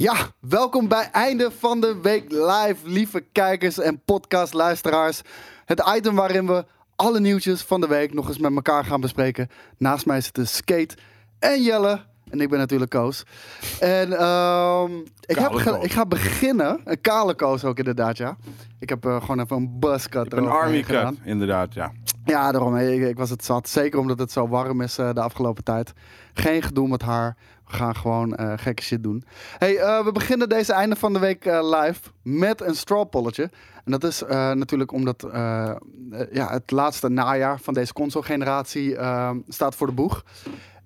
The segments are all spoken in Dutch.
Ja, welkom bij einde van de week live, lieve kijkers en podcastluisteraars. Het item waarin we alle nieuwtjes van de week nog eens met elkaar gaan bespreken. Naast mij zitten Skate en Jelle. En ik ben natuurlijk Koos. En ehm, ik, heb ge- ik ga beginnen. Een kale Koos ook inderdaad, ja. Ik heb eh, gewoon even een buzzcut Een army gedaan. cut, inderdaad, ja. Ja, daarom. Ik, ik was het zat. Zeker omdat het zo warm is eh, de afgelopen tijd. Geen gedoe met haar. We gaan gewoon eh, gekke shit doen. Hey, eh, we beginnen deze einde van de week eh, live met een strawpolletje. En dat is natuurlijk omdat ja, het laatste najaar van deze console-generatie eh, staat voor de boeg.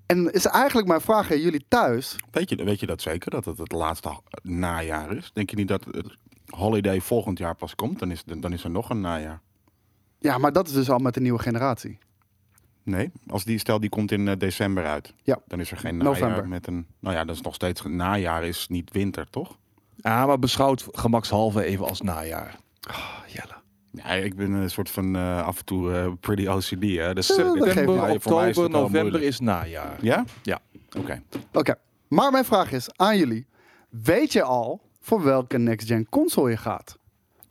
En is eigenlijk mijn vraag aan jullie thuis. Weet je, weet je dat zeker, dat het het laatste najaar is? Denk je niet dat het holiday volgend jaar pas komt? Dan is, dan is er nog een najaar. Ja, maar dat is dus al met de nieuwe generatie. Nee, als die stel die komt in eh, december uit. Ja. Dan is er geen najaar November. met een... Nou ja, dat is nog steeds... Najaar is niet winter, toch? Ja, maar beschouwd gemakshalve even als najaar. Jelle. Ja, ik ben een soort van eh, af en toe eh, pretty OCD, hè. Dus September, oktober, november is najaar. Ja? Ja. Oké. Oké, maar mijn vraag is aan jullie. Weet je al voor welke next-gen console je gaat?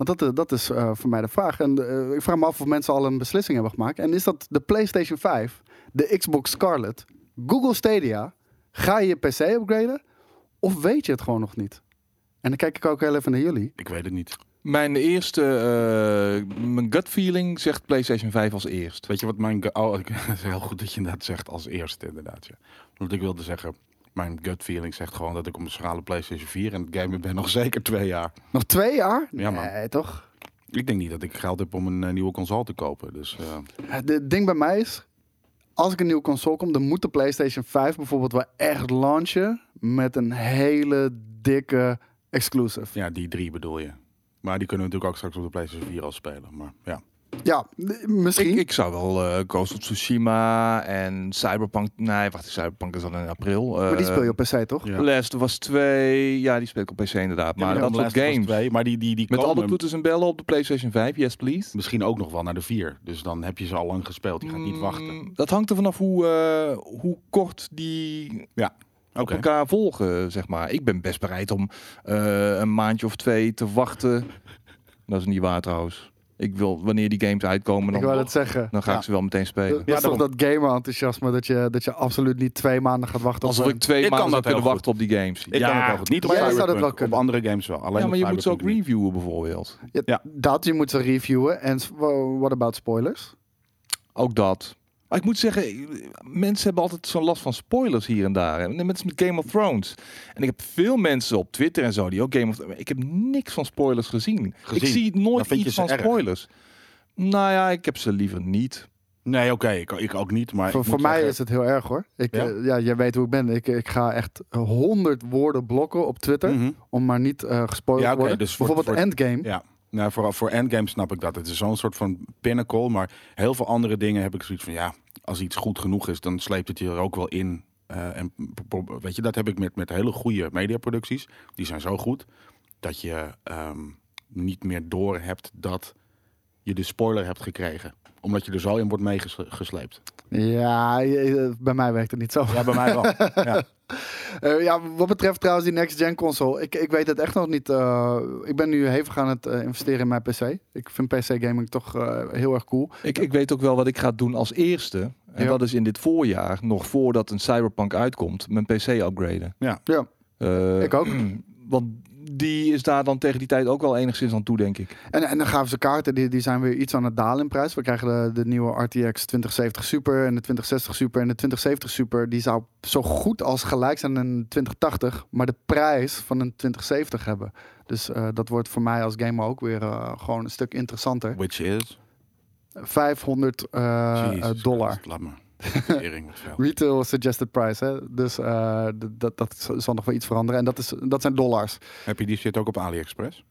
Want dat, eh, dat is eh, voor mij de vraag. En eh, ik vraag me af of mensen al een beslissing hebben gemaakt. En is dat de PlayStation 5, de Xbox Scarlet, Google Stadia? Ga je je PC upgraden? Of weet je het gewoon nog niet? En dan kijk ik ook heel even naar jullie. Ik weet het niet. Mijn eerste, eh, mijn gut feeling zegt PlayStation 5 als eerst. Weet je wat mijn... Oh, ik- het is heel goed dat je dat zegt als eerste, inderdaad. Ja. Want ik wilde zeggen... Mijn gut feeling zegt gewoon dat ik op een schrale PlayStation 4 en het gamen ben nog zeker twee jaar. Nog twee jaar? Ja, man. Nee, toch? Ik denk niet dat ik geld heb om een eh, nieuwe console te kopen. Dus eh, Het het ding bij mij is, als ik een nieuwe console kom, dan moet de PlayStation 5 bijvoorbeeld wel echt launchen met een hele dikke exclusive. ja, die drie bedoel je. Maar die kunnen we natuurlijk ook straks op de PlayStation 4 al spelen. Maar ja, Ja, misschien. Ik, ik zou wel eh Ghost of Tsushima en Cyberpunk... Nee, wacht, Cyberpunk is dan in april. maar die Eh, speel je op PC, toch? Ja. Last was 2. Ja, die speel ik op PC inderdaad. Maar Ja, dat soort Us games. 2, maar die, die, die Met komen alle toeters en bellen op de PlayStation 5, yes please. misschien ook nog wel naar de 4. Dus dan heb je ze al lang gespeeld. Je gaat niet wachten. Mm, Dat hangt er vanaf hoe, eh, hoe kort die Oké. elkaar volgen, zeg maar. Ik ben best bereid om eh, een maandje of twee te wachten. Dat is niet waar trouwens. Ik wil, wanneer die games uitkomen, ik dan, wou het zeggen. dan ga Ja. ik ze wel meteen spelen. Dat is toch dat gamer-enthousiasme dat je, dat je absoluut niet twee maanden gaat wachten Alsof op ik twee Ik kan maanden zou dat kunnen wachten op die games. Ik kan het wel goed. Niet op jij zou dat wel op andere games wel. Alleen ja, maar je moet ze ook reviewen bijvoorbeeld. Ja, Ja. Dat, je moet ze reviewen. En what about spoilers? Ook dat. Maar ik moet zeggen, mensen hebben altijd zo'n last van spoilers hier en daar. En met met Game of Thrones. En ik heb veel mensen op Twitter en zo die ook Game of Thrones... Ik heb niks van spoilers gezien. Ik zie nooit iets van erg? spoilers. Nou ja, ik heb ze liever niet. Nee, oké. ik, ik ook niet. Maar voor mij zeggen- is het heel erg hoor. Ik, Ja? ja, jij weet hoe ik ben. Ik, ik ga echt honderd woorden blokken op Twitter. Mhm. Om maar niet eh gespoild Ja, te worden. dus voor- bijvoorbeeld voor- Endgame. Ja, nou, voor, voor Endgame snap ik dat. Het is zo'n soort van pinnacle. Maar heel veel andere dingen heb ik zoiets van... Ja, als iets goed genoeg is, dan sleept het je er ook wel in. Eh, en weet je, dat heb ik met, met hele goede mediaproducties. Die zijn zo goed dat je ehm, niet meer door hebt dat je de spoiler hebt gekregen. Omdat je er zo in wordt meegesleept. Ja, je- bij mij werkt het niet zo. Ja, bij mij wel. Ja. Eh, ja, wat betreft trouwens die next-gen console, ik, ik weet het echt nog niet. eh, ik ben nu hevig aan het eh, investeren in mijn PC. Ik vind PC-gaming toch eh, heel erg cool. Ik, ik weet ook wel wat ik ga doen als eerste. En Ja. dat is in dit voorjaar, nog voordat een Cyberpunk uitkomt, mijn PC upgraden. Ja, Eh, Ik ook. Want die is daar dan tegen die tijd ook wel enigszins aan toe, denk ik. en, en dan gaven ze kaarten, die, die zijn weer iets aan het dalen in prijs. We krijgen de, de nieuwe RTX 2070 Super en de 2060 Super. En de 2070 Super, die zou zo goed als gelijk zijn aan een 2080, maar de prijs van een 2070 hebben. Dus eh, dat wordt voor mij als gamer ook weer eh, gewoon een stuk interessanter. Which is... 500 eh, dollar. Christ, Laat me. Retail suggested price, hè? Dus eh, dat, dat zal nog wel iets veranderen. En dat, is, dat zijn dollars. Heb je die shit ook op AliExpress?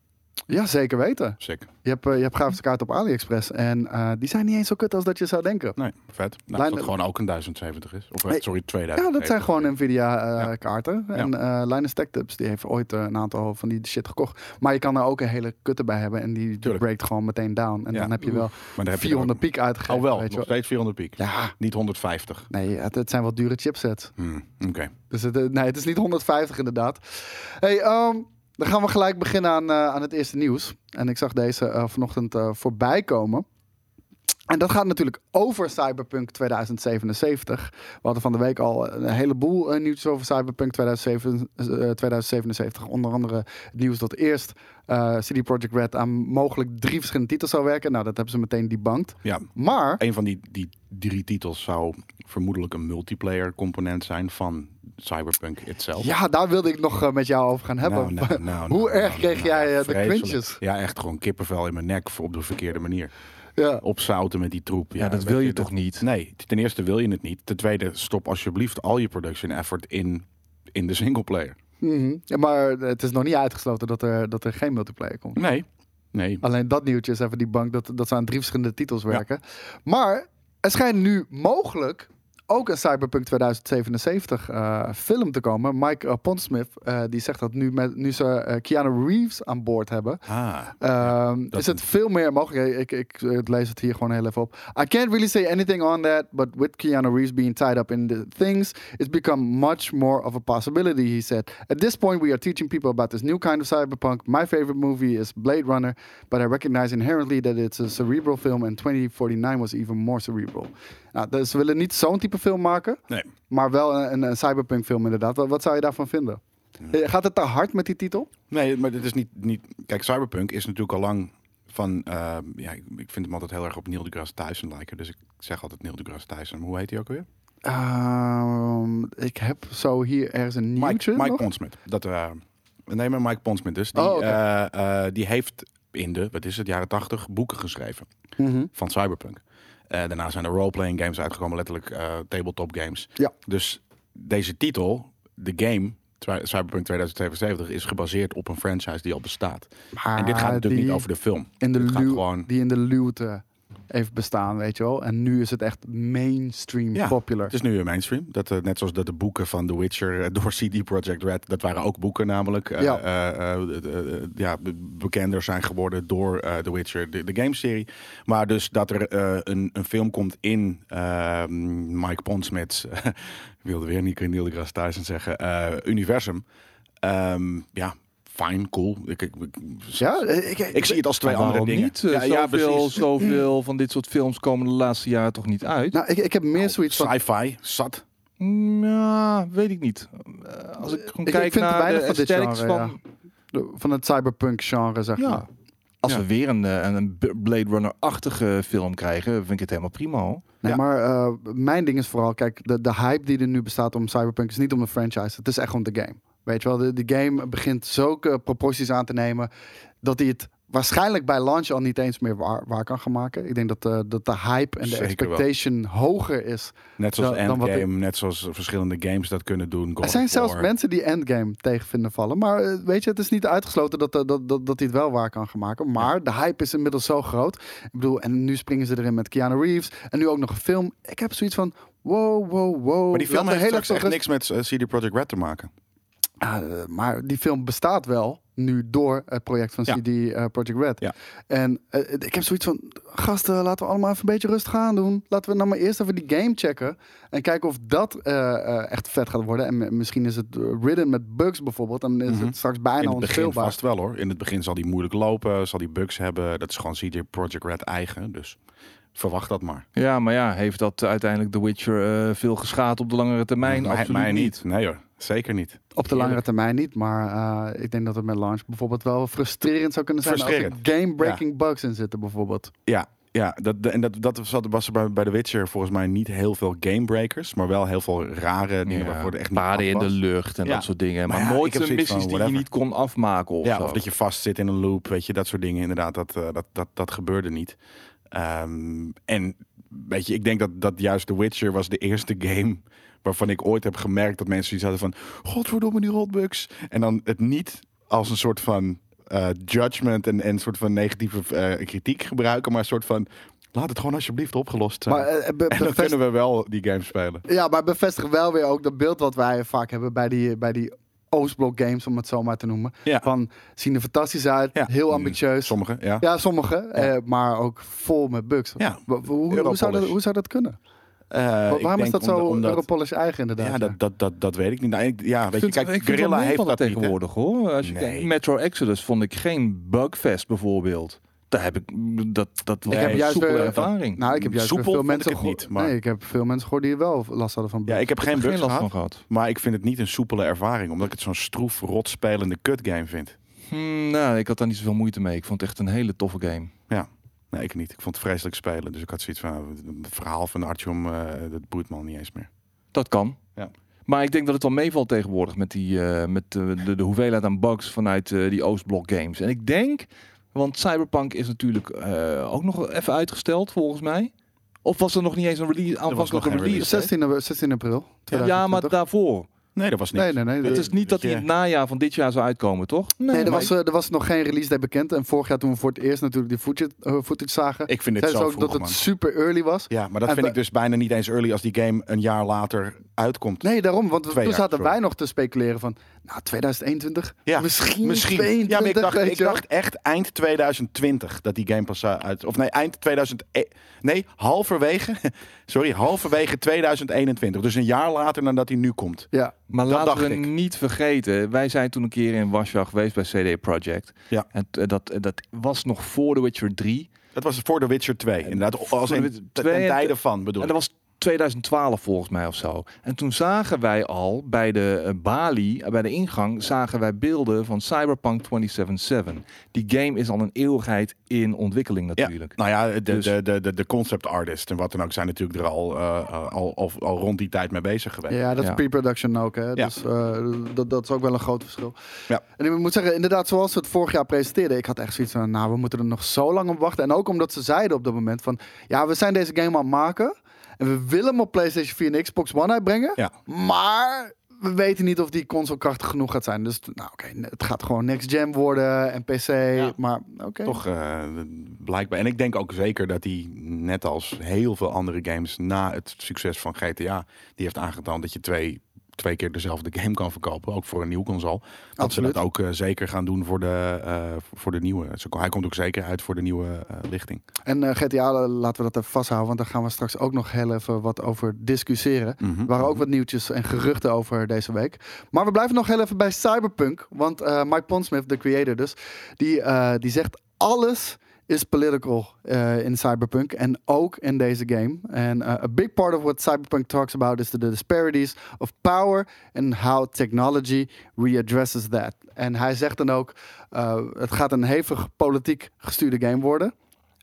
Ja, zeker weten. Sick. Je hebt, eh, je hebt grafische kaarten op AliExpress. En eh, die zijn niet eens zo kut als dat je zou denken. Nee, vet. Nou, als dat gewoon ook een 1070 is. Of eh, Nee. sorry, 2000. Ja, dat zijn gewoon Nvidia Ja. kaarten. En eh Linus Tech Tips, die heeft ooit een aantal van die shit gekocht. Maar je kan er ook een hele kutte bij hebben. En die, Tuurlijk. breakt gewoon meteen down. En Ja. dan heb je wel Maar heb je 400 piek uitgegeven. Oh wel, weet nog steeds 400 piek. Ja, Niet 150. nee, het, het zijn wel dure chipsets. Hmm, Oké. Dus het, nee, het is niet 150 inderdaad. Hey, ehm, dan gaan we gelijk beginnen aan, eh, aan het eerste nieuws. En ik zag deze eh, vanochtend eh, voorbij komen. En dat gaat natuurlijk over Cyberpunk 2077. We hadden van de week al een heleboel eh, nieuws over Cyberpunk 2007, eh, 2077. Onder andere het nieuws dat eerst eh CD Projekt Red aan mogelijk drie verschillende titels zou werken. Nou, dat hebben ze meteen debunked. Ja, Maar een van die, die drie titels zou vermoedelijk een multiplayer component zijn van Cyberpunk itself. ja, daar wilde ik nog met jou over gaan hebben. Nou, nou, nou, Hoe erg kreeg jij de kwintjes? Ja, echt gewoon kippenvel in mijn nek voor op de verkeerde manier. Ja. Opzouten met die troep. Ja, dat wil je toch niet? Nee, ten eerste wil je het niet. Ten tweede, stop alsjeblieft al je production effort in, in de singleplayer. Mhm. Ja, maar het is nog niet uitgesloten dat er, dat er geen multiplayer komt. Nee, nee. Alleen dat nieuwtje is even die bank dat, dat ze aan drie verschillende titels werken. Maar er schijnt nu mogelijk ook een Cyberpunk 2077 eh, film te komen. Mike uh, Pondsmith eh, die zegt dat nu, met, nu ze eh, Keanu Reeves aan boord hebben. Ah, Ehm, is het veel meer mogelijk? Ik, ik, ik lees het hier gewoon heel even op. I can't really say anything on that, but with Keanu Reeves being tied up in the things, it's become much more of a possibility, he said. At this point, we are teaching people about this new kind of cyberpunk. My favorite movie is Blade Runner, but I recognize inherently that it's a cerebral film and 2049 was even more cerebral. Nou, dus ze willen niet zo'n type film maken, nee. maar wel een, een cyberpunk film inderdaad. Wat, wat zou je daarvan vinden? Eh, Gaat het te hard met die titel? Nee, maar dit is niet, niet... Kijk, Cyberpunk is natuurlijk al lang van... eh, ja, ik, vind hem altijd heel erg op Neil deGrasse Tyson lijken. Dus ik zeg altijd Neil deGrasse Tyson. Hoe heet hij ook weer? Ehm, ik heb zo hier ergens een nieuwtje Mike, Mike. Pondsmith. Dat, eh nee, maar Mike Pondsmith dus. Die, Oh, die heeft in de, wat is het, jaren tachtig boeken geschreven Mhm. van Cyberpunk. Eh, daarna zijn er roleplaying games uitgekomen, letterlijk eh, tabletop games. Ja. Dus deze titel, de game, Cy- Cyberpunk 2077, is gebaseerd op een franchise die al bestaat. Maar en dit gaat natuurlijk die niet over de film. in de gaat gewoon... die in de luwte heeft bestaan, weet je wel. En nu is het echt mainstream Ja, popular. Het is nu een mainstream. Dat, eh, net zoals dat de boeken van The Witcher eh, door CD Projekt Red, dat waren ook boeken namelijk. eh, Ja. ja, be- bekender zijn geworden door The Witcher, de, de gameserie. Maar dus dat er een, een film komt in eh, Mike Pondsmith's, ik wilde weer niet Neil deGrasse Tyson zeggen, universum. Ehm, ja, fine, cool. Ik, ik, ik, ja, eh, ik, ik zie het als twee andere dingen. niet? Eh, ja, ja, zoveel, zoveel van dit soort films komen de laatste jaren toch niet uit? Nou, ik, ik heb meer zoiets van... Sci-fi, zat. Mm, Ja, weet ik niet. Eh, Als ik gewoon Ik- ik kijk vind naar weinig de van dit aesthetics genre, van... de- Van het cyberpunk genre, zeg Ja. maar. Als Ja. we weer een, een Blade Runner-achtige film krijgen, vind ik het helemaal prima. hoor. Nee, Ja. maar eh, mijn ding is vooral, kijk, de, de hype die er nu bestaat om Cyberpunk is niet om de franchise. Het is echt om de game. Weet je wel, de, de game begint zulke proporties aan te nemen dat hij het waarschijnlijk bij launch al niet eens meer waar, waar kan gaan maken. Ik denk dat, eh, dat de hype en de Zeker wel. expectation hoger is. Net zoals Dan- Endgame, net zoals verschillende games dat kunnen doen. God er zijn zelfs mensen die Endgame tegen vinden vallen. Maar eh, weet je, het is niet uitgesloten dat, eh, dat, dat, dat hij het wel waar kan gaan maken. Maar de hype is inmiddels zo groot. Ik bedoel, en nu springen ze erin met Keanu Reeves. En nu ook nog een film. Ik heb zoiets van, wow, wow, wow. Maar die film heeft even echt niks met CD Projekt Red te maken. Ah, eh, maar die film bestaat wel nu door het project van. CD eh, Projekt Red. Ja. En eh, ik heb zoiets van, gasten, laten we allemaal even een beetje rustig aan doen. Laten we nou maar eerst even die game checken. En kijken of dat echt vet gaat worden. En misschien is het ridden met bugs bijvoorbeeld. En is Mhm. het straks bijna In het begin onspeelbaar. vast wel hoor. In het begin zal die moeilijk lopen, zal die bugs hebben. Dat is gewoon CD Projekt Red eigen. Dus verwacht dat maar. Ja, maar ja, heeft dat uiteindelijk The Witcher eh, veel geschaad op de langere termijn? mij, Absoluut mij niet. niet. Nee hoor, zeker niet. Op de langere termijn niet, maar eh, ik denk dat het met launch bijvoorbeeld wel frustrerend zou kunnen zijn als er game-breaking bugs in zitten bijvoorbeeld. Ja, ja dat, en dat, dat zat- was er bij, bij The Witcher volgens mij niet heel veel gamebreakers. Maar wel heel veel rare dingen Ja, waarvoor er echt paden in de lucht en Ja. dat soort dingen. Maar Maar, ja, nooit van, missies die je niet kon afmaken of Ja, zo. of dat je vast zit in een loop, weet je, dat soort dingen. Inderdaad, dat, eh, dat, dat, dat gebeurde niet. Ehm, en weet je, ik denk dat, dat juist The Witcher was de eerste game waarvan ik ooit heb gemerkt dat mensen iets hadden van, godverdomme die rotbugs. En dan het niet als een soort van eh, judgment en, en soort van negatieve eh, kritiek gebruiken, maar een soort van laat het gewoon alsjeblieft opgelost zijn. Maar eh, en dan kunnen we wel die game spelen. Ja, maar bevestig wel weer ook dat beeld wat wij vaak hebben bij die, bij die Oostblok games, om het zo maar te noemen. Ja. Van zien er fantastisch uit, Ja. heel ambitieus. Sommige, ja. Ja, sommige, eh, maar ook vol met bugs. Ja. Hoe, hoe, zou dat, hoe zou dat kunnen? Eh, Waarom is denk dat zo omdat- Europolish eigen inderdaad? Ja, dat, dat, dat, dat weet ik niet. Nou, ik- ja, weet je, kijk, ik heeft dat niet, tegenwoordig hoor. Als je Nee. kijkt, Metro Exodus vond ik geen bugfest bijvoorbeeld. Daar heb ik dat dat was Ik heb juist weer- ervaring. Nou, ik heb juist Soepel veel mensen niet, maar- Nee, ik heb veel mensen gehoord die wel last hadden van bugs. Ja, ik heb geen bugs last gehad, van gehad. maar ik vind het niet een soepele ervaring, omdat ik het zo'n stroef, rot spelende kut game vind. Hmm, nou, ik had daar niet zoveel moeite mee. Ik vond het echt een hele toffe game. Nee, ik niet. Ik vond het vreselijk spelen, dus ik had zoiets van, nou, het verhaal van Artyom, eh dat boeit me al niet eens meer. Dat kan. Ja. Maar ik denk dat het wel meevalt tegenwoordig met, die, eh, met de, de, de hoeveelheid aan bugs vanuit eh, die Oostblok games. En ik denk, want Cyberpunk is natuurlijk eh, ook nog even uitgesteld volgens mij. Of was er nog niet eens een release, aanvankelijke release? release. hè? 16, 16 april. Ja, maar 2020. daarvoor. Nee, dat was niks. Nee, nee, nee. Het is niet dat je- die in het najaar van dit jaar zou uitkomen, toch? Nee, er maar was, eh, er was nog geen release day bekend. En vorig jaar toen we voor het eerst natuurlijk die footage, eh, footage zagen, Ik vind het zo ook vroeg, dat het man. super early was. Ja, maar dat En vind ik dus bijna niet eens early als die game een jaar later uitkomt. Nee, daarom. Want Twee toen jaar, zaten sorry. wij nog te speculeren van, nou, 2021? Ja, misschien, Misschien. 22, ja, maar ik dacht, ik dacht echt eind 2020 dat die game pas eh, uit. Of nee, eind 2000. e- Nee, halverwege. Sorry, halverwege 2021. Dus een jaar later dan dat hij nu komt. Ja, Maar Dat laten we ik. niet vergeten, wij zijn toen een keer in Warschau geweest bij CD Projekt. Ja. En t- dat, dat was nog voor The Witcher 3. Dat was voor The Witcher 2. Inderdaad, als in ten 2 en- tijde van bedoel En ik. dat was 2012 volgens mij of zo. En toen zagen wij al bij de eh, balie, eh, bij de ingang, zagen wij beelden van Cyberpunk 2077. Die game is al een eeuwigheid in ontwikkeling natuurlijk. Nou ja, de, Dus- de, de, de, de concept artist en wat dan ook zijn natuurlijk er al, eh, eh, al, al, al rond die tijd mee bezig geweest. ja dat is Ja. pre-production ook. Hè? Ja. Dus eh, dat, dat is ook wel een groot verschil. Ja. En ik moet zeggen, inderdaad, zoals ze het vorig jaar presenteerden, ik had echt zoiets van, nou, we moeten er nog zo lang op wachten. En ook omdat ze zeiden op dat moment van, ja, we zijn deze game aan het maken. En we willen hem op PlayStation 4 en Xbox One uitbrengen. Ja. Maar we weten niet of die console krachtig genoeg gaat zijn. Dus nou, oké, het gaat gewoon next gen worden en PC. Maar oké. Toch eh, blijkbaar. En ik denk ook zeker dat hij, net als heel veel andere games na het succes van GTA, die heeft aangetoond dat je twee, twee keer dezelfde game kan verkopen, ook voor een nieuwe console. Dat ze dat ook eh, zeker gaan doen voor de, eh, voor de nieuwe. Hij komt ook zeker uit voor de nieuwe eh, lichting. En GTA, laten we dat even vasthouden, want daar gaan we straks ook nog heel even wat over discussiëren. Mhm. Er waren ook wat nieuwtjes en geruchten over deze week. Maar we blijven nog heel even bij Cyberpunk. Want Mike Pondsmith, de creator dus, die, die zegt alles is political eh, in Cyberpunk en ook in deze game. En eh, a big part of what Cyberpunk talks about is the disparities of power and how technology readdresses that. En hij zegt dan ook, eh, het gaat een hevig politiek gestuurde game worden.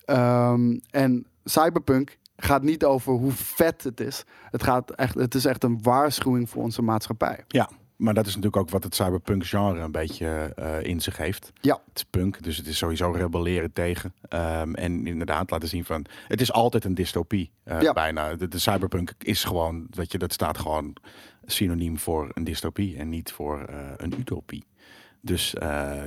Ehm, en Cyberpunk gaat niet over hoe vet het is. Het, gaat echt, het is echt een waarschuwing voor onze maatschappij. Ja, maar dat is natuurlijk ook wat het cyberpunk genre een beetje eh, in zich heeft. Ja. Het is punk, dus het is sowieso rebelleren tegen. Ehm, en inderdaad laten zien van, het is altijd een dystopie eh, Ja. bijna. De, de cyberpunk is gewoon, weet je, dat staat gewoon synoniem voor een dystopie en niet voor eh, een utopie. Dus, eh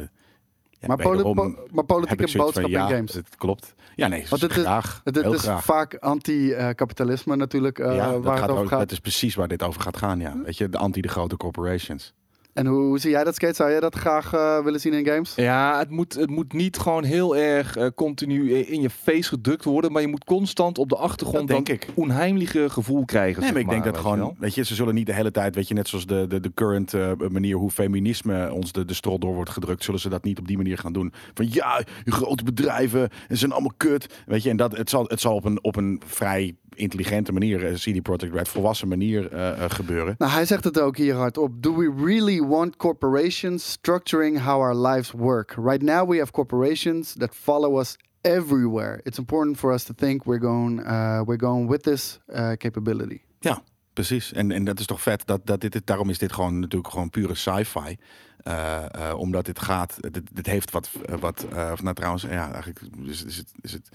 ja, Maar, poli- po- maar politieke boodschap van, in ja, games. Het klopt. Ja, nee, Want het is-. Het, het heel is graag. vaak anti-kapitalisme natuurlijk, eh, ja, dat, waar gaat het over ook, gaat. dat is precies waar dit over gaat gaan, ja. Weet je, de anti de grote corporations. En hoe, hoe zie jij dat, Skate? Zou jij dat graag eh, willen zien in games? Ja, het moet, het moet niet gewoon heel erg eh, continu in je face gedrukt worden, maar je moet constant op de achtergrond Dat denk dat ik. onheimliche gevoel krijgen. Nee, zeg maar ik denk dat weet gewoon, wel. weet je, ze zullen niet de hele tijd, weet je, net zoals de, de, de current eh, manier hoe feminisme ons de, de strot door wordt gedrukt, zullen ze dat niet op die manier gaan doen. Van ja, grote bedrijven, en ze zijn allemaal kut. Weet je, en dat, het, zal, het zal op een, op een vrij intelligente manier, eh, CD Projekt Red, volwassen manier eh, eh, gebeuren. Nou, hij zegt het ook hier hardop. Do we really want corporations structuring how our lives work? Right now we have corporations that follow us everywhere. It's important for us to think we're going, uh, we're going with this uh, capability. Ja, precies. En, en dat is toch vet. Dat, dat dit, daarom is dit gewoon natuurlijk gewoon pure sci-fi. Omdat dit gaat, dit, dit heeft wat, wat of nou trouwens, ja, eigenlijk is, is het, is het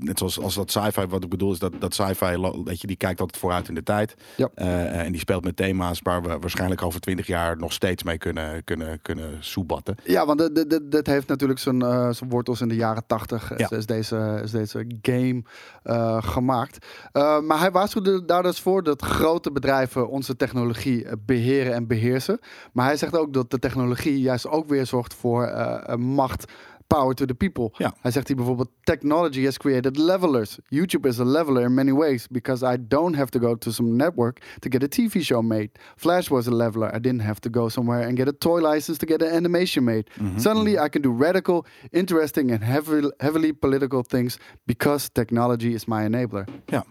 net zoals als dat sci-fi, wat ik bedoel is dat, dat sci-fi, weet je, die kijkt altijd vooruit in de tijd. Ja. Eh, en die speelt met thema's waar we waarschijnlijk over twintig jaar nog steeds mee kunnen, kunnen, kunnen soebatten. Ja, want dit- dit- dit- dit heeft natuurlijk zijn, eh, zijn wortels in de jaren tachtig. Ja. Is, is deze, is deze game eh, gemaakt. Maar hij waarschuwde daar dus voor dat grote bedrijven onze technologie eh, beheren en beheersen. Maar hij zegt ook dat de technologie juist ook weer zorgt voor macht. Power to the people. Ja. Hij zegt hier bijvoorbeeld: Technology has created levelers. YouTube is a leveler in many ways because I don't have to go to some network to get a TV show made. Flash was a leveler. I didn't have to go somewhere and get a toy license to get an animation made. Mm-hmm. Suddenly, mm-hmm. I can do radical, interesting, and heavily, heavily political things because technology is my enabler. Ja,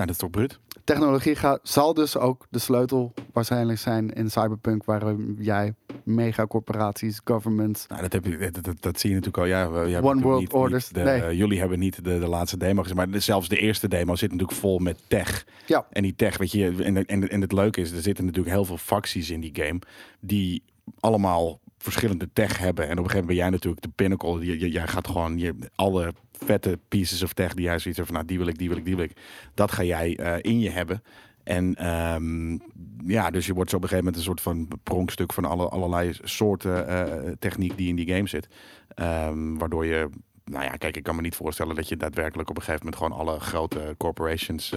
nou, dat is toch bruut? Technologie gaat, zal dus ook de sleutel waarschijnlijk zijn in Cyberpunk, waarin jij megacorporaties, governments. Nou, dat, heb je, dat, dat, dat zie je natuurlijk al. Ja, we- One World niet- Orders, niet de- nee. eh, jullie hebben niet de, de laatste demo gezien, maar de- zelfs de eerste demo zit natuurlijk vol met tech. Ja, En die tech, weet je, en, en, en het leuke is, er zitten natuurlijk heel veel facties in die game die allemaal verschillende tech hebben. En op een gegeven moment ben jij natuurlijk de pinnacle. Jij gaat gewoon je, alle vette pieces of tech die jij zoiets van, nou, die wil ik, die wil ik, die wil ik. Dat ga jij eh, in je hebben. En ehm, ja, dus je wordt zo op een gegeven moment een soort van pronkstuk van alle, allerlei soorten eh, techniek die in die game zit. Ehm, waardoor je, nou ja, kijk, ik kan me niet voorstellen dat je daadwerkelijk op een gegeven moment gewoon alle grote corporations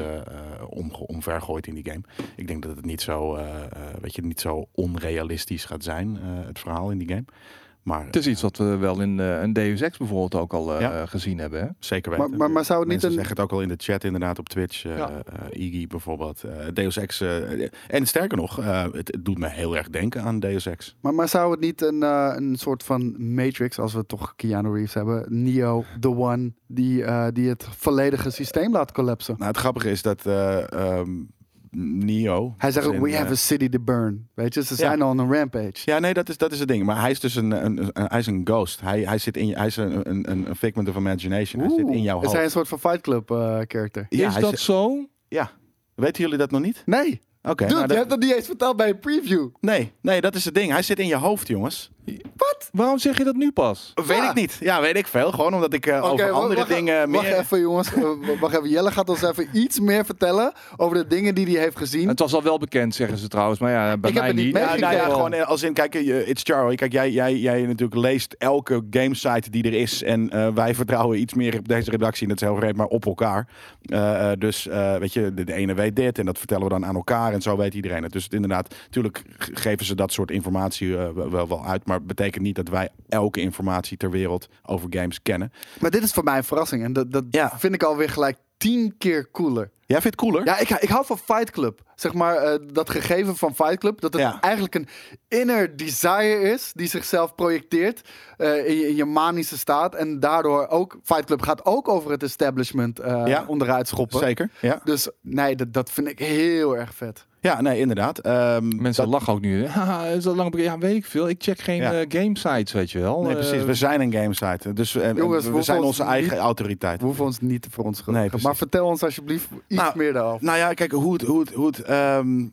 om, omvergooit in die game. Ik denk dat het niet zo, weet je, niet zo onrealistisch gaat zijn, het verhaal in die game. Maar Het is iets wat we wel in eh, een Deus Ex bijvoorbeeld ook al eh, Ja. gezien hebben. Hè? zeker weten. maar, maar, maar zou het niet Mensen een. zeggen het ook al in de chat inderdaad op Twitch. eh Ja. eh, Iggy bijvoorbeeld. eh, Deus Ex. eh, en sterker nog, eh, het, het doet me heel erg denken aan Deus Ex. Maar, maar zou het niet een, eh, een soort van Matrix, als we toch Keanu Reeves hebben, Neo, The One, die, eh, die het volledige systeem laat collapsen? Nou, het grappige is dat eh, ehm, Neo... Hij zegt ook, we have eh, a city to burn. Weet je, ze zijn al on een rampage. Ja, nee, dat is, dat is het ding. Maar hij is dus een, een, een- hij is een ghost. Hij, hij, zit in, je- hij is een, een, een figment of imagination. Hij zit in jouw Is hoofd. hij een soort van Fight Club eh character? Ja, is hij dat zit- zo? ja. Weten jullie dat nog niet? Nee. Oké. Dude, nou, je dat- hebt dat niet eens verteld bij een preview. nee, nee, dat is het ding. Hij zit in je hoofd, jongens. Wat? Waarom zeg je dat nu pas? Weet Ja. ik niet. Ja, weet ik veel. Gewoon omdat ik eh, Oké, over andere wacht, dingen Wacht meer... even, jongens. Eh, wacht even. Jelle gaat ons even iets meer vertellen over de dingen die hij heeft gezien. Het was al wel bekend, zeggen ze trouwens. Maar ja, bij Ik heb mij het niet niet. mee- Ja, nou ja, gewoon eh, als in, kijk, eh, it's Charlie. Kijk, jij, jij, jij natuurlijk leest elke gamesite die er is. En eh, wij vertrouwen iets meer op deze redactie. En dat is heel maar op elkaar. Dus, eh, weet je, de, de ene weet dit. En dat vertellen we dan aan elkaar. En zo weet iedereen het. Dus het, inderdaad, natuurlijk geven ze dat soort informatie eh, wel, wel, wel uit. Maar het betekent niet dat wij elke informatie ter wereld over games kennen. Maar dit is voor mij een verrassing. En dat, dat Ja. vind ik alweer gelijk tien keer cooler. Jij vindt het cooler? Ja, ik, ik hou van Fight Club. Zeg maar, eh, dat gegeven van Fight Club. Dat het Ja. eigenlijk een inner desire is. Die zichzelf projecteert eh, in, je, in je manische staat. En daardoor ook, Fight Club gaat ook over het establishment eh, Ja. onderuit schoppen. Zeker. Ja, Dus nee, dat, dat vind ik heel erg vet. Ja nee, inderdaad. Ehm, Mensen dat- lachen ook nu. Haha, is dat lang bekend? Ja, weet ik veel. Ik check geen Ja. eh, game sites, weet je wel. Nee, Eh, precies. We zijn een gamesite. Dus eh, Jongens, we, we zijn onze eigen niet- autoriteit. We hoeven ons niet te verontschuldigen. Nee, precies. maar vertel ons alsjeblieft iets Nou, meer daarover. Nou ja, kijk, hoe het, hoe het, hoe het, ehm,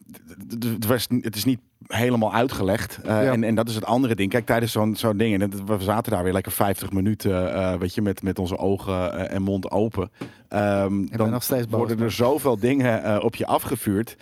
het, was, het is niet helemaal uitgelegd. Eh, Ja. en, en dat is het andere ding. Kijk, tijdens zo'n zo'n ding, en het- we zaten daar weer lekker 50 minuten, eh, weet je, met, met onze ogen eh, en mond open. Ehm, ben dan nog steeds boos, worden er zoveel dingen eh, op je afgevuurd.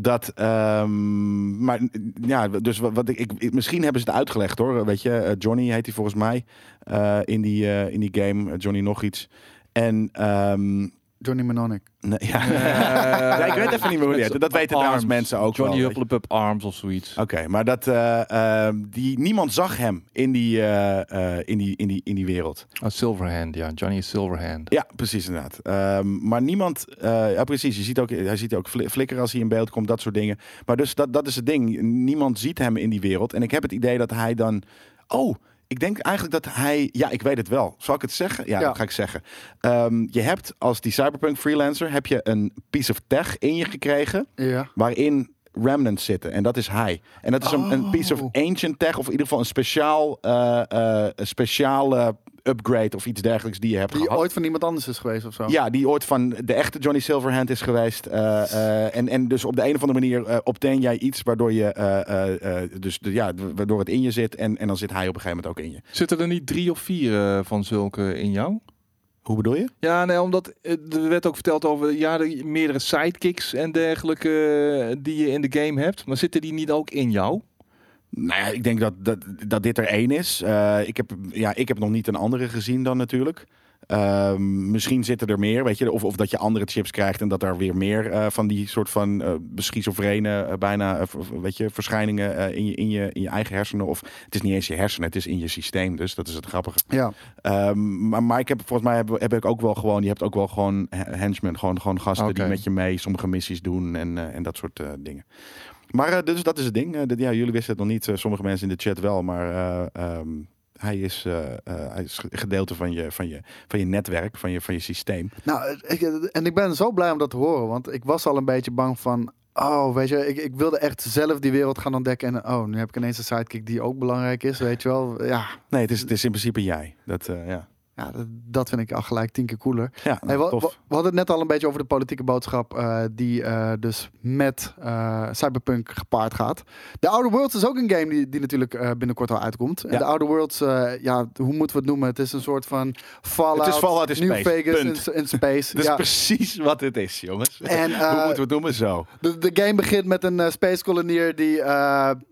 Dat, ehm, maar ja, dus wat, ik, ik, misschien hebben ze het uitgelegd hoor. Weet je, eh, Johnny heet hij volgens mij eh, in, die, eh, in die game. Johnny nog iets. En ehm, Johnny Mnemonic. Nee, ja. Eh, Ja, ik weet even niet meer hoe die heet. Dat weten trouwens Arms. mensen ook Johnny wel. Hupplepup Arms of zoiets. Oké, maar dat, eh, ehm, die, niemand zag hem in die, eh, eh, in, die, in, die, in die wereld. Oh, Silverhand, ja. Johnny is Silverhand. Ja, precies inderdaad. Ehm, maar niemand, eh, ja precies, je ziet ook, hij ziet ook fli- flikkeren als hij in beeld komt, dat soort dingen. Maar dus dat, dat is het ding, niemand ziet hem in die wereld. En ik heb het idee dat hij dan, oh, ik denk eigenlijk dat hij, ja, ik weet het wel. Zal ik het zeggen? Ja, Ja. dat ga ik zeggen. Ehm, je hebt als die cyberpunk freelancer, heb je een piece of tech in je gekregen Ja. waarin remnants zitten. En dat is hij. En dat is een, een piece of Oh. ancient tech, of in ieder geval een speciaal, eh, eh, een speciale upgrade of iets dergelijks die je hebt Die gehad. ooit van iemand anders is geweest of zo. Ja, die ooit van de echte Johnny Silverhand is geweest. Eh, eh, en, en dus op de een of andere manier eh obtain jij iets waardoor je, eh, eh, eh, dus de, ja, waardoor het in je zit. En, en dan zit hij op een gegeven moment ook in je. Zitten er niet drie of vier van zulke in jou? Hoe bedoel je? Ja, nee, omdat eh, er werd ook verteld over ja, de meerdere sidekicks en dergelijke eh, die je in de game hebt. Maar zitten die niet ook in jou? Nou ja, ik denk dat, dat, dat dit er één is. Eh, ik, heb, ja, ik heb nog niet een andere gezien dan natuurlijk. Ehm, misschien zitten er meer, weet je, of, of dat je andere chips krijgt en dat er weer meer eh, van die soort van schizofrene, eh, bijna, weet je, verschijningen in, je, in, je, in je eigen hersenen. Of het is niet eens je hersenen, het is in je systeem, dus dat is het grappige. Ja. Ehm, maar, maar ik heb volgens mij heb, heb ik ook wel gewoon, je hebt ook wel gewoon he- henchmen, gewoon, gewoon gasten die met je mee sommige missies doen en, en dat soort dingen. Maar dus dat is het ding. Ja, jullie wisten het nog niet, sommige mensen in de chat wel, maar eh, ehm, hij, is, eh, eh, hij is gedeelte van je, van, je, van je netwerk, van je, van je systeem. Nou, ik, en ik ben zo blij om dat te horen, want ik was al een beetje bang van. Oh, weet je, ik, ik wilde echt zelf die wereld gaan ontdekken. En oh, nu heb ik ineens een sidekick die ook belangrijk is, weet je wel. Ja, Nee, het is, het is in principe jij. Dat, eh, ja. Ja dat, vind ik al gelijk tien keer cooler. Ja, Hey, we, hadden het net al een beetje over de politieke boodschap eh, die eh, dus met eh, Cyberpunk gepaard gaat. The Outer Worlds is ook een game die, die natuurlijk binnenkort al uitkomt. En Ja. The Outer Worlds, ja, hoe moeten we het noemen? Het is een soort van Fallout, Het is Fallout in New space, Vegas in, in space. Dat is ja. precies wat het is, jongens. En, Hoe moeten we het noemen? Zo. De, de game begint met een space colonier die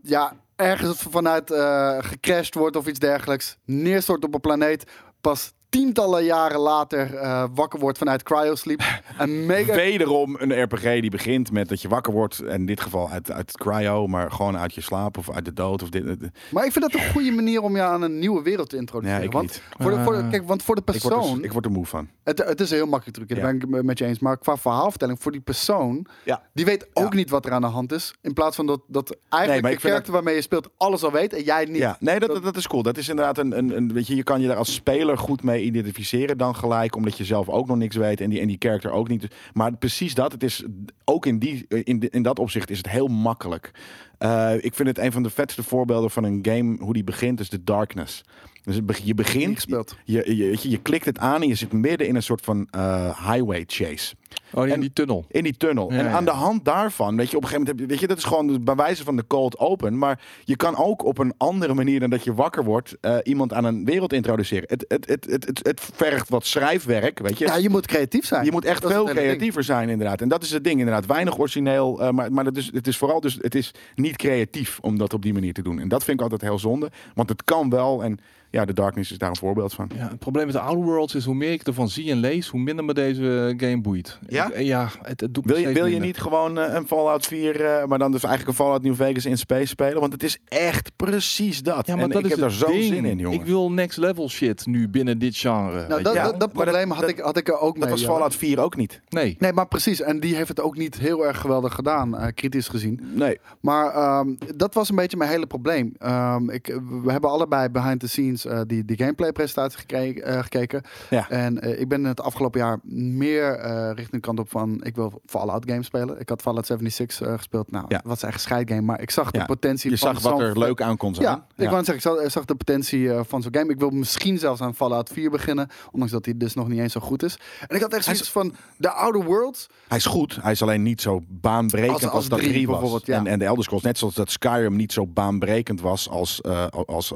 ja, ergens vanuit eh, gecrashed wordt of iets dergelijks. Neerstort op een planeet. Pas tientallen jaren later eh, wakker wordt vanuit cryosleep. Een mega Wederom een RPG die begint met dat je wakker wordt. En in dit geval uit, uit cryo, maar gewoon uit je slaap of uit de dood. Of dit, Maar ik vind dat een goede manier om je aan een nieuwe wereld te introduceren. Ja, ik want, niet. Voor de, voor de, Ah. kijk, want voor de ik, word persoon, ik word er moe van. het, het is een heel makkelijk trucje, Ja. daar ben ik met je eens. Maar qua verhaalvertelling, voor die persoon, Ja. die weet ook niet wat er aan de hand is. In plaats van dat, dat eigenlijk maar de waarmee je speelt alles al weet en jij niet. Ja, nee, dat, dat, dat is cool. Dat is inderdaad een, een, een. Weet je, je kan je daar als speler goed mee identificeren. Dan gelijk, omdat je zelf ook nog niks weet. En die, en die character ook niet. Maar precies dat. Het is ook in, die, in, de- in dat opzicht is het heel makkelijk. Eh, ik vind het een van de vetste voorbeelden van een game. Hoe die begint, is The Darkness. Dus je begint. Je, je, je, je klikt het aan en je zit midden in een soort van eh, highway chase. Oh, in En- die tunnel. In die tunnel. Ja, en ja. aan de hand daarvan, weet je, op een gegeven moment heb je, weet je, dat is gewoon bij wijze van de cold open. Maar je kan ook op een andere manier dan dat je wakker wordt, eh, iemand aan een wereld introduceren. Het, het, het, het, het, het vergt wat schrijfwerk, weet je. Ja, je moet creatief zijn. Je moet echt Dat veel ding. creatiever zijn, inderdaad. En dat is het ding, inderdaad. Weinig origineel, eh, maar, maar het, is, het is vooral dus, het is niet creatief om dat op die manier te doen. En dat vind ik altijd heel zonde, want het kan wel. En ja, de Darkness is daar een voorbeeld van. Ja, het probleem met de Outer Worlds is hoe meer ik ervan zie en lees, hoe minder me deze game boeit. Ja? Ik- ja, het, het doet me Wil je, wil je niet gewoon eh, een Fallout 4, eh, maar dan dus eigenlijk een Fallout New Vegas in space spelen? Want het is echt precies dat. Ja, maar en dat ik is heb daar zo ding. zin in, jongen. Ik wil next level shit nu binnen dit genre. Nou, dat, Ja, dat, dat maar dat- probleem had, ik, had ik er ook mee. dat was ja. Fallout 4 ook niet. Nee. Nee, maar precies. En die heeft het ook niet heel erg geweldig gedaan, eh, kritisch gezien. Nee. Maar ehm, dat was een beetje mijn hele probleem. Ehm, ik, we hebben allebei behind the scenes eh, die, die gameplay-presentatie gekeken. eh, gekeken. Ja. En eh, ik ben het afgelopen jaar meer eh, de kant op van... ik wil Fallout games spelen. Ik had Fallout 76 eh, gespeeld. Nou, Ja. was echt een scheidgame. Maar ik zag de Ja. potentie Je van zag wat er leuk aan kon zijn. Ja, ik wou zeggen, ik zag, zag de potentie eh, van zo'n game. Ik wil misschien zelfs aan Fallout 4 beginnen, ondanks dat hij dus nog niet eens zo goed is. En ik had echt zoiets van, de Outer Worlds, Hij is goed. Hij is alleen niet zo baanbrekend Als- als, als dat drie 3 was. En, en de Elder Scrolls, net zoals dat Skyrim niet zo baanbrekend was als, eh, als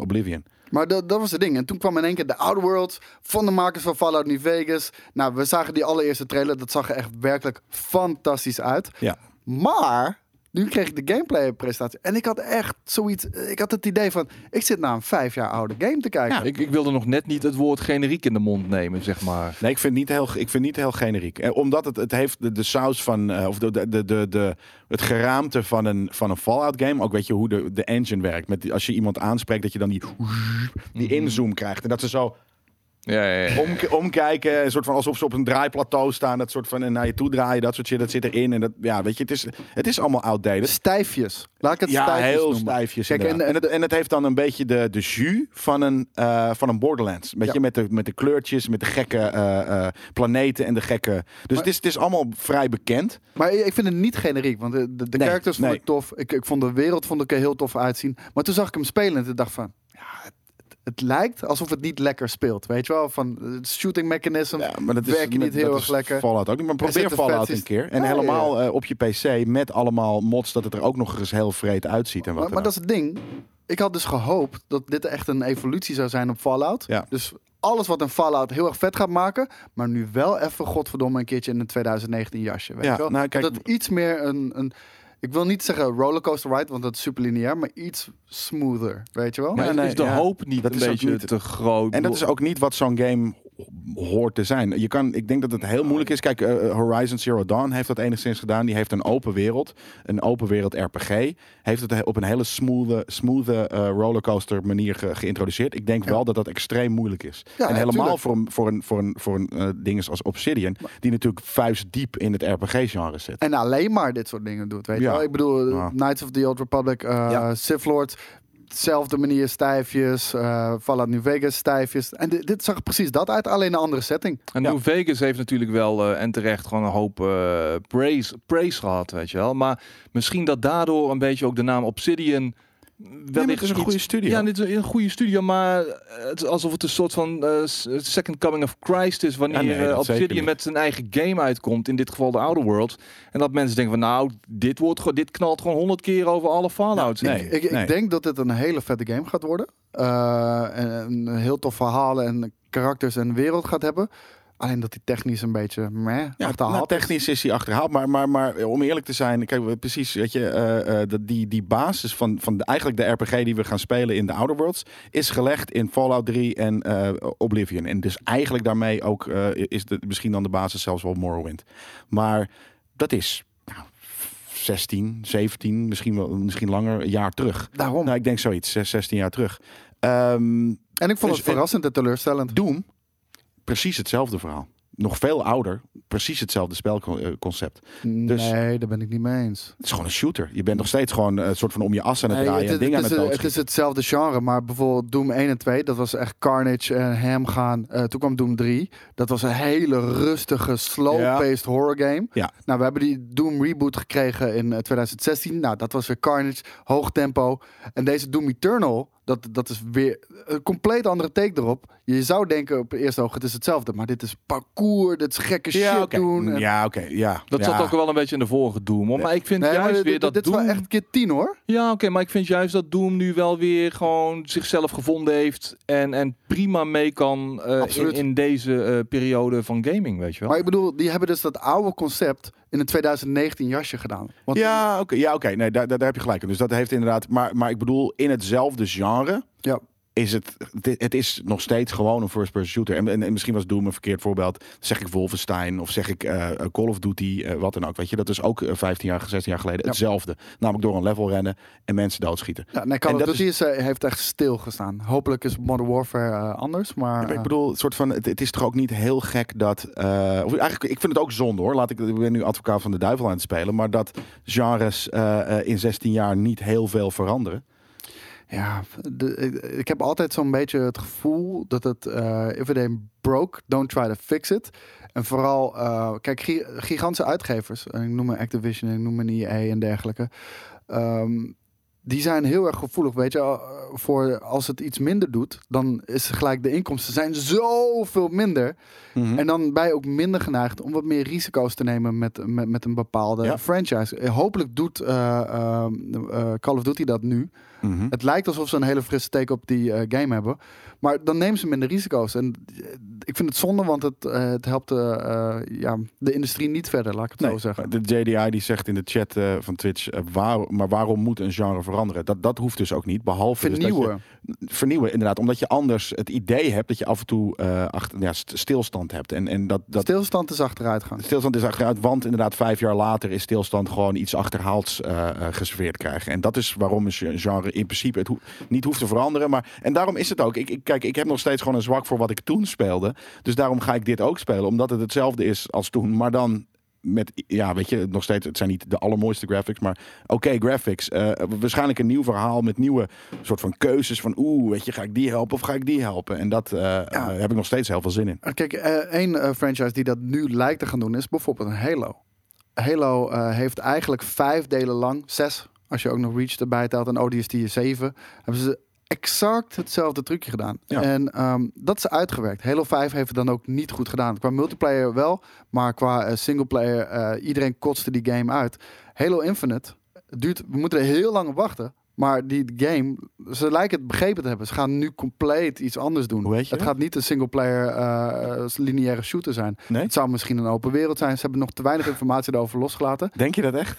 Oblivion. Maar dat, dat was het ding. En toen kwam in één keer de Outer Worlds van de makers van Fallout New Vegas. Nou, we zagen die allereerste trailer, dat zag er echt werkelijk fantastisch uit. Ja. Maar, nu kreeg ik de gameplay presentatie. En ik had echt zoiets, ik had het idee van, ik zit naar een vijf jaar oude game te kijken. Ik, ik wilde nog net niet het woord generiek in de mond nemen, zeg maar. Nee, ik vind het niet heel, ik vind het niet heel generiek. Eh, omdat het, het heeft de, de saus van, eh, of de, de, de, de, de, het geraamte van een, van een Fallout game. Ook weet je hoe de, de engine werkt. Met als je iemand aanspreekt, dat je dan die, die inzoom krijgt. En dat ze zo Ja, ja, ja. om, omkijken, een soort van alsof ze op een draaiplateau staan. Dat soort van en naar je toe draaien, dat soort shit, dat zit erin. En dat, ja, weet je, het is, het is allemaal outdated. Stijfjes. Laat ik het Ja, stijfjes heel noemen. stijfjes. Kijk, en- en, het, en het heeft dan een beetje de, de jus van een, eh, van een Borderlands. Weet Ja. je, met de, met de kleurtjes, met de gekke eh, eh, planeten en de gekke... Dus Maar- het, is, het is allemaal vrij bekend. Maar ik vind het niet generiek, want de, de, de Nee, characters vond nee. ik tof. Ik, ik vond de wereld vond ik er heel tof uitzien. Maar toen zag ik hem spelen en toen dacht van... Ja, het, lijkt alsof het niet lekker speelt. Weet je wel? Van het shooting mechanism. Ja, maar dat is, werken niet heel dat erg is lekker. Fallout ook niet. Maar Er probeer Fallout een keer. En Ja, ja, helemaal eh, op je PC met allemaal mods dat het er ook nog eens heel vreed uitziet. En wat maar, maar dat is het ding. ik had dus gehoopt dat dit echt een evolutie zou zijn op Fallout. Ja. Dus alles wat een Fallout heel erg vet gaat maken, maar nu wel even godverdomme een keertje in een 2019 jasje. Weet Ja, je wel? nou, kijk- dat iets meer een, een, ik wil niet zeggen rollercoaster ride, want dat is super lineair, maar iets smoother, weet je wel? Maar Ja, is- nee, is de ja. hoop niet Dat een is beetje niet- te groot? En dat is ook niet wat zo'n game hoort te zijn. Je kan, ik denk dat het heel moeilijk is. Kijk, eh, Horizon Zero Dawn heeft dat enigszins gedaan. Die heeft een open wereld, een open wereld RPG. Heeft het op een hele smooth, smooth eh, rollercoaster manier ge- geïntroduceerd. Ik denk Ja. wel dat dat extreem moeilijk is. Ja, en helemaal tuurlijk. voor een, voor een, voor een, voor een eh, ding als Obsidian, die natuurlijk vuistdiep in het RPG-genre zit. En alleen maar dit soort dingen doet, weet je Ja. wel? Ik bedoel. Knights of the Old Republic. Sith Lord, dezelfde manier stijfjes, eh Fallout New Vegas stijfjes. En dit, dit zag precies dat uit, alleen een andere setting. En Ja. New Vegas heeft natuurlijk wel eh, en terecht gewoon een hoop eh, praise, praise gehad, weet je wel. Maar misschien dat daardoor een beetje ook de naam Obsidian Nee, het is een iets- goede studio. Ja, dit is een goede studio, maar het is alsof het een soort van eh, second coming of Christ is wanneer Ja, nee, eh, Obsidian met zijn eigen game uitkomt. In dit geval de Outer Worlds. En dat mensen denken van nou, dit, wordt, dit knalt gewoon honderd keer over alle Fallouts. nee. Ik, ik, nee. ik denk dat het een hele vette game gaat worden. Eh, en een heel tof verhaal en karakters en wereld gaat hebben. Alleen dat die technisch een beetje meh Ja, uit de nou, technisch is hij achterhaald. Maar, maar, maar om eerlijk te zijn, kijk, we- precies, weet je, dat die, die basis van, van de, eigenlijk de RPG die we gaan spelen in de Outer Worlds, is gelegd in Fallout 3 en eh, Oblivion. En dus eigenlijk daarmee ook is de, misschien dan de basis zelfs wel Morrowind. Maar dat is nou, 16, 17, misschien, wel, misschien langer, een jaar terug. Daarom. Nou, ik denk zoiets, zes- 16 jaar terug. Ehm, en ik vond dus- het verrassend en teleurstellend. Doom, precies hetzelfde verhaal. Nog veel ouder, precies hetzelfde spelconcept. Dus- nee, daar ben ik niet mee eens. Het is gewoon een shooter. Je bent nog steeds gewoon een soort van om je as aan het Nee, draaien en het, dingen het, aan is, het het is hetzelfde genre, maar bijvoorbeeld Doom 1 en 2, dat was echt Carnage en Ham gaan. Eh, toen kwam Doom 3, dat was een hele rustige, slow-paced horror game. Ja. Nou, we hebben die Doom reboot gekregen in eh, 2016. Nou, dat was weer Carnage, hoog tempo. En deze Doom Eternal, dat, dat is weer een compleet andere take erop. Je zou denken op het eerste oog, het is hetzelfde. Maar dit is parcours, dit is gekke Ja, shit doen. En- Ja, oké. ja. Dat ja. zat ook wel een beetje in de vorige Doom. hoor. Maar ik vind Nee, juist weer dat dit is Doom... wel echt keer 10 hoor. Ja, oké, maar ik vind juist dat Doom nu wel weer gewoon zichzelf gevonden heeft en, en prima mee kan eh, in deze eh, periode van gaming, weet je wel. Maar ik bedoel, die hebben dus dat oude concept in een 2019 jasje gedaan. Want Ja, oké. Ja, oké. Nee, daar, daar daar heb je gelijk in. Dus dat heeft inderdaad... Maar, maar ik bedoel, in hetzelfde genre Ja. Is het... Het is nog steeds gewoon een first-person shooter. En, en, en misschien was Doom een verkeerd voorbeeld. Zeg ik Wolfenstein of zeg ik eh, Call of Duty, eh, wat dan ook. Weet je, dat is ook eh, 15 jaar, 16 jaar geleden Ja. hetzelfde. Namelijk door een level rennen en mensen doodschieten. Ja, nee, Call of Duty is, eh, heeft echt stilgestaan. Hopelijk is Modern Warfare eh, anders, maar... Ja, maar ik eh, bedoel, soort van, het, het is toch ook niet heel gek dat. eh, of eigenlijk, ik vind het ook zonde hoor. Laat ik, ik ben nu advocaat van de duivel aan het spelen. Maar dat genres eh, eh, in 16 jaar niet heel veel veranderen. Ja, ik, heb altijd zo'n beetje het gevoel dat het... eh if it ain't broke, don't try to fix it. En vooral, eh, kijk, gi- gigantische uitgevers. En ik noem me Activision, ik noem me EA en dergelijke. Ehm, die zijn heel erg gevoelig, weet je, voor als het iets minder doet, dan is gelijk de inkomsten zijn zoveel minder. En dan ben je ook minder geneigd om wat meer risico's te nemen met, met, met een bepaalde Ja. franchise. Eh, Hopelijk doet eh, ehm, eh, Call of Duty dat nu. Mhm. Het lijkt alsof ze een hele frisse take op die eh, game hebben. Maar dan nemen ze minder risico's. En eh, ik vind het zonde, want het, eh, het helpt eh, eh, ja, de industrie niet verder, laat ik het Nee, zo zeggen. de JDI die zegt in de chat van Twitch, waar, maar waarom moet een genre veranderen? Dat, dat hoeft dus ook niet, behalve dus dat je- Vernieuwen. vernieuwen, inderdaad. Omdat je anders het idee hebt dat je af en toe achter, ja, st- stilstand hebt. En, en dat, dat Stilstand is achteruitgang. stilstand is achteruit, want inderdaad vijf jaar later is stilstand gewoon iets achterhaalds geserveerd krijgen. En dat is waarom een ge- genre in principe het ho- niet hoeft te veranderen. Maar, en daarom is het ook. Ik, ik, kijk, ik heb nog steeds gewoon een zwak voor wat ik toen speelde. Dus daarom ga ik dit ook spelen. Omdat het hetzelfde is als toen, maar dan met, ja, weet je, nog steeds, het zijn niet de allermooiste graphics, maar oké graphics. Eh, waarschijnlijk een nieuw verhaal met nieuwe soort van keuzes van, oeh, weet je, ga ik die helpen of ga ik die helpen? En dat eh, eh, heb ik nog steeds heel veel zin in. Kijk, één franchise die dat nu lijkt te gaan doen is bijvoorbeeld een Halo. Halo heeft eigenlijk vijf delen lang, zes, als je ook nog Reach erbij telt en ODST is zeven, hebben ze exact hetzelfde trucje gedaan. Ja. En ehm, dat is uitgewerkt. Halo 5 heeft het dan ook niet goed gedaan. Qua multiplayer wel, maar qua eh, singleplayer, eh, iedereen kotste die game uit. Halo Infinite, duurt, we moeten er heel lang op wachten. Maar die game, ze lijken het begrepen te hebben. Ze gaan nu compleet iets anders doen. Hoe weet je het gaat niet een single-player eh, lineaire shooter zijn. Nee? Het zou misschien een open wereld zijn. Ze hebben nog te weinig informatie daarover losgelaten. Denk je dat echt?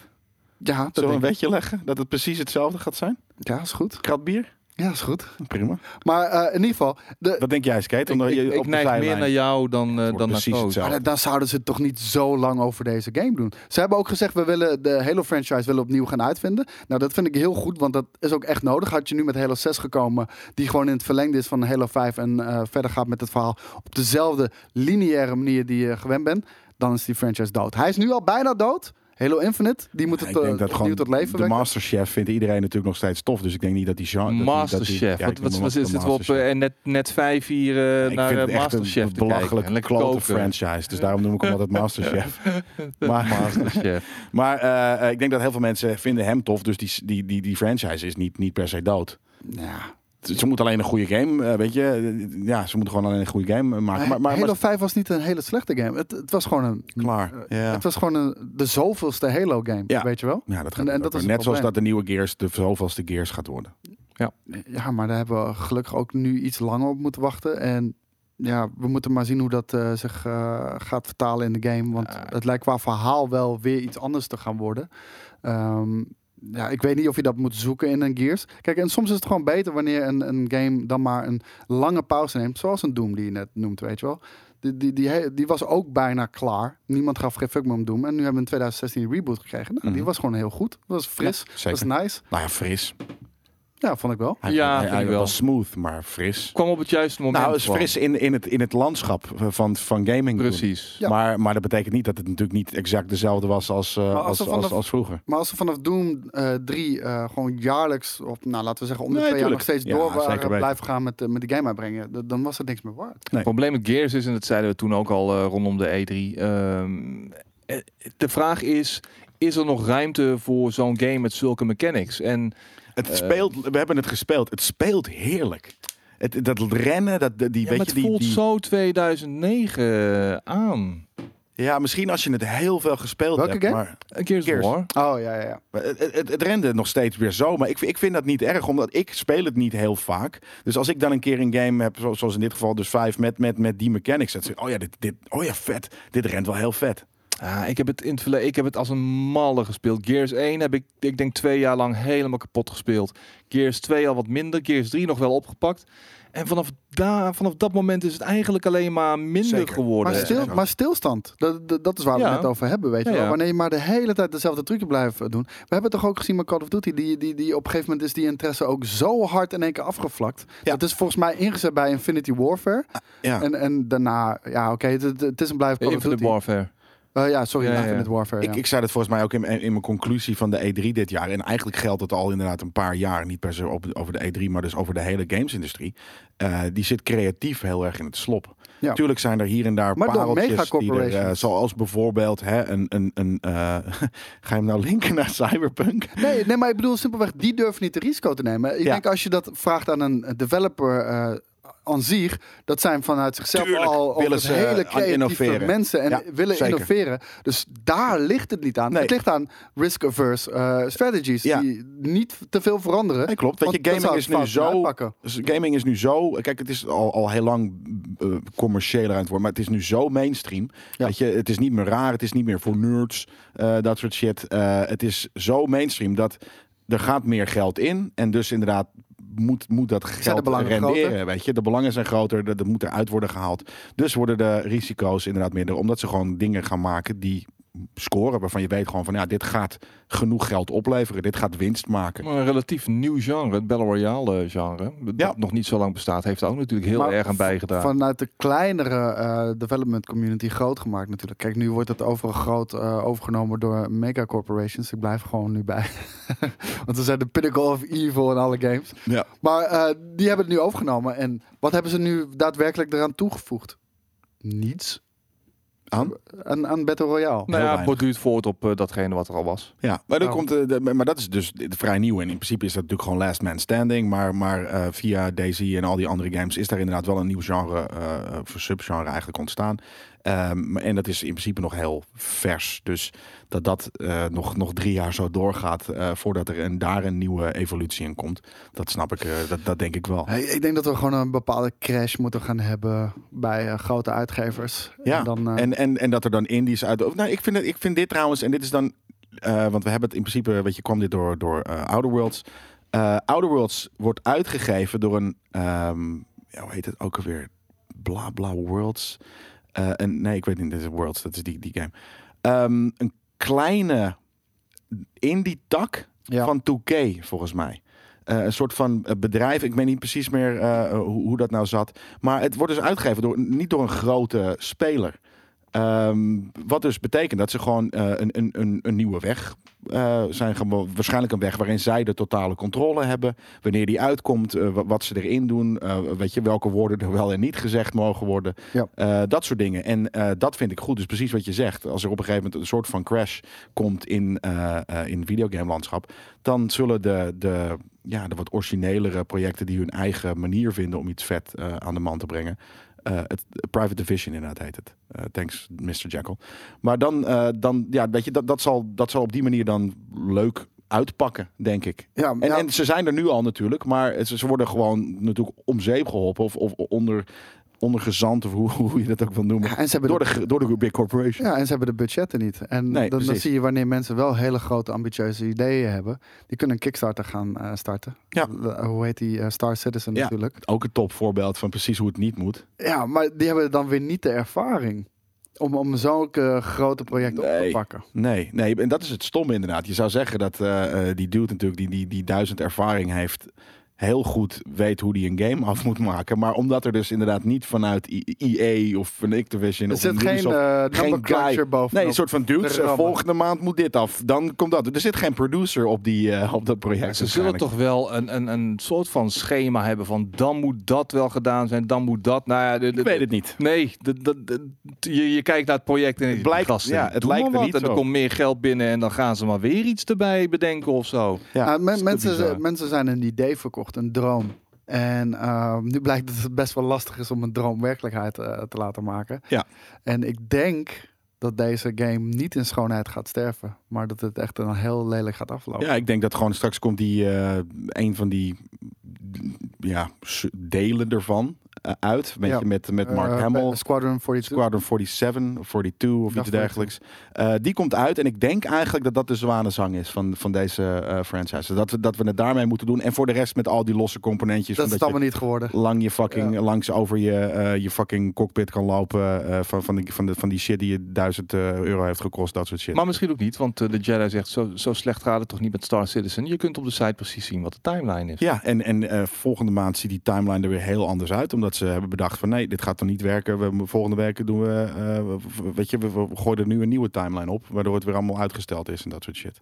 Ja, dat Zullen we een wetje leggen? Dat het precies hetzelfde gaat zijn? Ja, is goed. Krat bier? Ja, is goed. Prima. Maar eh, in ieder geval, de, Wat denk jij, Skate? Ik, Omdat ik, je ik op neig meer naar jou dan, eh, dan naar Koos. Maar dan zouden ze toch niet zo lang over deze game doen. Ze hebben ook gezegd, we willen de Halo franchise willen opnieuw gaan uitvinden. Nou, dat vind ik heel goed, want dat is ook echt nodig. Had je nu met Halo 6 gekomen, die gewoon in het verlengde is van Halo 5 en eh, verder gaat met het verhaal op dezelfde lineaire manier die je gewend bent, dan is die franchise dood. Hij is nu al bijna dood. Halo Infinite, die moet Ja, het ik eh, denk dat gewoon de. Masterchef vindt iedereen natuurlijk nog steeds tof. Dus ik denk niet dat die genre... Masterchef. ja, wat wat, is het op Masterchef. eh, net, net vijf hier eh, Ik naar echt Masterchef een te kijken. belachelijk En lekker klote franchise. Dus daarom noem ik hem altijd Masterchef. Maar- Masterchef. Maar ik denk dat heel veel mensen vinden hem tof. Dus die, die, die, die franchise is niet, niet per se dood. Ja. Ze moeten alleen een goede game, eh, weet je. Ja, ze moeten gewoon alleen een goede game eh, maken. Maar, maar, Halo maar 5 was niet een hele slechte game. Het, het was gewoon een... klaar. eh, Ja. Het was gewoon een, de zoveelste Halo game, Ja. weet je wel? Ja, dat gaat En- en dat is Net zoals dat de nieuwe Gears de zoveelste Gears gaat worden. Ja, maar daar hebben we gelukkig ook nu iets langer op moeten wachten. En ja, we moeten maar zien hoe dat eh, zich eh, gaat vertalen in de game. Want Ja. het lijkt qua verhaal wel weer iets anders te gaan worden. Ehm, ja, ik weet niet of je dat moet zoeken in een Gears. Kijk, en soms is het gewoon beter wanneer een, een game dan maar een lange pauze neemt. Zoals een Doom die je net noemt, weet je wel. Die, die, die, die was ook bijna klaar. Niemand gaf geen fuck meer om Doom. En nu hebben we in 2016 een reboot gekregen. Nou, Die Mhm. was gewoon heel goed. Dat was fris. Ja, dat was nice. Nou ja, fris. Ja, vond ik wel. Hij, Ja, hij, vind hij ik wel. was smooth, maar fris. Kwam op het juiste moment. Nou, is fris in, in, het, in het landschap van, van gaming. Precies. Ja. Maar, maar dat betekent niet dat het natuurlijk niet exact dezelfde was als, eh, als als, er als, vanaf- als vroeger. Maar als ze vanaf Doom eh 3 eh, gewoon jaarlijks, of nou laten we zeggen om de Nee, twee jaar nog steeds Ja, door waren, blijven gaan met, eh, met die game uitbrengen, dan was het niks meer waard. Het probleem met Gears is, en dat zeiden we toen ook al eh, rondom de E3. ehm, eh, de vraag is, is er nog ruimte voor zo'n game met zulke mechanics? En Het Eh. speelt, we hebben het gespeeld. Het speelt heerlijk. Het, dat rennen, dat, die, ja, weet het je, die, voelt die, zo 2009 aan. ja, misschien als je het heel veel gespeeld Welke hebt. game? Maar Eh, Gears. War. Oh ja, ja, ja. maar het, het, het rende nog steeds weer zo. Maar ik, vind- ik vind dat niet erg, omdat ik speel het niet heel vaak. Dus als ik dan een keer een game heb, zo- zoals in dit geval dus 5 met, met, met die mechanics. Dat zeg ik, oh ja, dit, dit, oh ja, vet. Dit rent wel heel vet. Ja, ik heb het in het verleden, ik heb het als een malle gespeeld. Gears 1 heb ik, ik denk twee jaar lang helemaal kapot gespeeld. Gears 2 al wat minder, Gears 3 nog wel opgepakt. En vanaf, daar, vanaf dat moment is het eigenlijk alleen maar minder Zeker. geworden. Maar, stil, maar stilstand, dat, dat, dat is waar we Ja. het over hebben, weet je Ja, wel. ja. Wanneer je maar de hele tijd dezelfde trucje blijft doen. We hebben het toch ook gezien met Call of Duty, die, die, die op een gegeven moment is die interesse ook zo hard in één keer afgevlakt. Ja. Het is volgens mij ingezet bij Infinity Warfare. Ja. En, en daarna, ja oké, het, het- het is een blijven Call of Infinite. Warfare. Eh, ja, sorry, Ja, Warfare. Ik, ja. ik zei dat volgens mij ook in, in mijn conclusie van de E3 dit jaar. En eigenlijk geldt het al inderdaad een paar jaar. Niet per se op- over de E3, maar dus over de hele gamesindustrie. Eh, die zit creatief heel erg in het slop. Ja. Natuurlijk zijn er hier en daar Maar door pareltjes die er, eh, zoals bijvoorbeeld hè, een, een, een eh, ga je hem nou linken naar Cyberpunk? Nee, nee, maar ik bedoel simpelweg, die durven niet het risico te nemen. Ik Ja. denk als je dat vraagt aan een developer eh aan zich, dat zijn vanuit zichzelf Tuurlijk al willen ze hele aan creatieve innoveren. mensen en Ja, willen zeker. innoveren. Dus daar ligt het niet aan. Nee. Het ligt aan risk-averse eh, strategies Ja. die niet te veel veranderen. Nee, klopt. Weet je, gaming is nu zo uitpakken. Dus gaming is nu zo. Kijk, het is al, al heel lang eh, commerciëler aan het worden. Maar het is nu zo mainstream. Ja. Weet je, het is niet meer raar. Het is niet meer voor nerds. eh, dat soort shit. Eh, het is zo mainstream dat er gaat meer geld in. En dus inderdaad moet, moet dat geld renderen. groter? Weet je, de belangen zijn groter. Dat, dat moet eruit worden gehaald. Dus worden de risico's inderdaad minder. Omdat ze gewoon dingen gaan maken die scoren. Waarvan je weet gewoon van ja, dit gaat genoeg geld opleveren. Dit gaat winst maken. Maar een relatief nieuw genre, het Battle Royale eh, genre, dat Ja. nog niet zo lang bestaat, heeft ook natuurlijk heel Maar erg aan bijgedragen. Vanuit de kleinere eh, development community groot gemaakt natuurlijk. Kijk, nu wordt het overal groot eh, overgenomen door mega corporations. Ik blijf gewoon nu bij. Want ze zijn de pinnacle of evil in alle games. Ja. Maar eh, die hebben het nu overgenomen. En wat hebben ze nu daadwerkelijk eraan toegevoegd? Niets. Aan? Aan, aan Battle Royale. nou ja, het borduurt voort op eh, datgene wat er al was. Ja, maar, dan Oh. komt, eh, de, maar dat is dus de- vrij nieuw. En in principe is dat natuurlijk gewoon last man standing. Maar, maar eh, via Daisy en al die andere games is daar inderdaad wel een nieuw genre, eh, of subgenre eigenlijk ontstaan. Ehm, en dat is in principe nog heel vers. Dus dat dat eh, nog, nog drie jaar zo doorgaat eh, voordat er een, daar een nieuwe evolutie in komt. Dat snap ik, eh, dat, dat denk ik wel. Hey, ik denk dat we gewoon een bepaalde crash moeten gaan hebben bij grote uitgevers. Ja, En dan, En, en, en dat er dan indies uit. Nou, ik vind, het, ik vind dit trouwens, en dit is dan. want we hebben het in principe, weet je, kwam dit door, door Outer Worlds. Outer Worlds wordt uitgegeven door een. ehm, ja, hoe heet het ook alweer? Bla bla Worlds. Eh, en, nee, ik weet niet, dit is Worlds, dat is die, die game. Ehm, een kleine indie tak ja. van 2K, volgens mij. Eh, een soort van eh, bedrijf. Ik weet niet precies meer hoe, hoe dat nou zat. Maar het wordt dus uitgegeven door, niet door een grote speler. Ehm, wat dus betekent dat ze gewoon eh, een, een, een, een nieuwe weg eh, zijn. Gewoon, waarschijnlijk een weg waarin zij de totale controle hebben. Wanneer die uitkomt, eh, wa- wat ze erin doen. weet je, welke woorden er wel en niet gezegd mogen worden. Ja. Dat soort dingen. En dat vind ik goed. Dus precies wat je zegt. Als er op een gegeven moment een soort van crash komt in, in videogame landschap. Dan zullen de, de, ja, de wat originelere projecten die hun eigen manier vinden om iets vet aan de man te brengen. Eh, het Private Division inderdaad heet het. Eh, thanks, Mr. Jekyll. Maar dan, eh, dan ja, weet je, dat, dat, zal, dat zal op die manier dan leuk uitpakken, denk ik. ja, En, ja, en ze zijn er nu al natuurlijk, maar ze, ze worden gewoon natuurlijk om zeep geholpen of, of onder, ondergezand, of hoe, hoe je dat ook wil noemen. ja, en ze hebben Door de, de, door de big corporation. ja, en ze hebben de budgetten niet. En Nee, dan, dan zie je wanneer mensen wel hele grote ambitieuze ideeën hebben. Die kunnen een Kickstarter gaan eh, starten. Ja. De- hoe heet die? eh, Star Citizen Ja. natuurlijk. Ook een topvoorbeeld van precies hoe het niet moet. Ja, maar die hebben dan weer niet de ervaring. Om, om zulke grote projecten op te pakken. Nee, nee, en dat is het stomme inderdaad. Je zou zeggen dat eh, die dude natuurlijk, die, die, die duizend ervaring heeft, heel goed weet hoe die een game af moet maken. Maar omdat er dus inderdaad niet vanuit EA of van Activision Er of zit een geen Ubisoft- eh geen guy. bovenop. Nee, een soort van dudes. eh, volgende maand moet dit af. Dan komt dat. Er zit geen producer op, die, eh, op dat project. Ze zullen toch wel een, een, een soort van schema hebben van dan moet dat wel gedaan zijn, dan moet dat. Nou ja, de, de- Ik weet het niet. Nee, de, de, de- je, je kijkt naar het project en het blijkt- gasten, ja, het lijkt er wat. niet en er zo. komt meer geld binnen en dan gaan ze maar weer iets erbij bedenken of zo. Ja, men- mensen, mensen zijn een idee verkocht, een droom. En ehm, nu blijkt dat het best wel lastig is om een droom werkelijkheid eh, te laten maken. Ja. En ik denk dat deze game niet in schoonheid gaat sterven. Maar dat het echt een heel lelijk gaat aflopen. Ja, ik denk dat gewoon straks komt die eh, een van die ja, delen ervan eh, uit. Weet Ja. je, met, met Mark Eh, Hamill. Squadron 42. Squadron 47 of 42 of iets dergelijks. Eh, die komt uit en ik denk eigenlijk dat dat de zwanenzang is van, van deze eh, franchise. Dat we, dat we het daarmee moeten doen. En voor de rest met al die losse componentjes. dat is het allemaal niet geworden. lang je fucking Ja. langs over je, eh, je fucking cockpit kan lopen. eh, van, van, die, van, de, van die shit die je duizend euro heeft gekost. Dat soort shit. Maar misschien ook niet, want de Jedi zegt zo, zo slecht gaat het toch niet met Star Citizen. Je kunt op de site precies zien wat de timeline is. Ja, en, en eh, volgende maand ziet die timeline er weer heel anders uit. Omdat ze hebben bedacht van nee, dit gaat toch niet werken. We, volgende week doen we, eh, weet je, we, we gooien er nu een nieuwe timeline op. Waardoor het weer allemaal uitgesteld is en dat soort shit.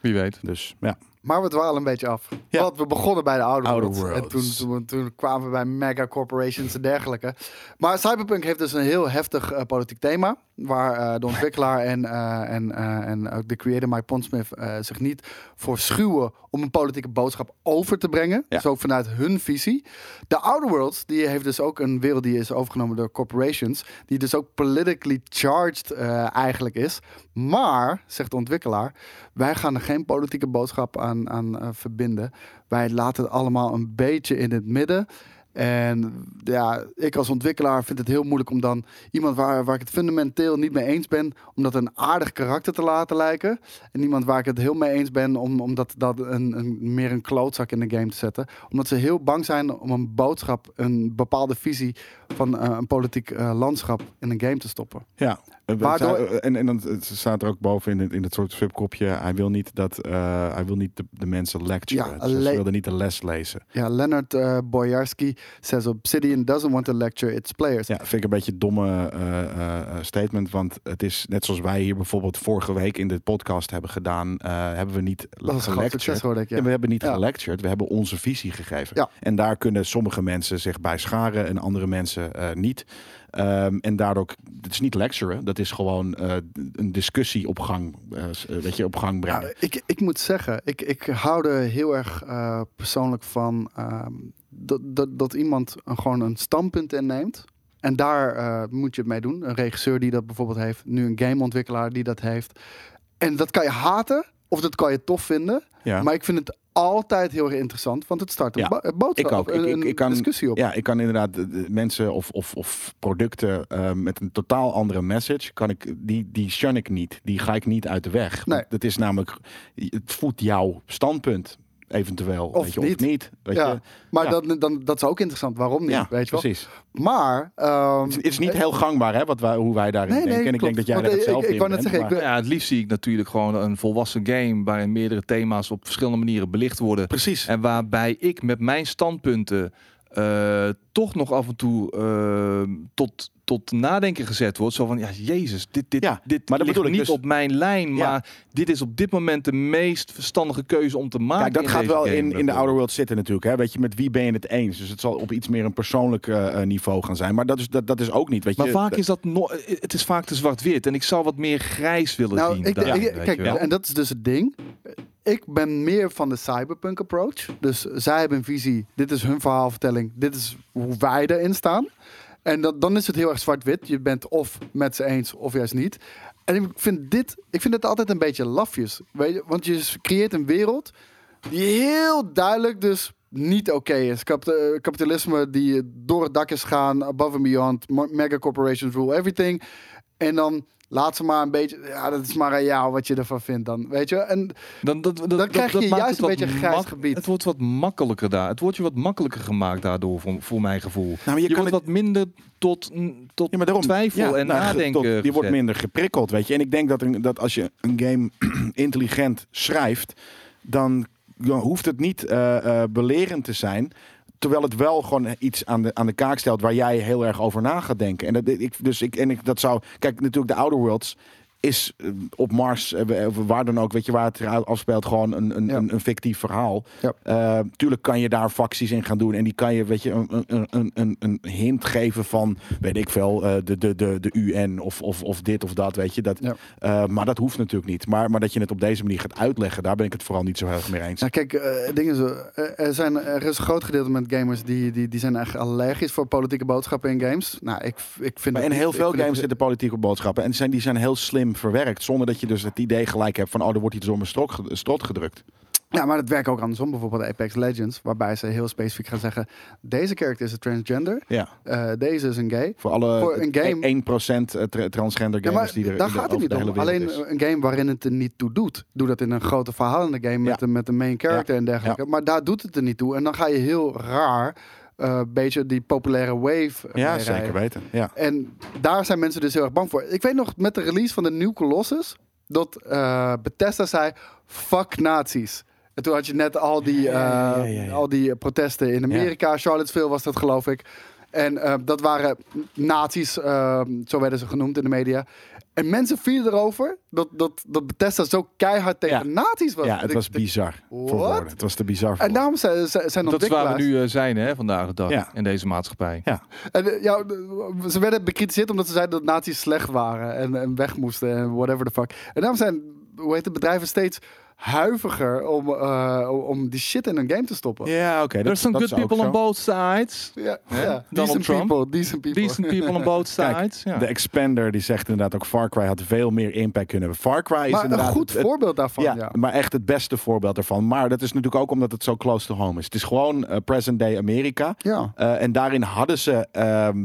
Wie weet. Dus ja, Maar we dwalen een beetje af. Ja. Want we begonnen bij de Outer, Outer Worlds. En toen, toen, toen kwamen we bij mega corporations en dergelijke. Maar Cyberpunk heeft dus een heel heftig eh, politiek thema. Waar eh, de ontwikkelaar en, eh, en, en ook de creator Mike Pondsmith zich niet voor schuwen om een politieke boodschap over te brengen. Ja. Dus ook vanuit hun visie. De Outer Worlds die heeft dus ook een wereld die is overgenomen door corporations. Die dus ook politically charged eigenlijk is. Maar, zegt de ontwikkelaar, wij gaan er geen politieke boodschap aan, aan eh, verbinden. Wij laten het allemaal een beetje in het midden. En ja, ik als ontwikkelaar vind het heel moeilijk om dan iemand waar, waar ik het fundamenteel niet mee eens ben, om dat een aardig karakter te laten lijken. En iemand waar ik het heel mee eens ben om, om dat, dat een, een, meer een klootzak in de game te zetten. Omdat ze heel bang zijn om een boodschap, een bepaalde visie van eh, een politiek eh, landschap in een game te stoppen. ja. Eh, Waardoor- zij- En, en dan staat er ook boven in het, in het soort subkopje. Hij wil niet dat eh, hij wil niet de, de mensen lecturen. Ja, Dus le- ze wilden niet de les lezen. Ja, Leonard uh, Boyarski says Obsidian doesn't want to lecture its players. Ja, vind ik een beetje een domme eh, eh, eh, statement. Want het is net zoals wij hier bijvoorbeeld vorige week in de podcast hebben gedaan. eh, hebben we niet dat gelectured. ik. Ja, Ja. we hebben niet Ja. gelectured, we hebben onze visie gegeven. Ja. En daar kunnen sommige mensen zich bij scharen en andere mensen eh, niet. Ehm, en daardoor, het is niet lecturen, dat is gewoon eh, een discussie op gang, eh, eh, weet je, op gang brengen. Nou, ik, ik moet zeggen, ik, ik hou er heel erg persoonlijk van ehm, dat, dat, dat iemand gewoon een standpunt inneemt. En daar moet je het mee doen. Een regisseur die dat bijvoorbeeld heeft. Nu een gameontwikkelaar die dat heeft. En dat kan je haten of dat kan je tof vinden. Ja. Maar ik vind het altijd heel erg interessant. Want het start een, Ja, boodschap, ik ook. Een, Ik- ik- een ik kan- discussie op. Ja, ik kan inderdaad de, de mensen of, of, of producten eh, met een totaal andere message, kan ik, die, die shun ik niet. Die ga ik niet uit de weg. Nee. Het is namelijk, het voedt jouw standpunt eventueel. Of weet je, niet. Of niet weet Ja, je? Maar Ja. Dan, dan, dat is ook interessant. Waarom niet? Ja, weet je wel? precies. Maar... ehm, Het is niet heel gangbaar hè, wat wij, hoe wij daarin Nee, nee, denken. en ik klopt. denk dat jij Want er hetzelfde ik- ik in wou net bent, zeggen, ik maar- Ja, het liefst zie ik natuurlijk gewoon een volwassen game waarin meerdere thema's op verschillende manieren belicht worden. Precies. En waarbij ik met mijn standpunten eh, toch nog af en toe eh, tot, tot nadenken gezet word. Zo van, ja, jezus, dit, dit, Ja, dit maar dat ligt bedoel ik niet dus. op mijn lijn. Ja. Maar dit is op dit moment de meest verstandige keuze om te maken. Kijk, dat in gaat deze wel game, in, in de. Outer World zitten natuurlijk. Hè? Weet je, met wie ben je het eens? Dus het zal op iets meer een persoonlijk eh, niveau gaan zijn. Maar dat is, dat, dat is ook niet. Weet Maar je, vaak dat- is dat no het is vaak te zwart-wit. En ik zou wat meer grijs willen Nou, zien. ik, ik- weet kijk, en dat is dus het ding. Ik ben meer van de cyberpunk approach. Dus zij hebben een visie. Dit is hun verhaalvertelling. Dit is hoe wij erin staan. En dat, dan is het heel erg zwart-wit. Je bent of met ze eens of juist niet. En ik vind dit, ik vind het altijd een beetje lafjes. Weet je? Want je creëert een wereld die heel duidelijk dus niet oké is. Eh, kapitalisme die door het dak is gaan, above and beyond, mega corporations rule everything. En dan laat ze maar een beetje, ja, dat is maar aan jou wat je ervan vindt dan, weet je. En Dan, dat, dat, Dan krijg je juist een beetje een grijs gebied. Het wordt wat makkelijker daar. Het wordt je wat makkelijker gemaakt daardoor, voor, voor mijn gevoel. Nou, maar je je kan wordt het- wat minder tot, tot Ja, maar daarom, twijfel ja, en nou, nadenken tot- je wordt minder geprikkeld, weet je. En ik denk dat, een, dat als je een game intelligent schrijft, dan, dan hoeft het niet eh, eh, belerend te zijn. Terwijl het wel gewoon iets aan de, aan de kaak stelt waar jij heel erg over na gaat denken. En dat, ik, dus ik, en ik, dat zou. Kijk, natuurlijk, de Outer Worlds is eh, op Mars, eh, waar dan ook, weet je, waar het afspeelt, gewoon een, een, Ja. een, een fictief verhaal. Ja. Eh, tuurlijk kan je daar facties in gaan doen. En die kan je, weet je, een, een, een, een, hint geven van, weet ik veel, eh, de, de, de, de UN of, of, of dit of dat, weet je. Dat, Ja. eh, maar dat hoeft natuurlijk niet. Maar, maar dat je het op deze manier gaat uitleggen, daar ben ik het vooral niet zo heel erg mee eens. Nou, kijk, het ding is, eh, er, zijn, er is een groot gedeelte met gamers die, die, die zijn echt allergisch voor politieke boodschappen in games. Nou, ik, ik vind Maar in heel veel games zitten politieke boodschappen. En zijn, die zijn heel slim verwerkt. Zonder dat je dus het idee gelijk hebt van... oh, er wordt iets door mijn strot, strot gedrukt. Ja, maar het werkt ook andersom. Bijvoorbeeld Apex Legends, waarbij ze heel specifiek gaan zeggen: deze character is een transgender, Ja, eh, deze is een gay. voor alle Voor een game- 1% eh, tra- transgender Ja, gamers maar die er daar de- gaat het niet de om. Alleen is. een game waarin het er niet toe doet. Doe dat in een grote verhalende game met, Ja. een, met een main character en dergelijke. Maar daar doet het er niet toe. En dan ga je heel raar een beetje die populaire wave Ja, zeker weten. Ja. En daar zijn mensen dus heel erg bang voor. Ik weet nog met de release van de nieuwe Colossus dat eh, Bethesda zei: fuck nazi's. En toen had je net al die, Ja, ja, ja, ja. al die protesten in Amerika. Charlottesville was dat, geloof ik. En dat waren nazi's, eh, zo werden ze genoemd in de media. En mensen vielen erover dat, dat, dat Bethesda zo keihard tegen Ja. nazi's was. ja, het was bizar voor. Het was te bizar voor En daarom zijn, zijn zijn Dat is waar we nu eh, zijn hè, vandaag de dag Ja. in deze maatschappij. Ja. En, eh, ja, de- ze werden bekritiseerd omdat ze zeiden dat nazi's slecht waren en, en weg moesten en whatever the fuck. En daarom zijn hoe heet het, bedrijven steeds huiviger om, eh, om die shit in een game te stoppen. Ja, oké. dat- There's some good people on both sides. Ja. Donald Decent Trump. people, decent people. Decent people on both sides. ja. De Expander die zegt inderdaad ook Far Cry had veel meer impact kunnen hebben. Far Cry is maar een inderdaad goed het- het- voorbeeld daarvan, ja, ja. maar echt het beste voorbeeld ervan. Maar dat is natuurlijk ook omdat het zo close to home is. Het is gewoon eh, present day Amerika. Ja, Eh, en daarin hadden ze. ehm,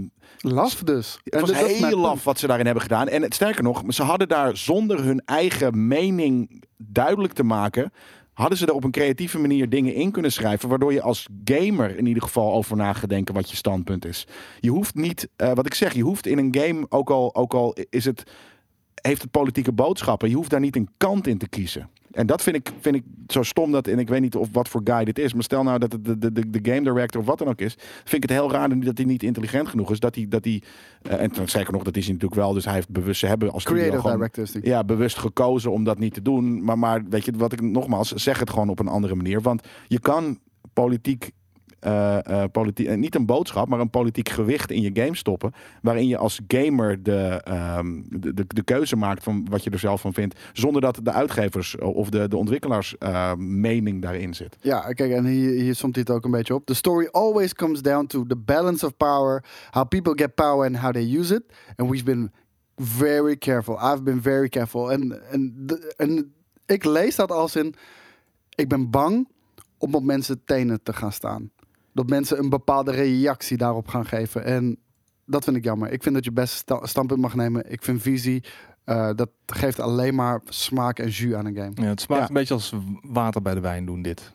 laf dus. het En was heel punt. laf wat ze daarin hebben gedaan. En het, sterker nog, ze hadden daar zonder hun eigen mening duidelijk te maken. Hadden ze er op een creatieve manier dingen in kunnen schrijven. Waardoor je als gamer in ieder geval over na gaat denken wat je standpunt is. Je hoeft niet, eh, wat ik zeg, je hoeft in een game, ook al, ook al is het, heeft het politieke boodschappen. Je hoeft daar niet een kant in te kiezen. En dat vind ik, vind ik zo stom dat, en ik weet niet of wat voor guy dit is, maar stel nou dat het de, de, de, de game director of wat dan ook is, vind ik het heel raar dat hij niet intelligent genoeg is. Dat hij, dat hij eh, en dan zeker nog, dat is hij natuurlijk wel, dus hij heeft bewust, ze hebben als Creative gewoon, directors. die- ja, bewust gekozen om dat niet te doen. Maar, maar weet je, wat ik nogmaals zeg het gewoon op een andere manier. Want je kan politiek eh, eh, politie- eh, niet een boodschap, maar een politiek gewicht in je game stoppen. Waarin je als gamer de, ehm, de, de, keuze maakt van wat je er zelf van vindt. Zonder dat de uitgevers of de, de ontwikkelaars mening daarin zit. Ja, kijk, en hier, hier somt het ook een beetje op. The story always comes down to the balance of power, how people get power and how they use it. And we've been very careful. I've been very careful. En, en, en ik lees dat als in, ik ben bang om op mensen tenen te gaan staan. Dat mensen een bepaalde reactie daarop gaan geven. En dat vind ik jammer. Ik vind dat je best sta- standpunt mag nemen. Ik vind visie, eh, dat geeft alleen maar smaak en jus aan een game. Ja, het smaakt Ja. een beetje als water bij de wijn doen dit.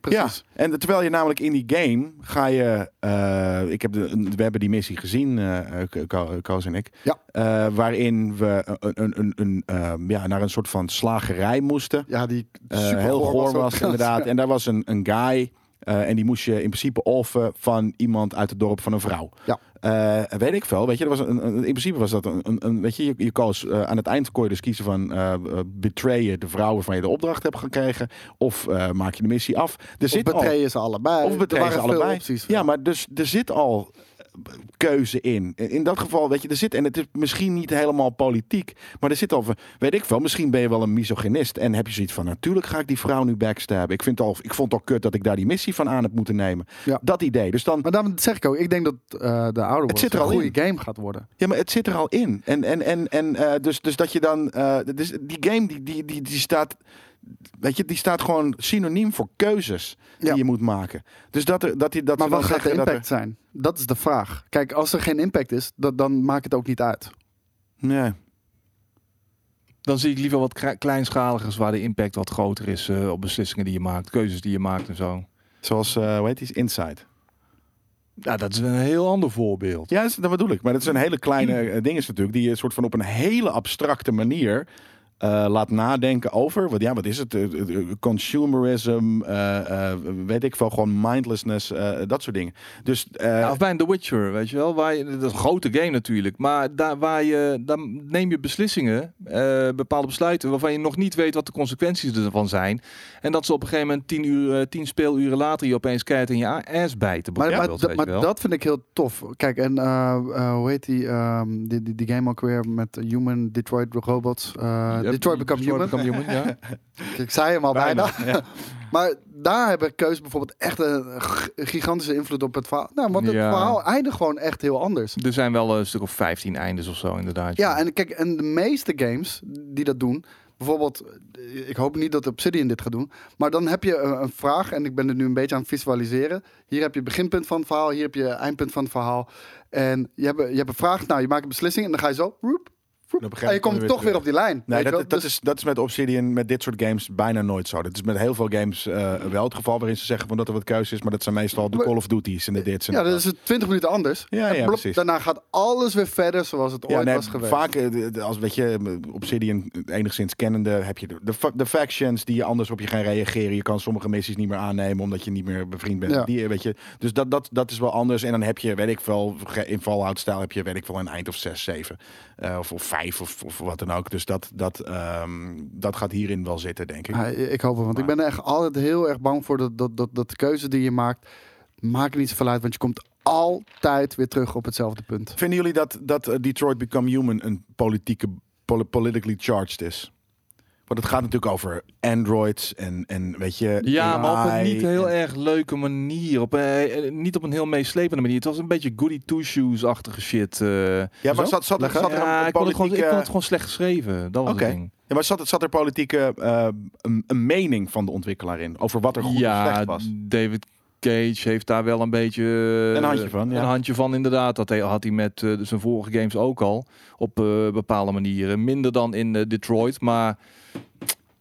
Precies. Ja, en terwijl je namelijk in die game ga je. eh, ik heb de, we hebben die missie gezien, Ko- Koos en ik. Ja. Eh, waarin we een, een, een, een, ja, naar een soort van slagerij moesten. Ja, die super heel goor was, inderdaad. En daar was een, een guy. Eh, en die moest je in principe offen van iemand uit het dorp van een vrouw. Ja. Eh, weet ik veel. Weet je, was een, een- in principe was dat een, een, weet je, je, je koos eh, aan het eind kon je dus kiezen van uh, betrayen de vrouw waarvan je de opdracht hebt gekregen, of maak je de missie af. Er Of zit al, betreien ze allebei. of betreien Er ze allebei. Opties. ja, maar dus er zit al keuze in. In dat geval, weet je, er zit, en het is misschien niet helemaal politiek, maar er zit al, weet ik veel, misschien ben je wel een misogynist en heb je zoiets van, natuurlijk ga ik die vrouw nu backstabben. Ik, vind al, ik vond het al kut dat ik daar die missie van aan heb moeten nemen. Ja. Dat idee. Dus dan, Maar daarom zeg ik ook, ik denk dat eh, de oude zit er een al goede in. game gaat worden. ja, maar het zit er al in. En, en, en, en eh, dus, dus dat je dan, eh, dus die game die, die, die, die staat, weet je, die staat gewoon synoniem voor keuzes die Ja. je moet maken. Dus dat, er, dat, die, dat Maar wat gaat de dat er- impact zijn? Dat is de vraag. Kijk, als er geen impact is, dat, dan maakt het ook niet uit. Nee. Dan zie ik liever wat kle- kleinschaligers waar de impact wat groter is eh, op beslissingen die je maakt, keuzes die je maakt en zo. Zoals, eh hoe heet die? Inside. Ja, dat is een heel ander voorbeeld. Ja, dat bedoel ik. Maar dat zijn hele kleine eh, dingen natuurlijk. Die je soort van op een hele abstracte manier eh, laat nadenken over. Wat, ja, wat is het? Eh, eh, eh, consumerism, weet ik veel. Gewoon mindlessness, eh, dat soort dingen. Dus eh, Ja, of bij een The Witcher, weet je wel. Waar je, dat is een grote game natuurlijk. Maar daar, waar je, daar neem je beslissingen, eh, bepaalde besluiten, waarvan je nog niet weet wat de consequenties ervan zijn. En dat ze op een gegeven moment tien, uur, tien speeluren later je opeens keihard in je ass bijten. Maar, maar, bijvoorbeeld, dat- weet maar je wel. dat vind ik heel tof. Kijk, en eh, eh, hoe heet die, ehm, die, die, die game ook weer met Human Detroit Robots? Eh, Ja, Detroit Become Human. Become Human, ja. Ik zei hem al bijna. Ja. Maar daar hebben keuzes bijvoorbeeld echt een gigantische invloed op het verhaal. Nou, want het Ja. verhaal eindigt gewoon echt heel anders. Er zijn wel een stuk of 15 eindes of zo, inderdaad. Ja, en kijk, en de meeste games die dat doen, bijvoorbeeld, ik hoop niet dat Obsidian dit gaat doen, maar dan heb je een, vraag en ik ben het nu een beetje aan het visualiseren. Hier heb je het beginpunt van het verhaal, hier heb je eindpunt van het verhaal. En je hebt, je hebt een vraag, nou, je maakt een beslissing en dan ga je zo, roep, en je ik dan komt weer toch weer op die lijn. Nee, je dat, wel? dat, Dus- is, dat is met Obsidian, met dit soort games, bijna nooit zo. Dat is met heel veel games eh, wel het geval waarin ze zeggen van dat er wat keuze is. Maar dat zijn meestal de Call of Duty's en de dit en ja, dat is het 20 minuten anders. Ja, En ja, blop, precies. daarna gaat alles weer verder zoals het Ja, ooit nee, was geweest. vaak, eh, als weet je, Obsidian enigszins kennende, heb je de, de, fa- de factions die je anders op je gaan reageren. Je kan sommige missies niet meer aannemen omdat je niet meer bevriend bent. Ja. Die, weet je, dus dat, dat, dat is wel anders. En dan heb je, weet ik veel, ge- in Fallout-stijl heb je, weet ik veel, een eind of 6, 7. eh, of, of 5 of, of wat dan ook. Dus dat, dat, ehm, dat gaat hierin wel zitten, denk ik. Ja, ik hoop het, want ik ben er echt altijd heel erg bang voor dat, dat, dat, dat de keuze die je maakt, maakt niet zoveel uit, want je komt altijd weer terug op hetzelfde punt. Vinden jullie dat, dat eh, Detroit Become Human een politieke, poli- politically charged is? Want het gaat natuurlijk over androids en, en weet je... Ja, maar op een niet heel en- erg leuke manier. Op, eh, eh, niet op een heel meeslepende manier. Het was een beetje goody two-shoes-achtige shit. eh. Ja, maar Zo? zat, zat, er ja, een ik vond, het gewoon, ik politieke... vond het gewoon slecht geschreven. Dat was Oké. het ding. Ja, maar zat, zat er politieke een, een mening van de ontwikkelaar in? Over wat er goed of ja, slecht was? David Cage heeft daar wel een beetje... eh, Een handje van, ja. Een handje van, inderdaad. Dat had hij met eh, zijn vorige games ook al. Op eh, bepaalde manieren. Minder dan in eh, Detroit. Maar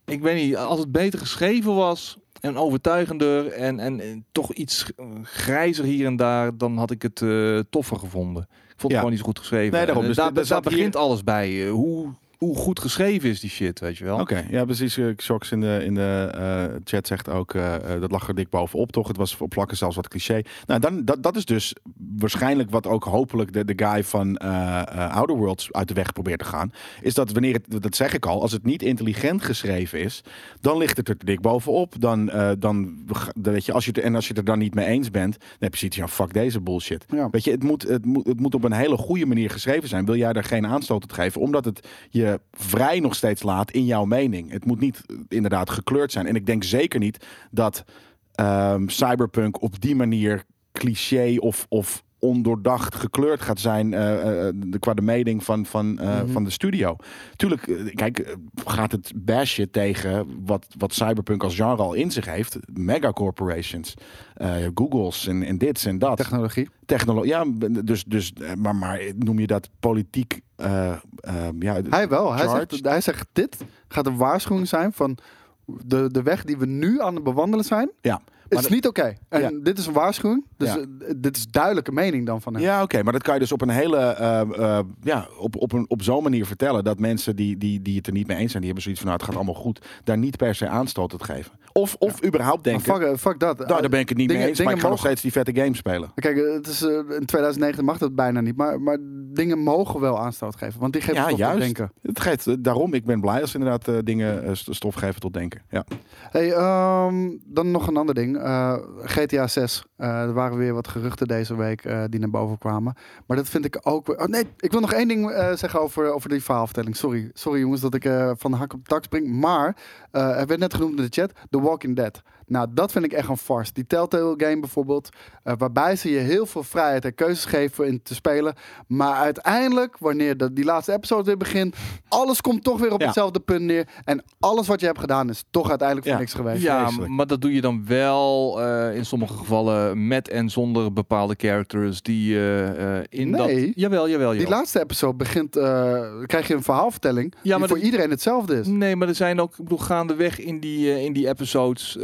ik weet niet, als het beter geschreven was... En overtuigender en, en, en toch iets eh, grijzer hier en daar, dan had ik het eh, toffer gevonden. Ik vond het Ja. gewoon niet zo goed geschreven. Nee, daarom. En Dus daar, begint hier- alles bij. Eh, hoe hoe goed geschreven is die shit, weet je wel. Oké, ja precies. Eh, Shox in de, in de eh, chat zegt ook, eh, eh, dat lag er dik bovenop toch? Het was op vlakken zelfs wat cliché. Nou, dan, dat, dat is dus waarschijnlijk wat ook hopelijk de, de guy van eh eh, Outer Worlds uit de weg probeert te gaan. Is dat wanneer het, dat zeg ik al, als het niet intelligent geschreven is, dan ligt het er dik bovenop. Dan, eh, dan weet je, als je het, en als je het er dan niet mee eens bent, dan heb je zoiets van, fuck deze bullshit. Ja. Weet je, het moet, het, moet, het moet op een hele goede manier geschreven zijn. Wil jij er geen aanstoot aan geven? Omdat het je vrij nog steeds laat in jouw mening. Het moet niet eh, inderdaad gekleurd zijn. En ik denk zeker niet dat ehm, Cyberpunk op die manier cliché of, of ondoordacht gekleurd gaat zijn eh, eh, de, qua de mening van, van, eh, Mhm. van de studio. Tuurlijk, kijk, gaat het bashen tegen wat, wat Cyberpunk als genre al in zich heeft. Megacorporations, eh Googles en, en dit en dat. Technologie. Technologie, ja, dus, dus maar, maar noem je dat politiek? eh, eh, ja, Hij wel. Hij zegt, hij zegt dit gaat een waarschuwing zijn van de, de weg die we nu aan het bewandelen zijn. ja. Het is niet oké. En Ja. dit is een waarschuwing. Dus Ja. eh, dit is duidelijke mening dan van hem. Ja, oké, maar dat kan je dus op een hele, eh, eh, ja, op, op, een, op zo'n manier vertellen dat mensen die, die, die het er niet mee eens zijn, die hebben zoiets van, nou, het gaat allemaal goed, daar niet per se aanstoot te geven. Of, of überhaupt Maar denken, fuck, fuck dat. nou, daar ben ik het niet Dingen- mee eens, maar ik ga nog steeds die vette games spelen. Kijk, het is, in 2009 mag dat bijna niet. Maar, maar dingen mogen wel aanstoot geven. Want die geven stof tot juist. denken. Het geeft, daarom, ik ben blij als inderdaad dingen st- stof geven tot denken. Ja. Hey, ehm, dan nog een ander ding. Eh, GTA 6. Eh, er waren weer wat geruchten deze week eh, die naar boven kwamen. Maar dat vind ik ook... Oh nee, ik wil nog één ding zeggen over, over die verhaalvertelling. Sorry, sorry jongens dat ik van de hak op de tak spring. Maar, er werd net genoemd in de chat, The Walking Dead. Nou, dat vind ik echt een farce. Die Telltale game bijvoorbeeld, eh, waarbij ze je heel veel vrijheid en keuzes geven in te spelen. Maar uiteindelijk, wanneer de, die laatste episode weer begint, alles komt toch weer op Ja. hetzelfde punt neer. En alles wat je hebt gedaan is toch uiteindelijk voor Ja. niks geweest. Ja, vreselijk. maar dat doe je dan wel eh, in sommige gevallen met en zonder bepaalde characters die eh, eh, in dat... Nee. Jawel, jawel, Die jawel. laatste episode begint, eh, krijg je een verhaalvertelling Ja, die maar voor dat- iedereen hetzelfde is. Nee, maar er zijn ook, ik bedoel, gaandeweg in die, in die episodes,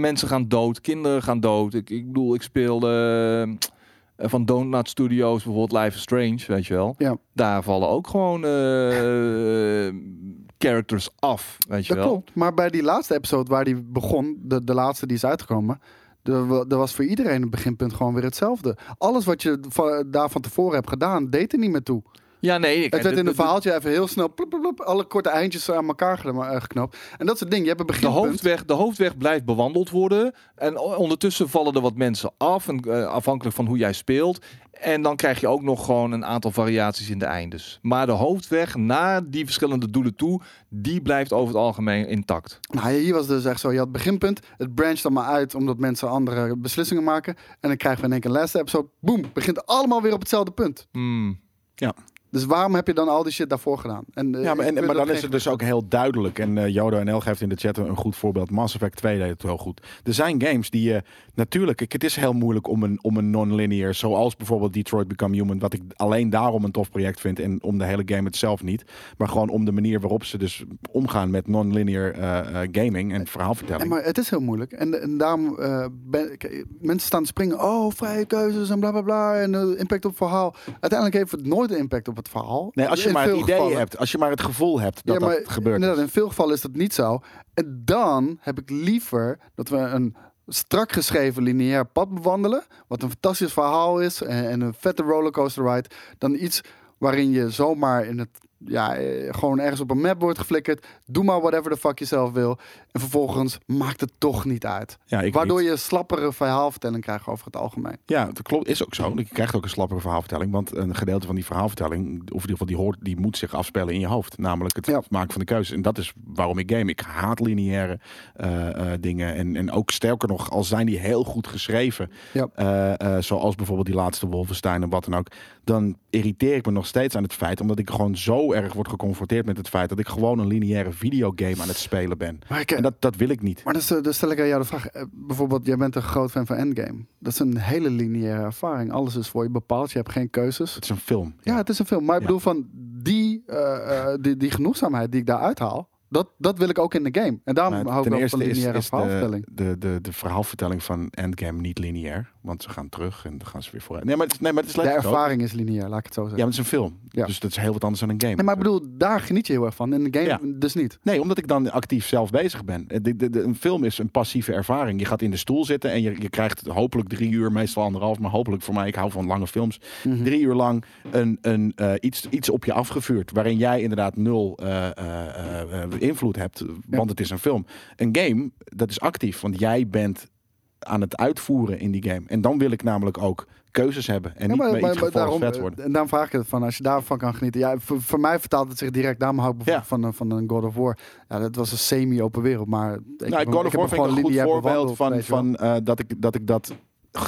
mensen gaan dood, kinderen gaan dood. Ik, ik bedoel, ik speelde eh, van Donut Studios bijvoorbeeld Life is Strange, weet je wel. Ja. Daar vallen ook gewoon eh, characters af, weet je Dat wel. klopt. Maar bij die laatste episode waar die begon, de, de laatste die is uitgekomen, er er was voor iedereen het beginpunt gewoon weer hetzelfde. Alles wat je daar van tevoren hebt gedaan, deed er niet meer toe. Ja, nee. Het werd in een verhaaltje even heel snel plup, plup, alle korte eindjes aan elkaar eh, geknoopt. En dat is het ding. Je hebt een De beginpunt. hoofdweg, de hoofdweg blijft bewandeld worden. En ondertussen vallen er wat mensen af. En, eh, afhankelijk van hoe jij speelt. En dan krijg je ook nog gewoon een aantal variaties in de eindes. Maar de hoofdweg naar die verschillende doelen toe, die blijft over het algemeen intact. Nou, hier was het dus echt zo. Je had het beginpunt. Het brancht dan maar uit omdat mensen andere beslissingen maken. En dan krijgen we in één keer een laatste episode. Boom. Begint allemaal weer op hetzelfde punt. Hmm. Dus waarom heb je dan al die shit daarvoor gedaan? En, eh, Ja, maar, ik en, maar dan is het dus ook heel duidelijk. En eh Jodo NL geeft in de chat een goed voorbeeld. Mass Effect 2 deed het wel goed. Er zijn games die je... natuurlijk, kijk, het is heel moeilijk om een, om een non-linear... zoals bijvoorbeeld Detroit Become Human... wat ik alleen daarom een tof project vind... en om de hele game het zelf niet. Maar gewoon om de manier waarop ze dus omgaan... met non-linear eh, eh, gaming en Ja, verhaalvertelling. maar het is heel moeilijk. En, en daarom eh, ben, mensen staan te springen. Oh, vrije keuzes en bla bla bla. En eh, impact op verhaal. Uiteindelijk heeft het nooit een impact op het verhaal. Nee, als je In maar het idee gevallen. hebt, als je maar het gevoel hebt dat ja, maar dat gebeurt. inderdaad, in veel gevallen is dat niet zo. En dan heb ik liever dat we een strak geschreven lineair pad bewandelen. Wat een fantastisch verhaal is en, en een vette rollercoaster ride. Dan iets waarin je zomaar in het, ja, eh, gewoon ergens op een map wordt geflikkerd. Doe maar whatever the fuck je zelf wil. En vervolgens maakt het toch niet uit. ja, Waardoor niet. je slappere verhaalvertelling krijgt over het algemeen. Ja, dat klopt. Is ook zo. Je krijgt ook een slappere verhaalvertelling. Want een gedeelte van die verhaalvertelling, of in ieder geval die hoort, die moet zich afspelen in je hoofd. Namelijk het Ja. maken van de keuze. En dat is waarom ik game. Ik haat lineaire eh, eh, dingen. En, en ook sterker nog, al zijn die heel goed geschreven. Ja. zoals bijvoorbeeld die laatste Wolfenstein en wat dan ook. Dan irriteer ik me nog steeds aan het feit. Omdat ik gewoon zo erg word geconfronteerd met het feit dat ik gewoon een lineaire videogame aan het spelen ben. Ik, En dat, dat wil ik niet. maar dan, stel- ik aan jou de vraag. eh, bijvoorbeeld, jij bent een groot fan van Endgame. Dat is een hele lineaire ervaring. Alles is voor je bepaald. Je hebt geen keuzes. Het is een film. Ja, het is een film. Maar ik bedoel van die, eh, eh, die, die genoegzaamheid die ik daar uithaal. Dat, dat wil ik ook in de game. En daarom Maar hou ik wel van lineaire is de, verhaalvertelling. de, de, de verhaalvertelling van Endgame niet lineair. Want ze gaan terug en dan gaan ze weer vooruit. Nee, maar het nee, maar het is De ervaring is lineair, laat ik het zo zeggen. Ja, maar het is een film. Ja. Dus dat is heel wat anders dan een game. Nee, maar ik bedoel, daar geniet je heel erg van. In de game Ja. dus niet. Nee, omdat ik dan actief zelf bezig ben. De, de, de- een film is een passieve ervaring. Je gaat in de stoel zitten en je, je krijgt hopelijk drie uur, meestal anderhalf, maar hopelijk voor mij, ik hou van lange films, Mhm. drie uur lang een, een, eh, iets, iets op je afgevuurd. Waarin jij inderdaad nul eh, eh, eh, eh, invloed hebt, want het is een film. Een game, dat is actief, want jij bent aan het uitvoeren in die game. En dan wil ik namelijk ook keuzes hebben en Ja, niet maar, meer maar- iets maar daarom, geforceerd eh, worden. en daarom vraag ik het van, als je daarvan kan genieten. Ja, voor, voor mij vertaalt het zich direct. Daarom hou ik bijvoorbeeld van, een- van een God of War. Ja, dat was een semi-open wereld, maar... Ik heb nou, hem- God of heb War vind ik een goed voorbeeld van, van eh, dat, ik, dat ik dat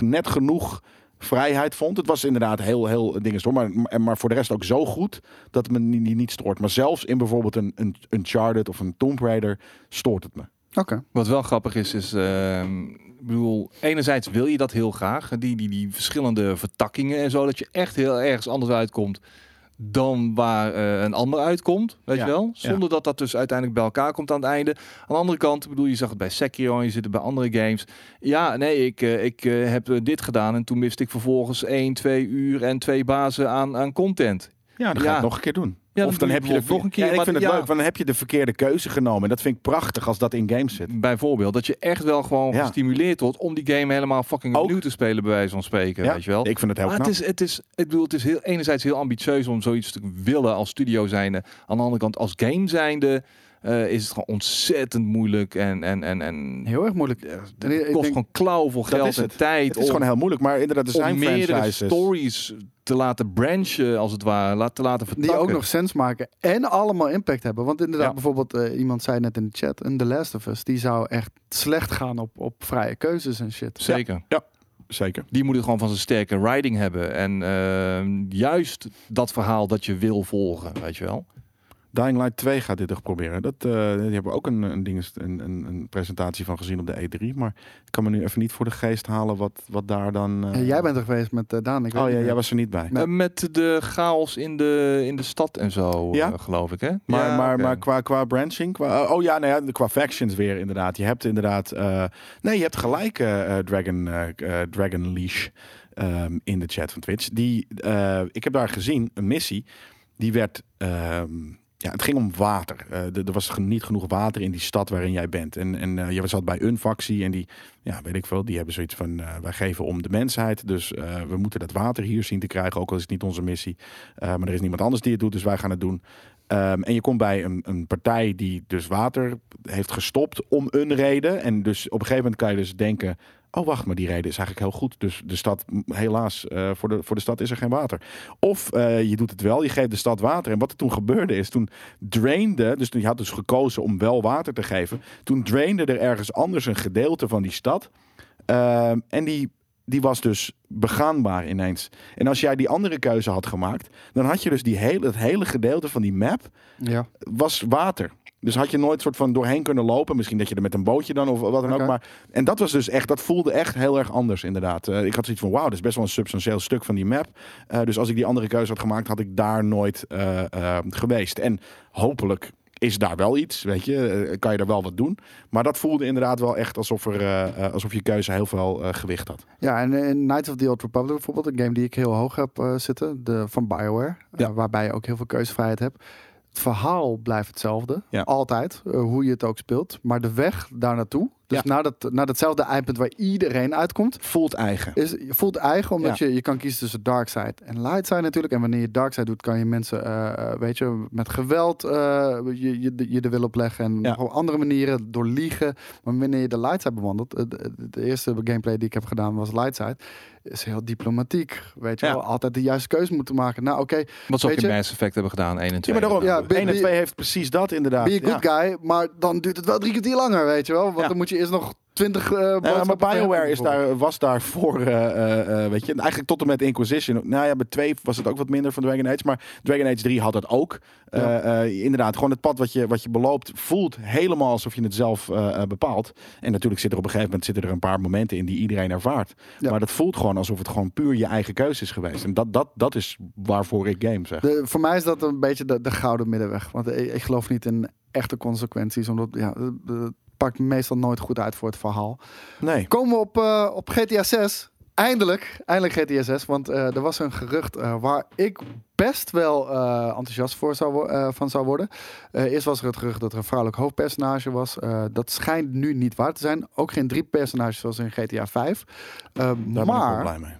net genoeg vrijheid vond. Het was inderdaad heel, heel dingen hoor, maar, maar, maar voor de rest ook zo goed dat het me niet, niet, niet stoort. Maar zelfs in bijvoorbeeld een, een Uncharted of een Tomb Raider stoort het me. Oké. Wat wel grappig is, is, ehm, ik bedoel, enerzijds wil je dat heel graag, die, die, die verschillende vertakkingen en zo, dat je echt heel ergens anders uitkomt dan waar eh, een ander uitkomt, weet Ja, je wel? Zonder dat dat dus uiteindelijk bij elkaar komt aan het einde. Aan de andere kant, ik bedoel, je zag het bij Sekiro en je zit het bij andere games. Ja, nee, ik, eh, ik eh, heb dit gedaan en toen miste ik vervolgens 1, 2 uur en twee bazen aan, aan content. Ja, dan ga Ja. je het nog een keer doen. Ja, of dan heb je de keer, Ja, ik vind het ja. leuk, want dan heb je de verkeerde keuze genomen. En dat vind ik prachtig als dat in games zit. Bijvoorbeeld, dat je echt wel gewoon gestimuleerd wordt om die game helemaal fucking opnieuw te spelen, bij wijze van spreken, weet je wel? Ik vind het heel Maar knap. het is, het is, ik bedoel, het is heel, enerzijds heel ambitieus om zoiets te willen als studio zijnde. Aan de andere kant, als game zijnde, eh, is het gewoon ontzettend moeilijk en, en, en, en Heel erg moeilijk. het ik kost denk- gewoon klauwvol Dat geld en het. tijd Het is om, gewoon heel moeilijk, maar inderdaad, er om zijn meerdere franchises. stories te laten branchen, als het ware, te laten vertakken. Die ook nog sens maken en allemaal impact hebben. Want inderdaad, Ja. bijvoorbeeld, eh, iemand zei net in de chat, een The Last of Us, die zou echt slecht gaan op, op vrije keuzes en shit. Zeker. Zeker. Die moeten gewoon van zijn sterke writing hebben. En ehm, juist dat verhaal dat je wil volgen, weet je wel. Dying Light 2 gaat dit toch proberen. Dat, eh, die hebben we ook een, een, ding, een, een, een presentatie van gezien op de E3. Maar ik kan me nu even niet voor de geest halen wat, wat daar dan... eh, jij bent er geweest met eh, Daan. Ik Oh ja, meer. jij was er niet bij. Nee. Met de chaos in de, in de stad en zo, Ja? geloof ik, hè? Maar, Ja, maar, maar qua, qua branching, qua, oh ja, nou ja, qua factions weer inderdaad. Je hebt inderdaad, eh, nee, je hebt gelijk Dragon, Dragon Leash ehm, in de chat van Twitch. Die, eh, ik heb daar gezien een missie, die werd, ehm, het ging om water. Eh, er was niet genoeg water in die stad waarin jij bent. En, en eh, je zat bij een factie en die, ja, weet ik veel, die hebben zoiets van, eh, wij geven om de mensheid. Dus we moeten dat water hier zien te krijgen, ook al is het niet onze missie. Maar er is niemand anders die het doet, dus wij gaan het doen. Ehm, en je komt bij een, een partij die dus water heeft gestopt om een reden. En dus op een gegeven moment kan je dus denken... oh wacht, maar die reden is eigenlijk heel goed. Dus de stad, helaas, eh, voor, de, voor de stad is er geen water. Of eh, je doet het wel, je geeft de stad water. En wat er toen gebeurde is, toen drainde... dus je had dus gekozen om wel water te geven... toen drainde er ergens anders een gedeelte van die stad... Ehm, en die, die was dus begaanbaar ineens. En als jij die andere keuze had gemaakt, dan had je dus die hele, het hele gedeelte van die map Ja. was water. Dus had je nooit soort van doorheen kunnen lopen. Misschien dat je er met een bootje dan of wat dan ook. Maar, en dat was dus echt, dat voelde echt heel erg anders inderdaad. Eh, ik had zoiets van, wauw, dat is best wel een substantieel stuk van die map. Eh, dus als ik die andere keuze had gemaakt, had ik daar nooit eh, geweest. En hopelijk is daar wel iets, weet je, kan je daar wel wat doen. Maar dat voelde inderdaad wel echt alsof, er, alsof je keuze heel veel gewicht had. Ja, en in Knights of the Old Republic bijvoorbeeld, een game die ik heel hoog heb zitten, de, van BioWare, Ja. waarbij je ook heel veel keuzevrijheid hebt. Verhaal blijft hetzelfde, Ja. altijd, eh, hoe je het ook speelt. Maar de weg daar naartoe, dus Ja. naar, dat, naar datzelfde eindpunt waar iedereen uitkomt, Voelt eigen. is, je voelt eigen, omdat Ja. je, je kan kiezen tussen dark side en light side natuurlijk. En wanneer je dark side doet, kan je mensen, eh, eh, weet je, met geweld eh, je, je, je de wil opleggen. En Ja. op andere manieren, door liegen. Maar wanneer je de light side bewandelt, de, de- de eerste gameplay die ik heb gedaan was light side, is heel diplomatiek. Weet je Ja. wel, altijd de juiste keuze moeten maken. Nou oké, Wat ze ook in Mass Effect hebben gedaan, 1 en 2. Ja, maar daarom, Ja, ja, ben- 1 en ben- 2 heeft precies dat inderdaad. ben je good Ja. guy, maar dan duurt het wel drie kwartier langer, weet je wel. Want Ja. dan moet je eerst nog twintig uh, Ja, maar BioWare is daar, was daar voor, eh, eh, eh, weet je, eigenlijk tot en met Inquisition. Nou ja, bij 2 was het ook wat minder van Dragon Age, maar Dragon Age 3 had het ook. Eh, Ja. eh, inderdaad, gewoon het pad wat je, wat je beloopt voelt helemaal alsof je het zelf eh, eh, bepaalt. En natuurlijk zit er op een gegeven moment zitten er een paar momenten in die iedereen ervaart. Ja. Maar dat voelt gewoon alsof het gewoon puur je eigen keuze is geweest. En dat, dat, dat is waarvoor ik game zeg. De, voor mij is dat een beetje de, de gouden middenweg. Want ik, ik geloof niet in echte consequenties. Omdat ja, het pakt meestal nooit goed uit voor het verhaal. Nee. Komen we op, eh, op GTA 6. Eindelijk, eindelijk GTA 6. Want eh, er was een gerucht eh, waar ik best wel enthousiast voor zou, van zou worden. Eerst was er het gerucht dat er een vrouwelijk hoofdpersonage was. Dat schijnt nu niet waar te zijn. Ook geen drie personages zoals in GTA 5. Eh, Daar ben ik maar, blij mee.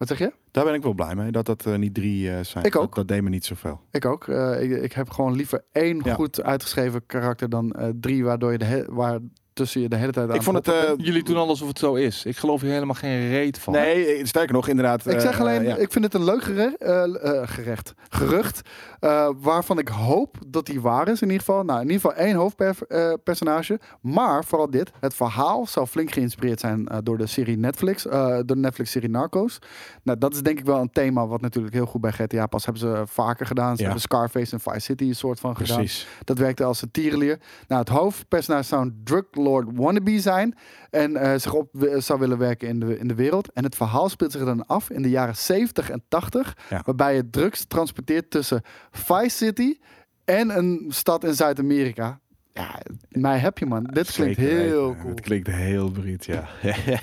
Wat zeg je? Daar ben ik wel blij mee, dat dat eh, niet drie eh, zijn. Ik ook. Dat, dat deed me niet zoveel. Ik ook. Eh, ik, ik heb gewoon liever één Ja. goed uitgeschreven karakter dan drie waardoor je de he- waar tussen je de hele tijd aan Ik vond het... eh, bent. Jullie doen alsof het zo is. Ik geloof hier helemaal geen reet van. nee, sterker nog, inderdaad. Ik zeg eh, alleen, ja. ik vind het een leuk gere- eh, gerecht. Gerucht. eh, waarvan ik hoop dat die waar is. In ieder geval. Nou, in ieder geval één hoofdpersonage. maar vooral dit. Het verhaal zou flink geïnspireerd zijn eh, door de serie Netflix. eh, door de Netflix-serie Narcos. Nou, dat is denk ik wel een thema wat natuurlijk heel goed bij GTA pas hebben ze vaker gedaan. Ze Ja. hebben Scarface en Vice City een soort van gedaan. Precies. Dat werkte als een tierenlier. Nou, het hoofdpersonage zou een drug lord wannabe zijn. En eh, zich op wi- zou willen werken in de, in de wereld. En het verhaal speelt zich dan af in de jaren 70 en 80. Ja. Waarbij je drugs transporteert tussen Vice City en een stad in Zuid-Amerika. Ja, mij heb je man. Dit klinkt heel cool. Het klinkt heel ja.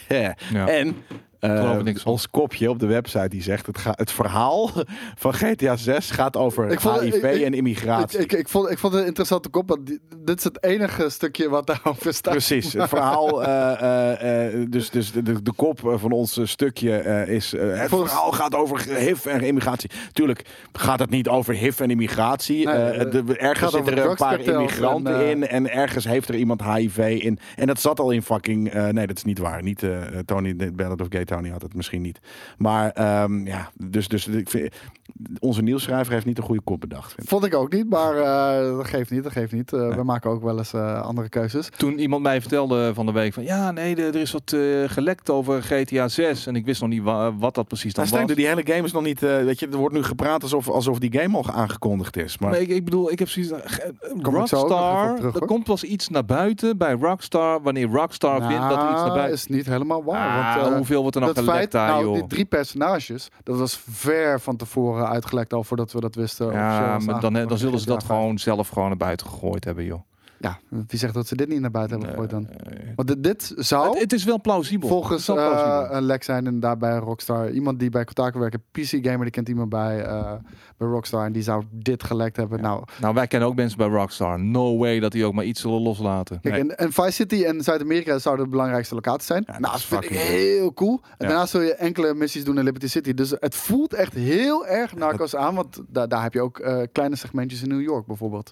Ja. En eh, niks ons kopje op de website die zegt het, gaat het verhaal van GTA 6 gaat over Ik vond- HIV ik- ik- en Ik, immigratie. ik, ik, vond, ik vond het een interessante kop, want dit is het enige stukje wat daarover staat. Precies, het verhaal, eh, eh, eh, dus, dus de, de, de kop van ons stukje eh, is, het Volgens- verhaal gaat over HIV en immigratie. Tuurlijk gaat het niet over HIV en immigratie. Nee, de- gaat ergens zitten er een paar immigranten en, in en ergens heeft er iemand HIV in. En dat zat al in fucking, eh, nee dat is niet waar. Niet eh, Tony, Ballad of Gay Tony had het misschien niet. Maar ehm, ja, dus, dus ik vind, onze nieuwsschrijver heeft niet een goede kop bedacht. vind ik. Vond ik ook niet, maar eh, dat geeft niet. Dat geeft niet. Eh, We maken ook wel eens eh, andere keuzes. Toen iemand mij vertelde van de week van ja, nee, er is wat eh, gelekt over GTA 6 en ik wist nog niet wa- wat dat precies dan Nou, was. die hele game is nog niet, eh, weet je, er wordt nu gepraat alsof, alsof die game al aangekondigd is. Maar Nee, ik, ik bedoel, ik heb zoiets. Kom even Rockstar, terug, er komt pas iets naar buiten bij Rockstar wanneer Rockstar vindt dat er iets naar Nou, buiten. is niet helemaal waar. Ah, want, hoeveel wordt er nog gelekt feit, daar, nou, joh? die drie personages, dat was ver van tevoren uitgelekt al voordat we dat wisten. Ja, maar dan, dan zullen ze dat gewoon zelf gewoon naar buiten gegooid hebben, joh. Ja, wie zegt dat ze dit niet naar buiten hebben gegooid dan? Want dit, dit zou het, het is wel plausibel. volgens wel eh, plausibel. een lek zijn inderdaad bij Rockstar. Iemand die bij Kotaku werkt, een PC-gamer, die kent iemand bij, eh, bij Rockstar. En die zou dit gelekt hebben. Nou, nou, wij kennen ook mensen bij Rockstar. No way dat die ook maar iets zullen loslaten. Kijk, Nee. en, en Vice City en Zuid-Amerika zouden de belangrijkste locaties zijn. Ja, nou, dat vind ik heel cool. En Ja. daarnaast zul je enkele missies doen in Liberty City. Dus het voelt echt heel erg Narcos aan. Want daar daar heb je ook eh, kleine segmentjes in New York bijvoorbeeld.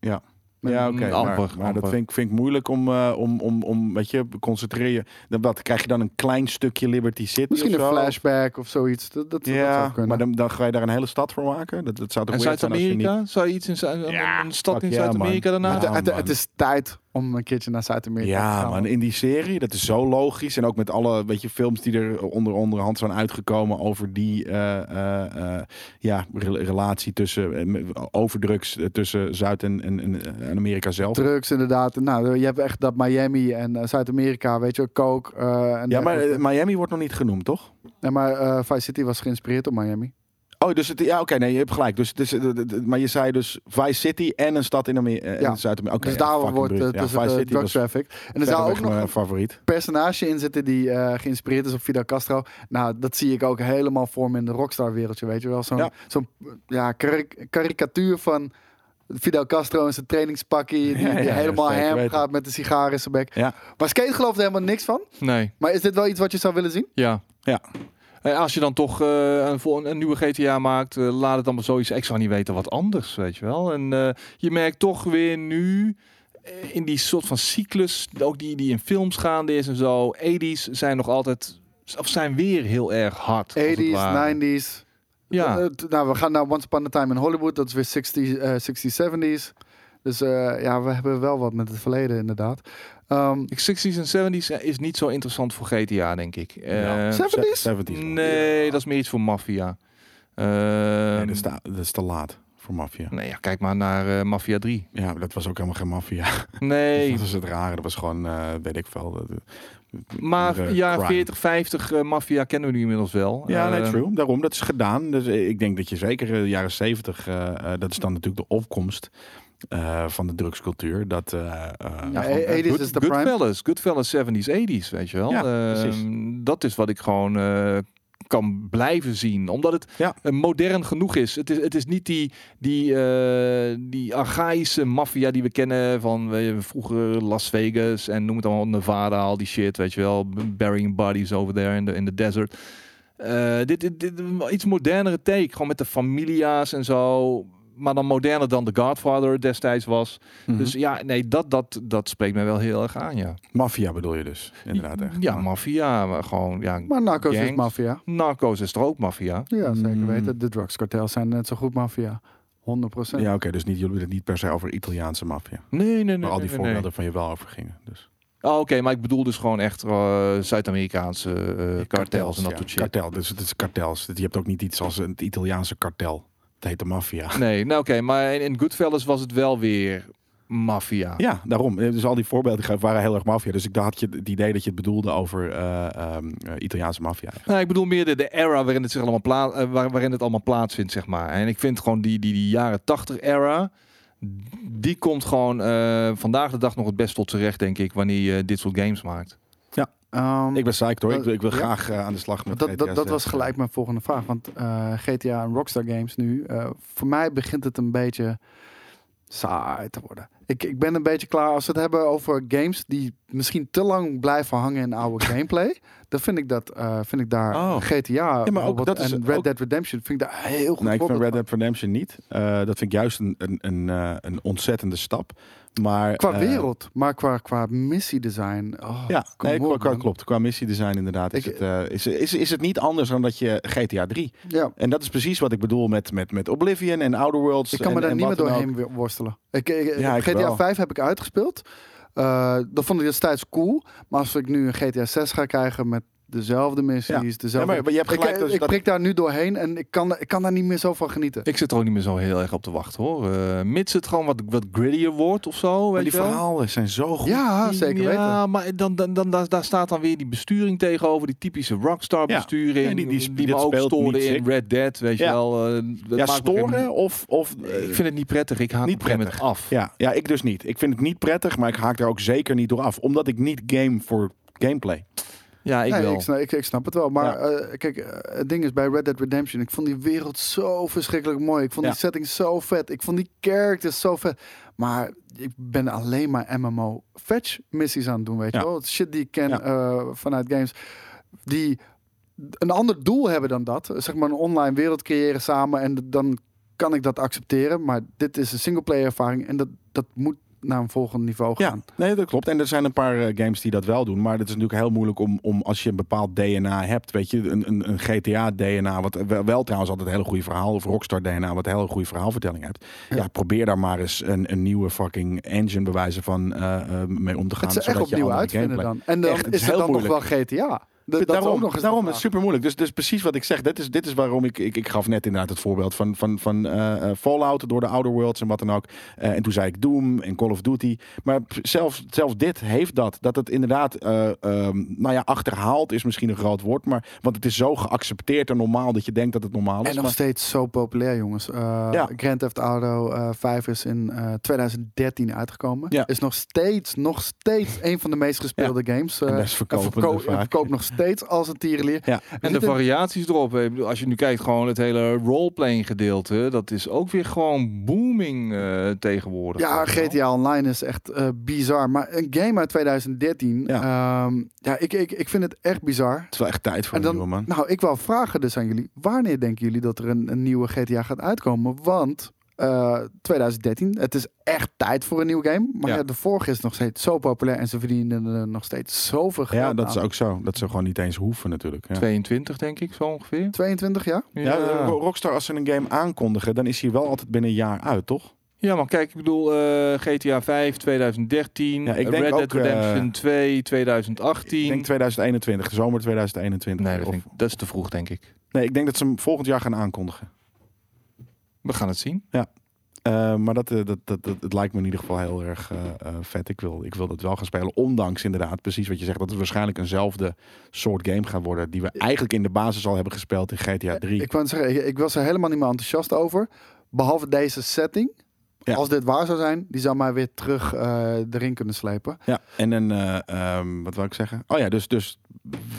Ja. Ja, oké. Maar amper, maar amper. dat vind ik, vind ik moeilijk om, eh, om, om, om, weet je, concentreer je. Dan, wat, krijg je dan een klein stukje Liberty City Misschien of een zo? flashback of zoiets. Dat, dat, dat Ja, zou kunnen. maar dan, dan ga je daar een hele stad voor maken. Dat, dat zou toch En zijn als je niet... Zuid-Amerika? Zou je iets in Zuid- een, Ja, een stad in Zuid-Amerika daarna? Ja, het, het- man. het is tijd om een keertje naar Zuid-Amerika te Ja, gaan. man, in die serie, dat is zo logisch. En ook met alle weet je, films die er onder onderhand zijn uitgekomen over die eh, eh, eh, ja, re- relatie tussen overdrugs tussen Zuid- en, en, en, Amerika zelf. Drugs inderdaad. Nou, je hebt echt dat Miami en Zuid-Amerika, weet je, coke. en Ja, maar Miami wordt nog niet genoemd, toch? Nee, maar Vice City was geïnspireerd op Miami. Oh, dus het, ja, oké, nee, je hebt gelijk. Dus, het is, eh, d- d- maar je zei dus Vice City en een stad in, Amer- eh, Ja. in Zuid-Amerika. Oké, dus daar wordt uh. Ja, tussen Vice de City drug traffic. En er zou ook nog een favoriet. personage in zitten die eh, geïnspireerd is op Fidel Castro. Nou, dat zie ik ook helemaal voor me in de rockstar wereldje, weet je wel. Zo'n Ja. zo'n ja, karik- karikatuur van Fidel Castro in zijn trainingspakkie. Die, die ja, helemaal hem weten. gaat met de sigaar in zijn bek. Ja. Maar Skate gelooft er helemaal niks van. Nee, Maar is dit wel iets wat je zou willen zien? ja. Ja. Eh, Als je dan toch eh, een, een nieuwe GTA maakt, eh, laat het dan maar zoiets. Ik zou niet weten wat anders, weet je wel. En eh, je merkt toch weer nu in die soort van cyclus, ook die, die in films gaande is en zo. 80s zijn nog altijd, of zijn weer heel erg hard. als het 80s, ware. 90s. Ja. Nou, we gaan naar Once Upon a Time in Hollywood. Dat is weer 60, eh 60s, 70s. Dus eh, ja, we hebben wel wat met het verleden inderdaad. Ehm, Ik 60s en 70s is niet zo interessant voor GTA, denk ik. Ja. Eh, 70s? 70s. nee, dat is meer iets voor maffia. Nee, Ehm, dat, is te, dat is te laat voor maffia. nee, ja, kijk maar naar eh, Mafia 3. Ja, maar dat was ook helemaal geen maffia. Nee, Dat was het rare. Dat was gewoon, eh, weet ik veel. dat- maar ja, crime. 40, 50 eh, Mafia kennen we nu inmiddels wel. Ja, nee, Eh, true. Daarom, dat is gedaan. Dus eh, ik denk dat je zeker eh, de jaren 70, eh, eh, dat is dan natuurlijk de opkomst. Eh, van de drugscultuur. Dat, eh, eh, Ja, 80s is de prime. Goodfellas, Goodfellas 70s, 80s, weet je wel. Ja, Ehm, precies. dat is wat ik gewoon eh, kan blijven zien. Omdat het Ja. modern genoeg is. Het is, het is niet die, die, eh, die archaïsche maffia die we kennen van weet je, vroeger Las Vegas en noem het allemaal Nevada, al die shit, weet je wel. Burying bodies over there in the, in the desert. Eh, dit, dit, dit iets modernere take, gewoon met de familia's en zo. Maar dan moderner dan The Godfather destijds was. Mhm. Dus ja, nee, dat, dat, dat spreekt mij wel heel erg aan, ja. Maffia bedoel je dus, inderdaad. Echt. Ja, maffia, maar gewoon, ja. Maar Narcos is maffia. Narcos is er ook maffia. Ja, zeker Mm. weten. De drugskartels zijn net zo goed maffia. 100%. Ja, oké, dus niet, jullie willen het niet per se over Italiaanse maffia. Nee, nee, nee. Waar al die nee, nee. voorbeelden van je wel over gingen. Dus. Oh, Oké, maar ik bedoel dus gewoon echt eh, Zuid-Amerikaanse eh, kartels en dat ja. soort shit. Kartel, dus het is kartels. Je hebt ook niet iets als een Italiaanse kartel. Het heet de maffia. Nee, nou oké, maar in, Goodfellas was het wel weer maffia. Ja, daarom. Dus al die voorbeelden waren heel erg maffia. Dus ik had je het idee dat je het bedoelde over eh, ehm, eh, Italiaanse maffia. Nou, ik bedoel meer de, de era waarin het zich allemaal pla eh, waar, waarin het allemaal plaatsvindt, zeg maar. En ik vind gewoon die, die, die jaren 80 era, die komt gewoon eh, vandaag de dag nog het best tot zijn recht, denk ik, wanneer je dit soort games maakt. Ehm, Ik ben psyched hoor. Ik, wil- ik wil Ja. graag eh, aan de slag met dat, dat, GTA dat was 6. gelijk mijn volgende vraag. Want eh, GTA en Rockstar Games nu, eh, voor mij begint het een beetje saai te worden. Ik, ik ben een beetje klaar als we het hebben over games die misschien te lang blijven hangen in oude gameplay. Dan vind ik dat eh, vind ik daar Oh. GTA dat is en Red ook- Dead Redemption vind ik daar heel goed Nee, ik vind Red. Dead Redemption niet. Eh, dat vind ik juist een, een, een, eh, een ontzettende stap. Maar, Qua eh, wereld, maar qua, qua missiedesign. Oh, Ja, nee, qua, qua- klopt. Qua missiedesign inderdaad is, Ik- het, eh, is, is, is het niet anders dan dat je GTA 3. Ja, En dat is precies wat ik bedoel met, met, met Oblivion en Outer Worlds. ik kan me daar niet meer ook. doorheen wo- worstelen. Ik, ik- Ja, ik GTA wel. 5 heb ik uitgespeeld. Eh, dat vond ik destijds cool. Maar als ik nu een GTA 6 ga krijgen met dezelfde missies, Ja. dezelfde... Ja, maar- je hebt gelijk, ik, dus ik dat- prik daar nu doorheen en ik kan, ik kan daar niet meer zo van genieten. Ik zit er ook niet meer zo heel erg op te wachten hoor. Eh, mits het gewoon wat, wat grittier wordt of zo. Maar Weet die je wel. verhalen zijn zo goed. ja, zeker ja, weten. maar dan, dan, dan, daar, daar staat dan weer die besturing tegenover, die typische rockstar Ja. besturing, Ja, die- die die, me dit ook stoorde in. Red Dead, weet je Ja. wel. eh, Ja, storen of... of eh, Ik vind het niet prettig, ik haak niet prettig. af. ja, ja, ik dus niet. Ik vind het niet prettig, maar ik haak er ook zeker niet door af. Omdat ik niet game voor gameplay. Ja, ik Nee, wel. ik, snap, ik, ik snap het wel. Maar Ja. eh, kijk, eh, het ding is bij Red Dead Redemption, ik vond die wereld zo verschrikkelijk mooi. Ik vond Ja. die setting zo vet. Ik vond die characters zo vet. Maar ik ben alleen maar MMO fetch missies aan het doen, weet je wel. Shit die ik ken eh, vanuit games. Die een ander doel hebben dan dat. Zeg maar een online wereld creëren samen. En dan kan ik dat accepteren. Maar dit is een singleplayer ervaring. En dat, dat moet naar een volgend niveau Ja, gaan. nee, dat klopt. En er zijn een paar eh, games die dat wel doen. Maar het is natuurlijk heel moeilijk om, om als je een bepaald DNA hebt, weet je, een, een, een GTA-DNA, wat wel, wel trouwens altijd een hele goede verhaal, of Rockstar-DNA, wat een hele goede verhaalvertelling hebt. Ja, Ja. probeer daar maar eens een, een nieuwe fucking engine bewijzen van eh, eh, mee om te gaan. Het ze echt opnieuw uitvinden gameplay- dan. En dan Echt, is is het dan nog wel GTA. Dat, daarom, ook nog eens daarom is het super moeilijk. Dus, dus precies wat ik zeg. Dit is, dit is waarom ik, ik. Ik gaf net inderdaad het voorbeeld van, van, van eh, eh, Fallout door de Outer Worlds en wat dan ook. Eh, en toen zei ik Doom en Call of Duty. Maar zelfs, zelfs dit heeft dat. Dat het inderdaad, eh, ehm, nou ja, achterhaald is misschien een groot woord. Maar want het is zo geaccepteerd en normaal dat je denkt dat het normaal is. En nog maar- steeds zo populair, jongens. Ja. Grand Theft Auto eh 5 is in eh 2013 uitgekomen. Ja. Is nog steeds, nog steeds een van de meest gespeelde games. Best verkopende verko- vaak. verkoopt nog steeds als een tierenlier. Ja. En de variaties erop. Ik bedoel, Als je nu kijkt, gewoon het hele roleplaying gedeelte, dat is ook weer gewoon booming eh, tegenwoordig. Ja. GTA Online is echt eh, bizar. Maar een game uit 2013, Ja. ja, ja ik, ik, ik vind het echt bizar. Het is wel echt tijd voor En een dan, nieuwe man. nou, ik wou vragen dus aan jullie. Wanneer denken jullie dat er een, een nieuwe GTA gaat uitkomen? Want eh, 2013, het is echt tijd voor een nieuw game. Maar Ja. ja. de vorige is nog steeds zo populair en ze verdienen er nog steeds zoveel geld Ja, dat is ook zo. Dat ze gewoon niet eens hoeven natuurlijk. Ja. 22 denk ik, zo ongeveer. 22 jaar? Ja, Ro- Rockstar als ze een game aankondigen, dan is hij wel altijd binnen een jaar uit, toch? Ja, maar kijk, ik bedoel eh, GTA 5 2013, Ja, ik denk Red Dead eh, Redemption 2 2018. Ik denk 2021, zomer 2021. nee, dat, Of- ik- dat is te vroeg, denk ik. nee, ik denk dat ze hem volgend jaar gaan aankondigen. We gaan het zien. Eh, maar dat, eh, dat, dat, dat, het lijkt me in ieder geval heel erg eh, vet. Ik wil, ik wil dat wel gaan spelen. Ondanks inderdaad, precies wat je zegt, dat het waarschijnlijk eenzelfde soort game gaat worden. Die we eigenlijk in de basis al hebben gespeeld in GTA 3. Ik, wou zeggen, ik, ik was er helemaal niet meer enthousiast over. Behalve deze setting. Ja. als dit waar zou zijn, die zou mij weer terug eh, erin kunnen slepen. Ja, en een, eh, ehm, wat wil ik zeggen? Oh ja, dus, dus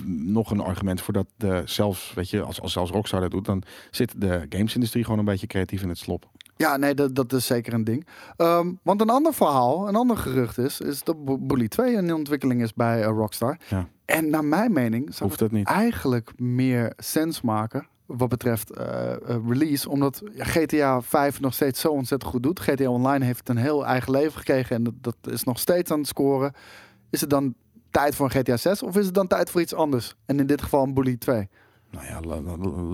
nog een argument voor dat de, zelfs, weet je, als, als zelfs Rockstar dat doet, dan zit de gamesindustrie gewoon een beetje creatief in het slop. Ja, nee, dat, dat is zeker een ding. Ehm, want een ander verhaal, een ander gerucht is, is dat Bully 2 in ontwikkeling is bij eh, Rockstar. Ja. En naar mijn mening zou Hoeft het dat niet? eigenlijk meer sens maken wat betreft eh, eh, release. Omdat GTA 5 nog steeds zo ontzettend goed doet. GTA Online heeft een heel eigen leven gekregen en dat, dat is nog steeds aan het scoren. Is het dan tijd voor een GTA 6 of is het dan tijd voor iets anders? En in dit geval een Bully 2. Nou ja,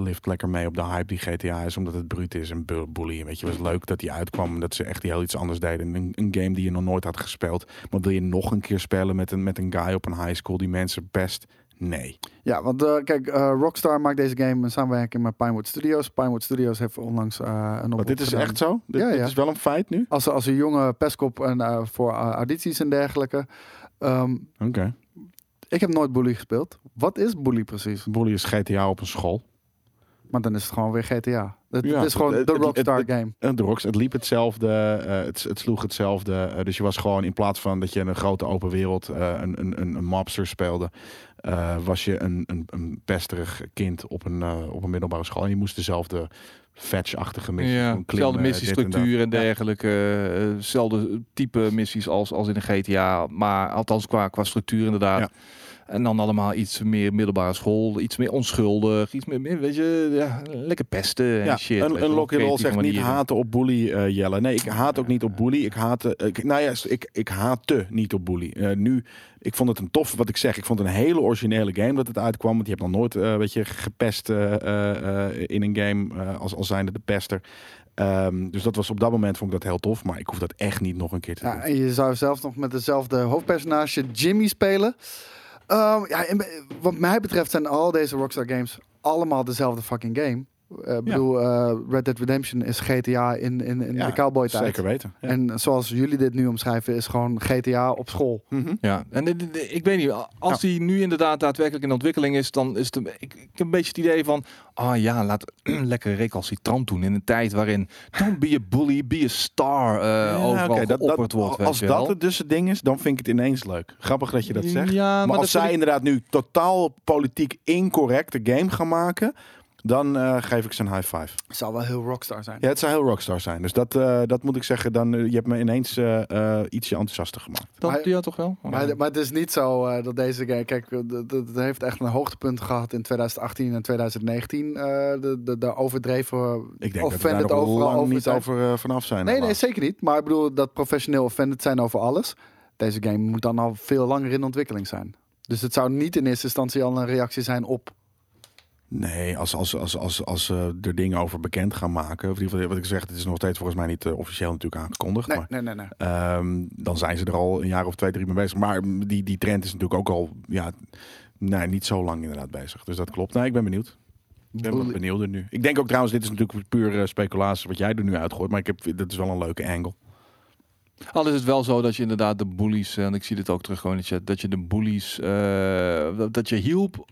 lift lekker mee op de hype die GTA is, omdat het bruut is en bu- bully. Weet je, was leuk dat die uitkwam en dat ze echt heel iets anders deden. Een, een game die je nog nooit had gespeeld. Maar wil je nog een keer spelen met een, met een guy op een high school die mensen pest? Nee. Ja, want eh, kijk, eh, Rockstar maakt deze game in samenwerking met Pinewood Studios. Pinewood Studios heeft onlangs eh, een Maar oproep dit is gedaan. echt zo? Dit, Ja, dit ja. is wel een feit nu? Als, als een jonge pestkop en, voor audities en dergelijke. Ehm, Oké. ik heb nooit Bully gespeeld. Wat is Bully precies? Bully is GTA op een school. Maar dan is het gewoon weer GTA. Het, Ja, het is gewoon het- de Rockstar het- game. Eh, De Rocks, het liep hetzelfde, eh, het, het sloeg hetzelfde. eh, dus je was gewoon in plaats van dat je in een grote open wereld eh, een, een, een, een mobster speelde, eh, was je een, een, een pesterig kind op een, op een middelbare school. En je moest dezelfde fetch-achtige missies Ja, dezelfde en missiestructuur en Ja. dergelijke. eh, Hetzelfde type missies als, als in een GTA. Maar althans qua, qua structuur inderdaad. Ja. En dan allemaal iets meer middelbare school. Iets meer onschuldig. Iets meer, meer weet je, ja, lekker pesten en Ja, shit. een, een Roll zegt niet haten op bully, eh, Jelle. Nee, ik haat ook niet op bully. Ik haatte, ik, nou ja, ik, ik haatte niet op bully. Eh, nu, ik vond het een tof, wat ik zeg, ik vond het een hele originele game dat het uitkwam. Want je hebt nog nooit, eh weet je, gepest eh, eh, eh, in een game eh, als, als zijnde de pester. Ehm, dus dat was op dat moment vond ik dat heel tof. Maar ik hoef dat echt niet nog een keer te Ja, doen. en je zou zelfs nog met dezelfde hoofdpersonage Jimmy spelen. Ehm, ja, en, wat mij betreft zijn al deze Rockstar games allemaal dezelfde fucking game. Eh, Ik bedoel, eh, Red Dead Redemption is GTA in, in, in Ja, de cowboy tijd. Zeker weten. Ja. En zoals jullie dit nu omschrijven, is gewoon GTA op school. Mhm. Ja, en ik weet niet, als die nu inderdaad daadwerkelijk in ontwikkeling is, dan is het een, ik, ik heb een beetje het idee van, ah ja, laat lekker recalcitrant doen in een tijd waarin don't be a bully, be a star eh Ja, overal dat- dat- wordt. Als dat wel. het dus het ding is, dan vind ik het ineens leuk. Grappig dat je dat zegt. Ja, maar, als zij ik- inderdaad nu totaal politiek incorrecte game gaan maken, dan eh, geef ik ze een high five. Zou wel heel Rockstar zijn. Ja, het zou heel rockstar zijn. Dus dat, eh, dat moet ik zeggen. Dan, eh, je hebt me ineens ietsje enthousiaster gemaakt. dat, maar- ja, toch wel? Maar, maar het is niet zo eh, dat deze game... Kijk, dat heeft echt een hoogtepunt gehad in 2018 en 2019. eh, de, de, de overdreven... Ik denk dat we offended daar overal over niet zijn. over vanaf zijn. Nee, nee, zeker niet. Maar ik bedoel dat professioneel offended zijn over alles. Deze game moet dan al veel langer in ontwikkeling zijn. Dus het zou niet in eerste instantie al een reactie zijn op... Nee, als, als, als, als, als ze er dingen over bekend gaan maken. Of in ieder geval, wat ik zeg, het is nog steeds volgens mij niet eh, officieel natuurlijk aangekondigd. Nee, maar nee, nee. nee. Ehm, dan zijn ze er al een jaar of twee, drie mee bezig. Maar die, die trend is natuurlijk ook al ja, nee, niet zo lang inderdaad bezig. Dus dat klopt. Nee, ik ben benieuwd. Ik ben benieuwd nu. Ik denk ook trouwens, dit is natuurlijk puur eh, speculatie wat jij er nu uitgooit. Maar ik heb, dit is wel een leuke angle. Al is het wel zo dat je inderdaad de bullies, en ik zie dit ook terug gewoon in de chat, dat je de bullies, eh, dat, dat je hielp,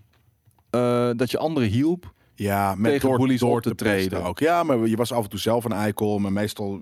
eh, dat je anderen hielp. Ja, met Tegen door, bullies door op te treden. Ook. Ja, maar je was af en toe zelf een eikel. Maar meestal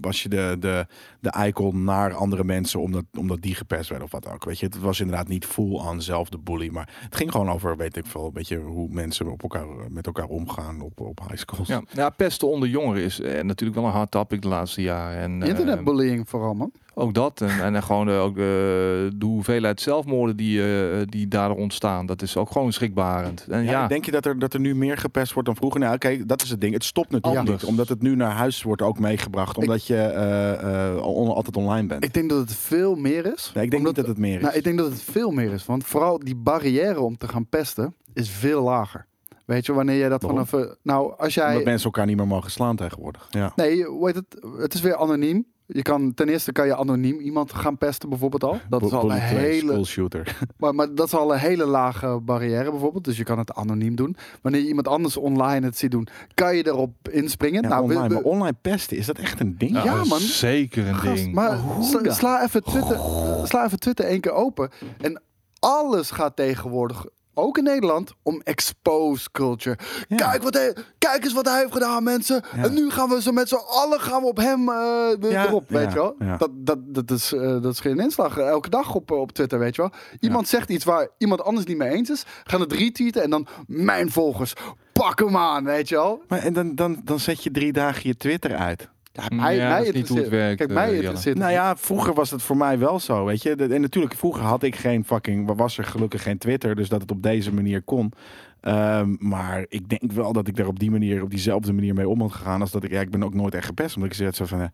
was je de, de, de eikel naar andere mensen omdat, omdat die gepest werden of wat ook. Weet je, het was inderdaad niet full aan zelf de bully. Maar het ging gewoon over, weet ik veel, een beetje hoe mensen op elkaar, met elkaar omgaan op, op high schools. Ja, ja pesten onder jongeren is eh, natuurlijk wel een hard topic de laatste jaren. En, eh, Internetbullying vooral, man. Ook dat. En, en gewoon eh, ook eh, de hoeveelheid zelfmoorden die, eh, die daardoor ontstaan. Dat is ook gewoon schrikbarend. En Ja, ja, Denk je dat er, dat er nu meer gepest wordt dan vroeger? Nou, oké, dat is het ding. Het stopt natuurlijk Anders. niet. Omdat het nu naar huis wordt ook meegebracht. Omdat je eh, eh, on- altijd online bent. Ik denk dat het veel meer is. nee, ik denk omdat- niet dat het meer is. Nou, ik denk dat het veel meer is. Want vooral die barrière om te gaan pesten is veel lager. Weet je, wanneer jij dat Waarom? vanaf... Nou, als jij... Omdat mensen elkaar niet meer mogen slaan tegenwoordig. Ja. Nee, hoe heet het? Het is weer anoniem. Je kan, ten eerste kan je anoniem iemand gaan pesten bijvoorbeeld al. Dat is al een hele... shooter. Maar, maar dat is al een hele lage barrière bijvoorbeeld. Dus je kan het anoniem doen. Wanneer je iemand anders online het ziet doen, kan je erop inspringen. Ja, nou, online, we- maar online pesten, is dat echt een ding? Ja, man. Zeker een Gast, ding. maar sla, dan? sla even Twitter, sla even Twitter één keer open. En alles gaat tegenwoordig ook in Nederland, om expose culture. Ja. Kijk, wat hij, kijk eens wat hij heeft gedaan, mensen. Ja. En nu gaan we zo met z'n allen gaan we op hem eh, Ja, erop, weet je wel. Dat, dat, dat, is, eh, dat is geen inslag. Elke dag op, eh, op Twitter, weet je wel. Iemand zegt iets waar iemand anders niet mee eens is. Gaan het retweeten en dan mijn volgers. Pak hem aan, weet je wel. Maar en dan, dan, dan zet je drie dagen je Twitter uit. Ja, Mm, mij, ja, mij dat is niet hoe het werkt, Kijk, eh, mij interesseert. Nou ja, vroeger was het voor mij wel zo, weet je. En natuurlijk, vroeger had ik geen fucking... Was er gelukkig geen Twitter, dus dat het op deze manier kon. Ehm, maar ik denk wel dat ik daar op die manier, op diezelfde manier mee om had gegaan. Als dat ik, ja, ik ben ook nooit echt gepest. Omdat ik zeg zo van, eh,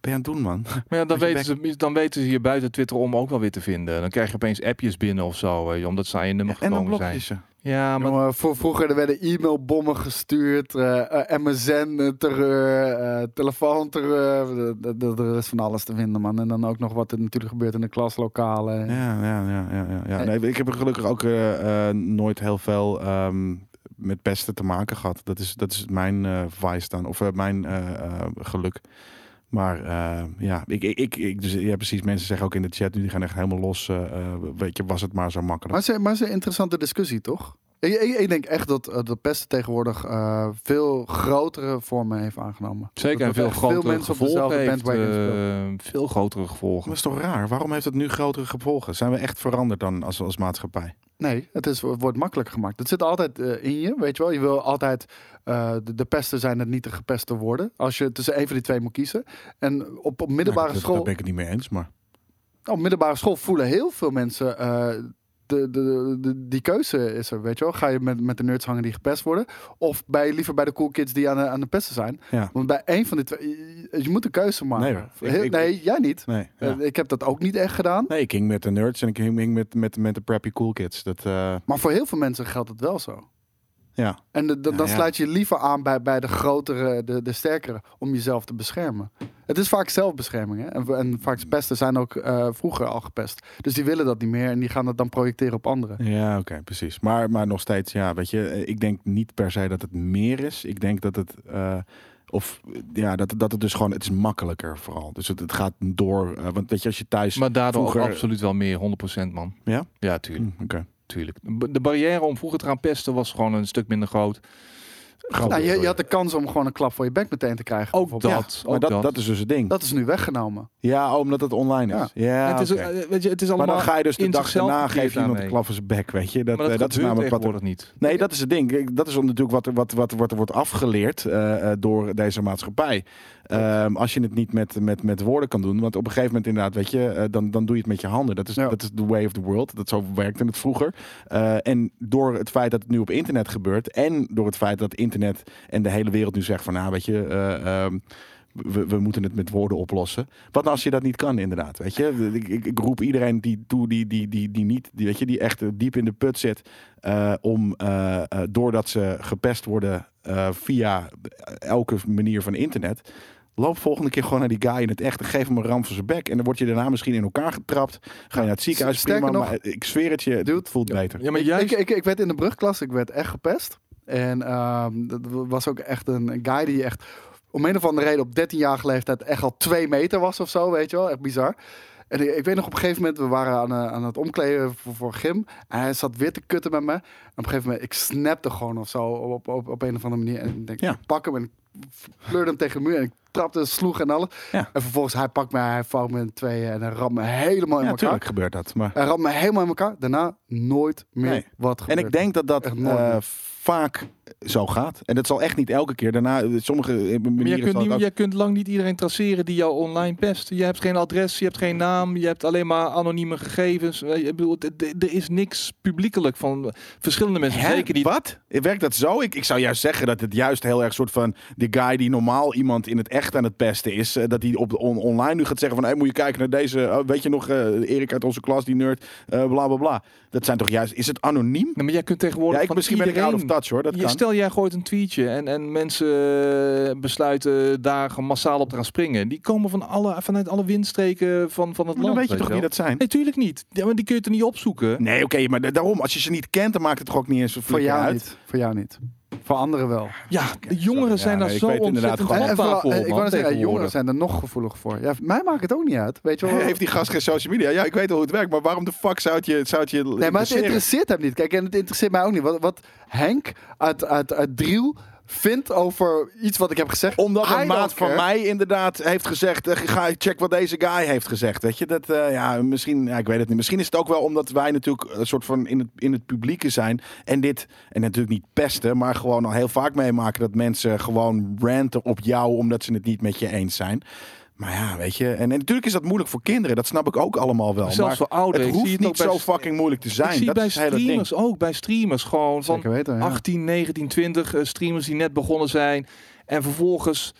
ben je aan het doen, man? Maar ja, dan weten, ze, dan weten ze hier buiten Twitter om ook wel weer te vinden. Dan krijg je opeens appjes binnen of zo, je, omdat ze aan je nummer en dan gekomen blok zijn. je. Ja, maar Jongen, voor, vroeger er werden e-mailbommen gestuurd, eh eh, MSN-terreur, eh telefoonterreur. Er- er- Er is van alles te vinden, man. En dan ook nog wat er natuurlijk gebeurt in de klaslokalen. Ja, ja, ja. ja, ja, ja. Eh. Nee, ik heb er gelukkig ook eh, eh, nooit heel veel ehm, met pesten te maken gehad. Dat is, dat is mijn eh vice dan, of eh, mijn eh, eh, geluk. Maar eh, ja, ik, ik, ik, ik- dus, ja, precies. Mensen zeggen ook in de chat, nu die gaan echt helemaal los. eh, eh, weet je, was het maar zo makkelijk. Maar het is- maar een interessante discussie, toch? Ik, ik, ik denk echt dat de pesten tegenwoordig eh, veel grotere vormen heeft aangenomen. zeker en veel grotere mensen op gevolgen dezelfde heeft. veel grotere gevolgen. Dat is toch raar? Waarom heeft het nu grotere gevolgen? Zijn we echt veranderd dan als, als maatschappij? Nee, het is, het wordt makkelijker gemaakt. Het zit altijd eh, in je, weet je wel. Je wil altijd, eh, de, de pesten zijn het niet de gepeste worden. Als je tussen een van die twee moet kiezen. En op, op middelbare Nou, dat, school... Daar ben ik het niet mee eens, maar... op middelbare school voelen heel veel mensen eh, de, de, de, die keuze is er, weet je wel. Ga je met, met de nerds hangen die gepest worden? Of bij, liever bij de cool kids die aan de, aan de pesten zijn? Ja. Want bij één van die twee, je, je moet een keuze maken. Nee. Ik- ik- nee jij niet. Nee, ja. Eh, ik heb dat ook niet echt gedaan. nee, ik hing met de nerds en ik hing met, met, met de preppy cool kids. Dat, eh, Maar voor heel veel mensen geldt het wel zo. Ja. En de, de- Ja, dan ja. sluit je liever aan bij, bij de grotere, de, de sterkere, om jezelf te beschermen. Het is vaak zelfbescherming. Hè? En, en vaak pesten zijn ook eh, vroeger al gepest. Dus die willen dat niet meer en die gaan dat dan projecteren op anderen. Ja, oké, precies. Maar, maar nog steeds, ja, weet je, eh, ik denk niet per se dat het meer is. Ik denk dat het, eh, of ja, dat, dat het dus gewoon, het is makkelijker vooral. Dus het, het gaat door, eh, want weet je, als je thuis... Maar daardoor vroeger- absoluut wel meer, 100% man. Ja? Ja, tuurlijk. Hm, Oké. Tuurlijk. De barrière om vroeger te gaan pesten was gewoon een stuk minder groot. Nou, je, je had de kans om gewoon een klap voor je bek meteen te krijgen. Ook dat. Maar ook dat, dat. dat is dus het ding. Dat is nu weggenomen. Ja, omdat het online is. Ja, het, is, eh, weet je, het is Maar allemaal dan ga je dus de dag daarna geef je iemand een klap voor zijn bek, weet je. Dat, maar dat, eh, dat is namelijk wat er, niet. Nee, dat is het ding. Dat is natuurlijk wat, er- wat, wat, wat er wordt afgeleerd eh, door deze maatschappij. Ehm, als je het niet met, met, met woorden kan doen. Want op een gegeven moment inderdaad, weet je, eh, dan, dan doe je het met je handen. Dat is, Ja. dat is the way of the world. Dat zo werkte het vroeger. Eh, en door het feit dat het nu op internet gebeurt. En door het feit dat internet en de hele wereld nu zegt van, nou weet je... eh, ehm, we, we moeten het met woorden oplossen. Wat nou als je dat niet kan, inderdaad? Weet je, ik, ik, ik roep iedereen die toe, die, die, die, die niet, die, weet je, die echt diep in de put zit, om doordat ze gepest worden via elke manier van internet. Loop volgende keer gewoon naar die guy in het echt en geef hem een ram voor zijn bek. En dan word je daarna misschien in elkaar getrapt. Ga je naar het ziekenhuis. sterker Prima, nog- maar ik zweer het je, Dude. het voelt beter. Ja, maar ik, juist... ik, ik, ik werd in de brugklas, ik werd echt gepest. En ehm, dat was ook echt een, guy die echt om een of andere reden op 13-jarige leeftijd echt al twee meter was of zo, weet je wel. Echt bizar. En ik, ik weet nog op een gegeven moment, we waren aan, eh, aan het omkleden voor, voor gym. En hij zat weer te kutten met me. En op een gegeven moment, ik snapte gewoon of zo op, op, op een of andere manier. En ik denk, Ja. ik pak hem en ik pleurde hem tegen de muur. En ik trapte, sloeg en alles. Ja. En vervolgens, hij pakt me, hij vouwt me in tweeën en hij ramt me helemaal in Ja, elkaar. natuurlijk gebeurt dat. Maar... Hij ramt me helemaal in elkaar. Daarna nooit meer Nee. wat En gebeurd. ik denk dat dat eh, vaak zo gaat. En dat zal echt niet elke keer. Daarna, eh, sommige Maar manieren kunt, zal het niet, ook- jij kunt lang niet iedereen traceren die jou online pest. Je hebt geen adres, je hebt geen naam, je hebt alleen maar anonieme gegevens. Eh, Ik bedoel, er is niks publiekelijk van verschillende mensen. Hè? Zeker die Wat? Werkt dat zo? Ik, ik zou juist zeggen dat het juist heel erg soort van... de guy die normaal iemand in het echt aan het pesten is... eh, dat hij op on- online nu gaat zeggen van... Hey, moet je kijken naar deze... oh, weet je nog, eh, Erik uit onze klas, die nerd, eh, bla bla bla. Dat zijn toch juist... Is het anoniem? Nee, maar jij kunt tegenwoordig Ja, ik, van misschien ben ik iedereen... out of touch hoor, dat Je- kan. Stel, jij gooit een tweetje en, en mensen eh, besluiten daar massaal op te gaan springen. Die komen van alle, vanuit alle windstreken van, van het Maar dan land. weet je toch wie wel. dat zijn? Nee, tuurlijk niet. Ja, maar die kun je er niet opzoeken. Nee, oké, maar da- daarom, als je ze niet kent, dan maakt het toch ook niet eens Voor jou uit. niet. Voor jou niet. Voor anderen wel. Ja, de jongeren sorry. zijn Ja, daar nee, zo ontzettend voor, eh, ik wou zeggen, jongeren zijn er nog gevoelig voor. Ja, mij maakt het ook niet uit. Weet je wel. Heeft die gast geen social media? Ja, ik weet wel hoe het werkt, maar waarom de fuck zou het je, zou het je Nee, maar het interesseert hem niet. Kijk, en het interesseert mij ook niet. Wat, wat Henk uit, uit, uit Driel vindt over iets wat ik heb gezegd. Omdat een maat van mij inderdaad heeft gezegd, eh, ga check wat deze guy heeft gezegd. Weet je, dat, eh, ja, misschien, ja, ik weet het niet. Misschien is het ook wel omdat wij natuurlijk een soort van in het, in het publieke zijn. En dit, en natuurlijk niet pesten, maar gewoon al heel vaak meemaken dat mensen gewoon ranten op jou omdat ze het niet met je eens zijn. Maar ja, weet je, en, en natuurlijk is dat moeilijk voor kinderen. Dat snap ik ook allemaal wel. Zelfs maar voor ouderen. het hoeft niet zo fucking moeilijk te zijn. Ik zie dat bij is het hele ding. streamers ook, bij streamers gewoon van Zeker weten, ja. 18, 19, 20 eh, streamers die net begonnen zijn. En vervolgens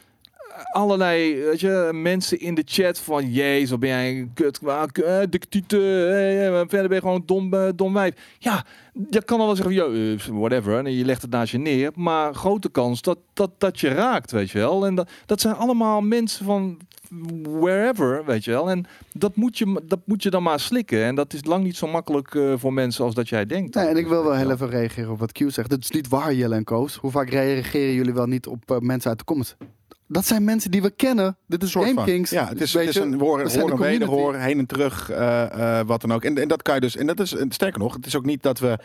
allerlei weet je, mensen in de chat van... Jezus, wat ben jij een kut, uh, dikke tieten. eh, eh, verder ben je gewoon dom, eh, dom wijf. Ja, je kan al wel zeggen, yo, eh, whatever. En je legt het naast je neer. Maar grote kans dat, dat, dat je raakt, weet je wel. En dat, dat zijn allemaal mensen van wherever, weet je wel. En dat moet je, dat moet je dan maar slikken. En dat is lang niet zo makkelijk eh, voor mensen als dat jij denkt. Nee, en ik wil wel heel even reageren op wat Q zegt. Dat is niet waar, Jelle en Koos. Hoe vaak reageren jullie wel niet op eh, mensen uit de comments? Dat zijn mensen die we kennen. Dit is Game van. Kings. Ja, het is, het is een hoor, we zijn hoor de en community. wederhoor, heen en terug, eh, eh, wat dan ook. En, en dat kan je dus, en dat is, sterker nog, het is ook niet dat we,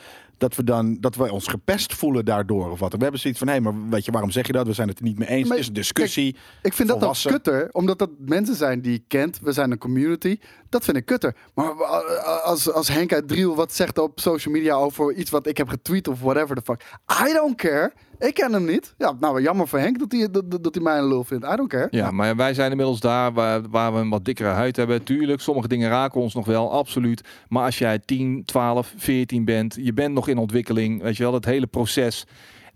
dat we dan, dat we ons gepest voelen daardoor of wat. We hebben zoiets van, hé, maar weet je, waarom zeg je dat? We zijn het er niet mee eens. Maar het is een discussie. Ik vind dat dan kutter, omdat dat mensen zijn die je kent. We zijn een community. Dat vind ik kutter. Maar uh, als, als Henk uit Driel wat zegt op social media over iets wat ik heb getweet of whatever the fuck. I don't care. Ik ken hem niet. Ja, nou, jammer voor Henk dat hij, dat, dat dat hij mij een lul vindt. I don't care. Ja, maar wij zijn inmiddels daar waar, waar we een wat dikkere huid hebben. Tuurlijk, sommige dingen raken ons nog wel, absoluut. Maar als jij 10, 12, 14 bent, je bent nog in ontwikkeling, weet je wel, het hele proces.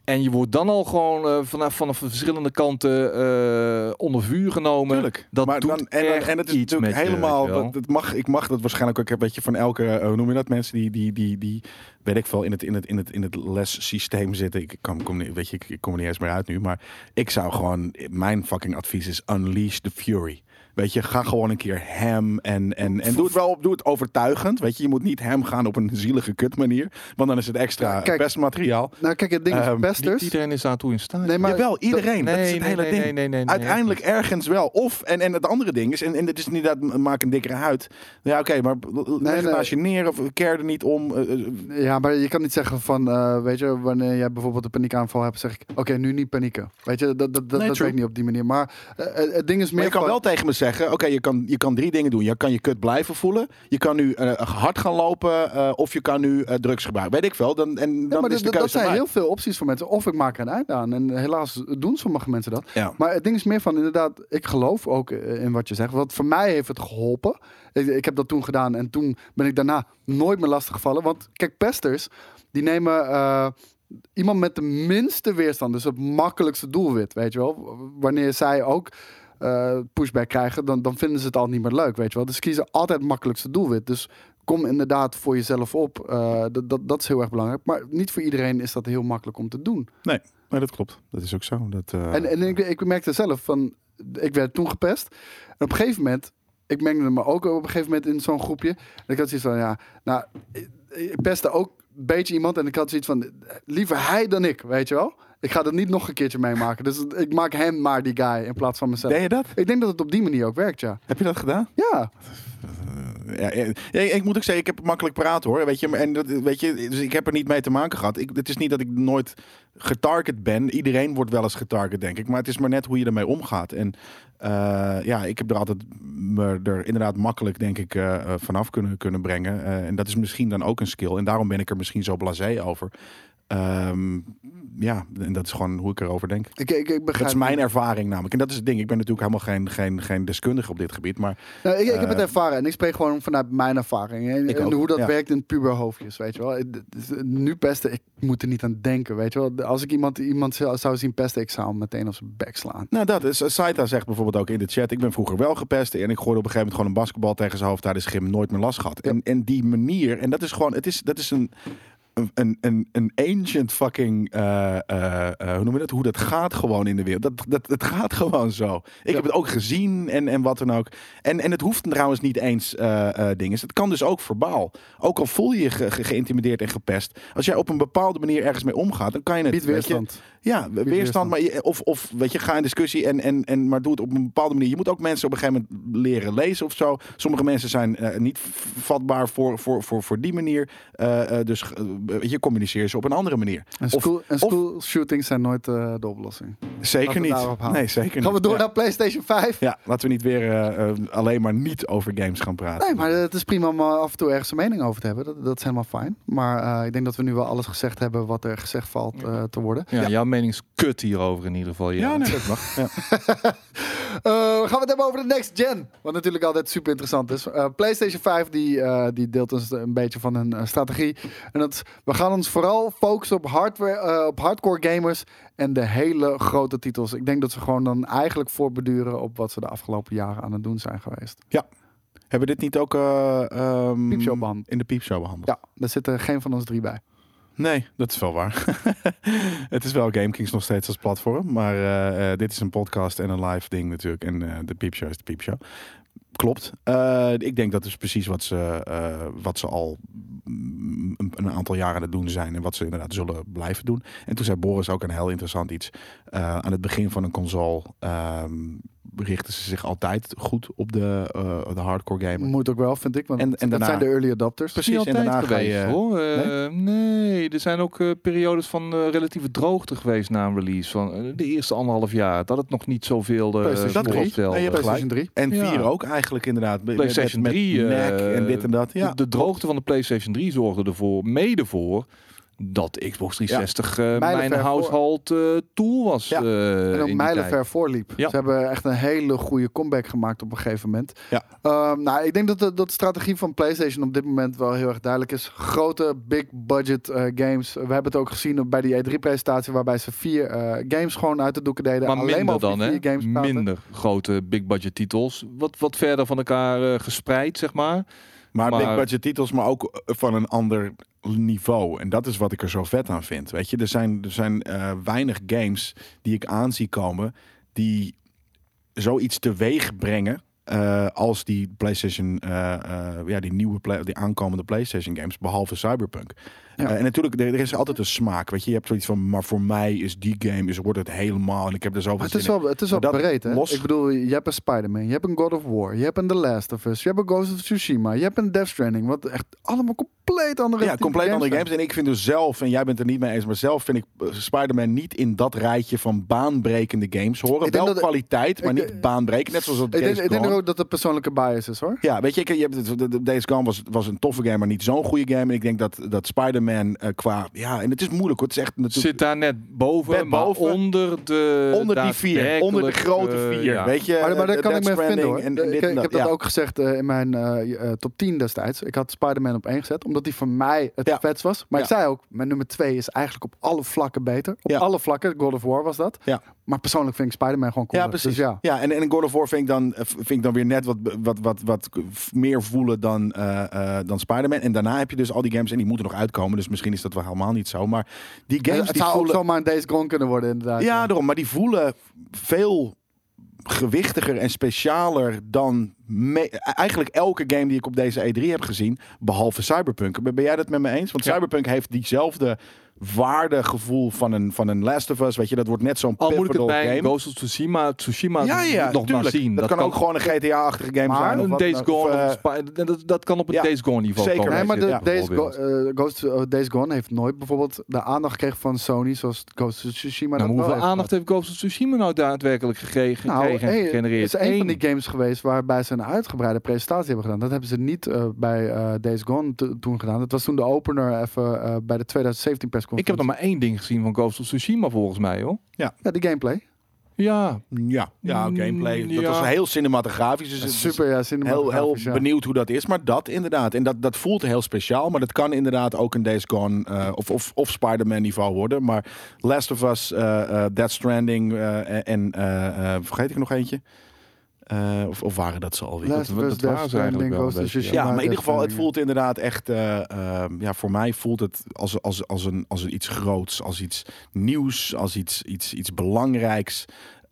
En je wordt dan al gewoon eh, vanaf, vanaf verschillende kanten eh, onder vuur genomen. Tuurlijk. Dat maar doet dan, en, echt en het is iets natuurlijk helemaal. je dat, dat mag, ik mag dat waarschijnlijk ook een beetje van elke. eh, hoe noem je dat? Mensen die, die, die, die weet ik veel, in het, in het, in het, in het lessysteem zitten. Ik kan, kom, niet- weet je, ik, ik kom er niet eens meer uit nu. Maar ik zou gewoon. Mijn fucking advies is: unleash the fury. Weet je, ga gewoon een keer hem en, en, en doe het wel op, doe het overtuigend. Weet je, je moet niet hem gaan op een zielige kut manier. Want dan is het extra Ja, kijk. pestmateriaal. Nou, kijk, het ding is, Ehm, Niet pesters. iedereen is daartoe in staat. Nee, maar Jawel, iedereen. dat is nee, het nee, hele nee, ding. nee, nee, nee, nee, Uiteindelijk ergens wel. Of, en, en het andere ding is, en, en het is niet dat maak een dikkere huid. Ja, oké, maar leg het nee. je neer of care er niet om. eh, eh, Ja, maar je kan niet zeggen van, eh, weet je, wanneer jij bijvoorbeeld een paniekaanval hebt, zeg ik, oké, nu niet panieken. Weet je, dat, dat, dat, Nee, dat true. werkt niet op die manier. Maar het ding is meer maar je kan wel tegen me zeggen, oké, je, kan, je kan drie dingen doen. Je kan je kut blijven voelen. Je kan nu eh, hard gaan lopen. eh, of je kan nu eh, drugs gebruiken. Weet ik wel. Dan, en Ja, dan maar is de dat, zijn heel veel opties voor mensen. Of ik maak er een eind aan. En helaas doen sommige mensen dat. Ja. Maar het ding is meer van, inderdaad, ik geloof ook eh, in wat je zegt. Want voor mij heeft het geholpen. Ik, ik heb dat toen gedaan en toen ben ik daarna nooit meer lastig gevallen. Want kijk, pesters, die nemen eh, iemand met de minste weerstand. Dus het makkelijkste doelwit, weet je wel. Wanneer zij ook eh, pushback krijgen, dan, dan vinden ze het al niet meer leuk, weet je wel. Dus ze kiezen altijd het makkelijkste doelwit. Dus kom inderdaad voor jezelf op. Eh, dat, dat, dat is heel erg belangrijk. Maar niet voor iedereen is dat heel makkelijk om te doen. Nee, nee, dat klopt. Dat is ook zo. Dat, eh, En, en ik, ik merkte zelf van, ik werd toen gepest. En op een gegeven moment, ik mengde me ook op een gegeven moment in zo'n groepje. En ik had zoiets van, ja, nou, ik, ik pestte ook een beetje iemand. En ik had zoiets van, liever hij dan ik, weet je wel. Ik ga dat niet nog een keertje meemaken. Dus ik maak hem maar die guy in plaats van mezelf. Deed je dat? Ik denk dat het op die manier ook werkt, ja. Heb je dat gedaan? Ja, Ja, ja, ja, ik moet ook zeggen, ik heb makkelijk praten hoor. Weet je, en dat, weet je, dus ik heb er niet mee te maken gehad. Ik, het is niet dat ik nooit getarget ben. Iedereen wordt wel eens getarget, denk ik. Maar het is maar net hoe je ermee omgaat. En eh, ja, ik heb er altijd me er inderdaad makkelijk, denk ik, eh, eh, vanaf kunnen, kunnen brengen. Eh, en dat is misschien dan ook een skill. En daarom ben ik er misschien zo blasé over. Ehm, ja, en dat is gewoon hoe ik erover denk. ik, ik, ik begrijp Dat is mijn ervaring namelijk. En dat is het ding. Ik ben natuurlijk helemaal geen, geen, geen deskundige op dit gebied. Maar Nou, ik, ik heb het Eh, ervaren en ik spreek gewoon vanuit mijn ervaring. En, Ik en ook, hoe dat ja. werkt in puberhoofdjes, weet je wel. Nu pesten, ik moet er niet aan denken, weet je wel. Als ik iemand, iemand zou, zien pesten, ik zou hem meteen op zijn bek slaan. Nou, dat is. Saita zegt bijvoorbeeld ook in de chat. Ik ben vroeger wel gepest. En ik gooide op een gegeven moment gewoon een basketbal tegen zijn hoofd tijdens de gym. Nooit meer last gehad. Ja. En, en die manier. En dat is gewoon. Het is, dat is een. Een, een, een ancient fucking. eh, eh, eh, hoe noem je dat? Hoe dat gaat gewoon in de wereld. Dat, dat, het gaat gewoon zo. Ik Ja. heb het ook gezien en, en wat dan ook. En, en het hoeft trouwens niet eens dingen. Het kan dus ook verbaal. Ook al voel je je ge- ge- geïntimideerd en gepest. Als jij op een bepaalde manier ergens mee omgaat, dan kan je het. Je, weerstand. Ja, we- weerstand. Maar je, of, of weet je, ga in discussie en, en, en maar doe het op een bepaalde manier. Je moet ook mensen op een gegeven moment leren lezen of zo. Sommige mensen zijn eh, niet vatbaar voor, voor, voor, voor die manier. Eh, eh, dus weet je, communiceer ze op een andere manier. En Of- school, en of- school shootings zijn nooit eh, de oplossing. Zeker niet. Nee, zeker niet. Gaan we door Ja. naar PlayStation 5? Ja, laten we niet weer alleen maar niet over games gaan praten. Nee, maar het is prima om af en toe ergens een mening over te hebben. Dat, dat is helemaal fijn. Maar eh, ik denk dat we nu wel alles gezegd hebben wat er gezegd valt te worden. Ja, jouw mening is kut hierover in ieder geval. Ja, nee, dat mag. Ja. Eh, gaan we het hebben over de next gen. Wat natuurlijk altijd super interessant is. Eh, PlayStation 5 die, eh, die deelt ons een beetje van hun strategie. En dat, we gaan ons vooral focussen op, hardware, eh, op hardcore gamers en de hele grote titels. Ik denk dat ze gewoon dan eigenlijk voorbeduren op wat ze de afgelopen jaren aan het doen zijn geweest. Hebben we dit niet ook eh, ehm, behandeld. in de piepshow behandeld? Ja, daar zitten geen van ons drie bij. Nee, dat is wel waar. het is wel GameKings nog steeds als platform. Maar eh, eh, dit is een podcast en een live ding natuurlijk. En eh, de piepshow is de piepshow. Klopt. Ik denk dat is precies wat ze, wat ze al mm, een, een aantal jaren aan het doen zijn. En wat ze inderdaad zullen blijven doen. En toen zei Boris ook een heel interessant iets. Aan het begin van een console ehm, richten ze zich altijd goed op de, eh, de hardcore gamer. Moet ook wel, vind ik. Want En- en dat daarna- zijn de early adopters. Precies, en daarna ga je- geweest hoor. Eh, nee? er zijn ook eh, periodes van eh, relatieve droogte geweest na een release. Van de eerste anderhalf jaar. Dat het nog niet zoveel uh, PlayStation dat klopt. voorstelde. Nee, je hebt PlayStation 3. En Ja. vier ook eigenlijk inderdaad. Met- PlayStation met, met 3, Mac eh, en dit en dat. Ja. De, de droogte van de PlayStation 3 zorgde ervoor, mede voor, dat Xbox 360 eh, mijn household eh, tool was. Ja. eh, En ook mijlenver voorliep. Ja. Ze hebben echt een hele goede comeback gemaakt op een gegeven moment. Ja. Ehm, nou, ik denk dat de, dat de strategie van PlayStation op dit moment wel heel erg duidelijk is. Grote, big budget games. We hebben het ook gezien bij die E3-presentatie, waarbij ze vier games gewoon uit de doeken deden. Maar Alleen minder maar dan, hè? games. Minder grote big budget titels. Wat, wat verder van elkaar gespreid, zeg maar. Maar, Maar- big budget titels, maar ook eh, van een ander niveau. En dat is wat ik er zo vet aan vind. Weet je, er zijn, er zijn eh, weinig games die ik aan zie komen die zoiets teweeg brengen. eh, als die PlayStation, ja, die nieuwe, play- die aankomende PlayStation games, behalve Cyberpunk. Ja. Eh, en natuurlijk, er, er is altijd een smaak. Weet je, je hebt zoiets van, maar voor mij is die game, is, wordt het helemaal. En ik heb er zoveel Maar het is wel, het is wel breed, hè? los- Ik bedoel, je hebt een Spider-Man, je hebt een God of War, je hebt een The Last of Us, je hebt een Ghost of Tsushima, je hebt een Death Stranding, wat echt allemaal compleet andere Ja, compleet andere games. En ik vind dus zelf, en jij bent er niet mee eens, maar zelf vind ik eh, Spider-Man niet in dat rijtje van baanbrekende games horen. Wel dat- kwaliteit, maar ik- niet baanbrekend. Net zoals dat Ik denk, Days ik denk ook dat het persoonlijke bias is, hoor. Ja, weet je, ik, je hebt het, de- de- Days Gone was, was een toffe game, maar niet zo'n goede game. En ik denk dat, dat Spider-Man eh, qua... Ja, en het is moeilijk hoor. Het is echt natuurlijk... Zit daar net boven, boven. onder de onder die vier, onder de grote daadwerkelijke, vier, eh, weet je. Maar, maar dat eh, kan ik me vinden hoor. Stranding En, en ik, heb dat ja. ook gezegd eh, in mijn eh, eh, top 10 destijds. Ik had Spider-Man op één gezet, omdat die voor mij het Ja. vetst was. Maar ik zei ook, mijn nummer 2 is eigenlijk op alle vlakken beter. Op Ja. alle vlakken, God of War was dat. Ja. Maar persoonlijk vind ik Spider-Man gewoon cooler. Ja, precies. Dus ja. ja. en, en God of War vind ik dan, eh, vind ik dan weer net wat, wat, wat, wat meer voelen dan, eh, dan Spider-Man. En daarna heb je dus al die games en die moeten nog uitkomen. Dus misschien is dat wel helemaal niet zo. Maar die games het die zou voelen... ook zomaar een Days Gone kunnen worden inderdaad. Ja, daarom. Maar die voelen veel gewichtiger en specialer dan eigenlijk elke game die ik op deze E3 heb gezien, behalve Cyberpunk. Ben ben jij dat met me eens? Want Ja. Cyberpunk heeft diezelfde waardegevoel van een, van een Last of Us. Weet je, dat wordt net zo'n Al moet ik het pivotal bij game. Ghost of Tsushima, Tsushima ja, ja, nog maar zien. Dat, kan ook gewoon een GTA-achtige game Maar zijn. een wat Days. Gone. Of, eh, dat, dat kan op een ja, Days Gone niveau zeker. komen. Nee, maar de Ja, Days, Go- eh, Ghost, eh, Days Gone heeft nooit bijvoorbeeld de aandacht gekregen van Sony, zoals Ghost of Tsushima. Nou, hoeveel aandacht heeft Ghost of Tsushima nou daadwerkelijk gekregen, Nou, gekregen en hey, gegenereerd? Het is een van die games geweest waarbij ze een uitgebreide presentatie hebben gedaan. Dat hebben ze niet bij Days Gone to- toen gedaan. Dat was toen de opener even bij de 2017 Ik persconferentie. heb nog maar één ding gezien van Ghost of Tsushima volgens mij, hoor. Ja, die gameplay. Ja, ja, ja, gameplay. Dat ja. was heel cinematografisch. Dus Super, ja, heel, heel cinematografisch, ja. benieuwd hoe dat is. Maar dat inderdaad. En dat, dat voelt heel speciaal. Maar dat kan inderdaad ook een Days Gone eh, of, of, of Spider-Man niveau worden. Maar Last of Us, eh eh, Death Stranding en eh, eh, vergeet ik nog eentje? Eh, of, of waren dat ze alweer? Last dat Us, waren ze eigenlijk Stranding, wel beetje. Ja, maar in ieder geval, het voelt inderdaad echt. eh, eh, ja, voor mij voelt het als, als, als, een, als een iets groots, als iets nieuws, als iets, iets, iets belangrijks.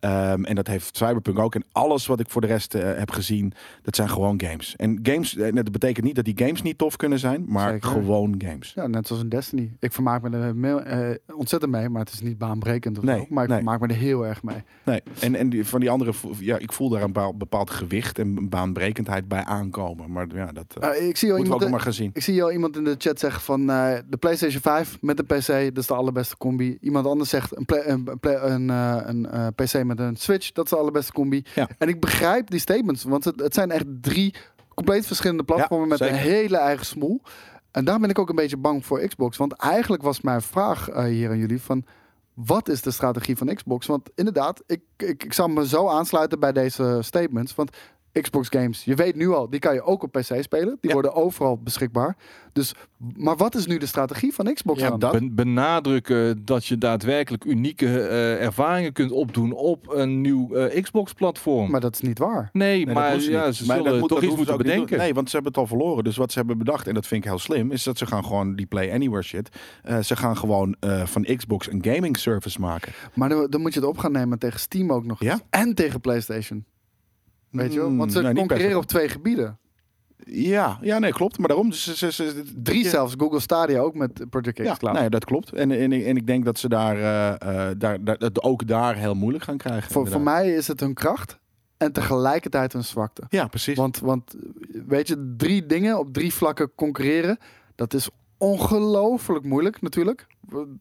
Ehm, en dat heeft Cyberpunk ook. En alles wat ik voor de rest eh, heb gezien, dat zijn gewoon games. En games, eh, dat betekent niet dat die games niet tof kunnen zijn, maar Zeker. gewoon games. Ja, net zoals in Destiny. Ik vermaak me er eh, ontzettend mee, maar het is niet baanbrekend of Nee. Maar ik nee. vermaak me er heel erg mee. Nee, en, en die, van die andere, ja, ik voel daar een bepaald, gewicht en baanbrekendheid bij aankomen. Maar ja, dat Eh, ik zie al ook iemand... maar. Ik zie al iemand in de chat zeggen van de PlayStation 5 met een PC, dat is de allerbeste combi. Iemand anders zegt een, play- een, een, play- een, een PC met een Switch, dat is de allerbeste combi. Ja. En ik begrijp die statements, want het, het zijn echt drie compleet verschillende platformen met zeker. een hele eigen smoel. En daar ben ik ook een beetje bang voor Xbox. Want eigenlijk was mijn vraag eh, hier aan jullie van... Wat is de strategie van Xbox? Want inderdaad, ik, ik, ik zou me zo aansluiten bij deze statements. Want Xbox games, je weet nu al, die kan je ook op PC spelen. Die Ja. worden overal beschikbaar. Dus, maar wat is nu de strategie van Xbox Ja, dan? dat- Ben- benadrukken dat je daadwerkelijk unieke eh, ervaringen kunt opdoen op een nieuw eh, Xbox-platform. Maar dat is niet waar. Nee, maar ja, ze Maar zullen moet- toch iets moeten bedenken. Nee, want ze hebben het al verloren. Dus wat ze hebben bedacht, en dat vind ik heel slim, is dat ze gaan gewoon die Play Anywhere shit. eh, ze gaan gewoon eh, van Xbox een gaming service maken. Maar dan, dan moet je het op gaan nemen tegen Steam ook nog Ja? eens. En tegen PlayStation. Weet je wel? Want ze Mm, nee, niet per concurreren op twee gebieden. Ja, ja, nee, klopt. Maar daarom. Dus ze, ze, ze- Drie ja. zelfs. Google Stadia ook met Project X Ja, Cloud. nee, dat klopt. En, en, en ik denk dat ze daar, eh, eh, daar, daar, het ook daar heel moeilijk gaan krijgen. voor, voor mij is het hun kracht en tegelijkertijd hun zwakte. Ja, precies. Want, want weet je, drie dingen op drie vlakken concurreren, dat is ongelooflijk moeilijk natuurlijk.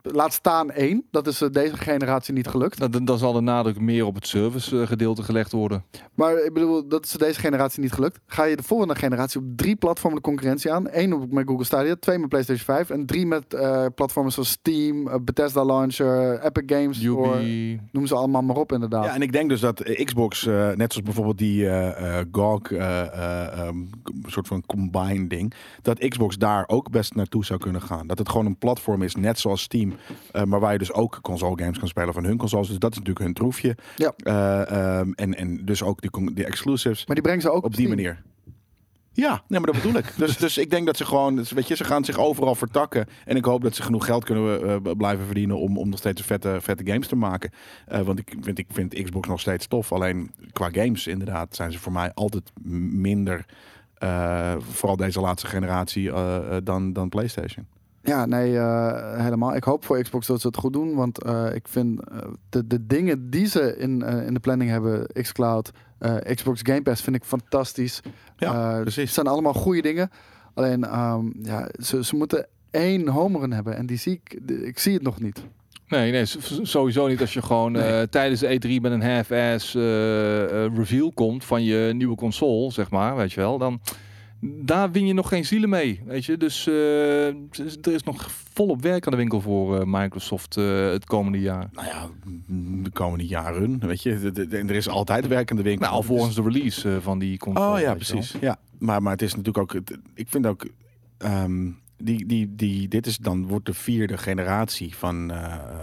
Laat staan één, dat is eh, deze generatie niet gelukt. Nou, dan, dan zal de nadruk meer op het service eh, gedeelte gelegd worden. Maar ik bedoel, dat is deze generatie niet gelukt. Ga je de volgende generatie op drie platformen de concurrentie aan? Eén op- met Google Stadia, twee met PlayStation 5 en drie met eh, platformen zoals Steam, Bethesda Launcher, Epic Games Store. Noem ze allemaal maar op inderdaad. Ja, en ik denk dus dat Xbox, eh, net zoals bijvoorbeeld die eh eh GOG, eh, eh, ehm, soort van combine ding, dat Xbox daar ook best naartoe zou kunnen gaan. Dat het gewoon een platform is, net zoals Steam, eh, maar waar je dus ook console games kan spelen van hun consoles. Dus dat is natuurlijk hun troefje. Ja. Eh, ehm, en, en dus ook die, die exclusives Maar die brengen ze ook op die Steam. manier. Ja, nee, maar dat bedoel ik. Dus, dus ik denk dat ze gewoon, dus weet je, ze gaan zich overal vertakken. En ik hoop dat ze genoeg geld kunnen eh, blijven verdienen om, om nog steeds vette, vette games te maken. Want ik vind, ik vind Xbox nog steeds tof. Alleen qua games, inderdaad, zijn ze voor mij altijd minder. vooral deze laatste generatie dan, dan PlayStation. Ja, nee, eh, helemaal. Ik hoop voor Xbox dat ze het goed doen. Want eh, ik vind eh, de, de dingen die ze in, in de planning hebben, xCloud, Xbox Game Pass, vind ik fantastisch. Ja, precies. Het zijn allemaal goede dingen. Alleen, ehm, ja, ze, ze moeten één home run hebben. En die zie ik, ik zie het nog niet. Nee, nee, sowieso niet als je gewoon tijdens de E3 met een half-ass reveal komt van je nieuwe console, zeg maar, weet je wel. Dan daar win je nog geen zielen mee, weet je. Dus eh, er is nog volop werk aan de winkel voor eh, Microsoft eh, het komende jaar. Nou ja, de komende jaren, weet je. de- de- de- er is altijd werkende winkel. Nou, alvorens de release van die console. Oh ja, precies. Ja, maar, maar het is natuurlijk ook. Ik vind ook. ehm, die, die, die, dit is dan wordt de vierde generatie van,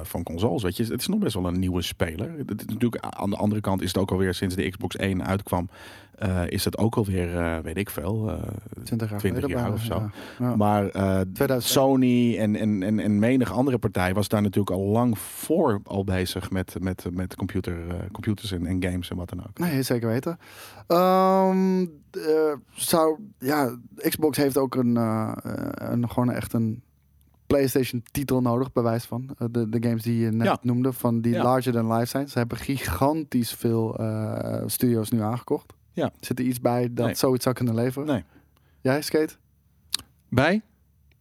van consoles. Weet je, het is nog best wel een nieuwe speler. Het is natuurlijk aan de andere kant is het ook alweer sinds de Xbox 1 uitkwam, eh, is het ook alweer, eh weet ik veel, eh, 20 jaar, 20 geleden jaar bijna, of zo. Ja. Ja. Maar 2000. Sony en, en, en, en menig andere partij was daar natuurlijk al lang voor al bezig met, met, met computer, computers en, en games en wat dan ook. Nee, zeker weten. Ehm, eh, zou, ja, Xbox heeft ook een, een gewoon echt een PlayStation titel nodig, bewijs van. De, de games die je net Ja. noemde, van die Ja. larger than life zijn. Ze hebben gigantisch veel studio's nu aangekocht. Ja. Zit er iets bij dat Nee. zoiets zou kunnen leveren? Nee. Jij, Skate? Bij?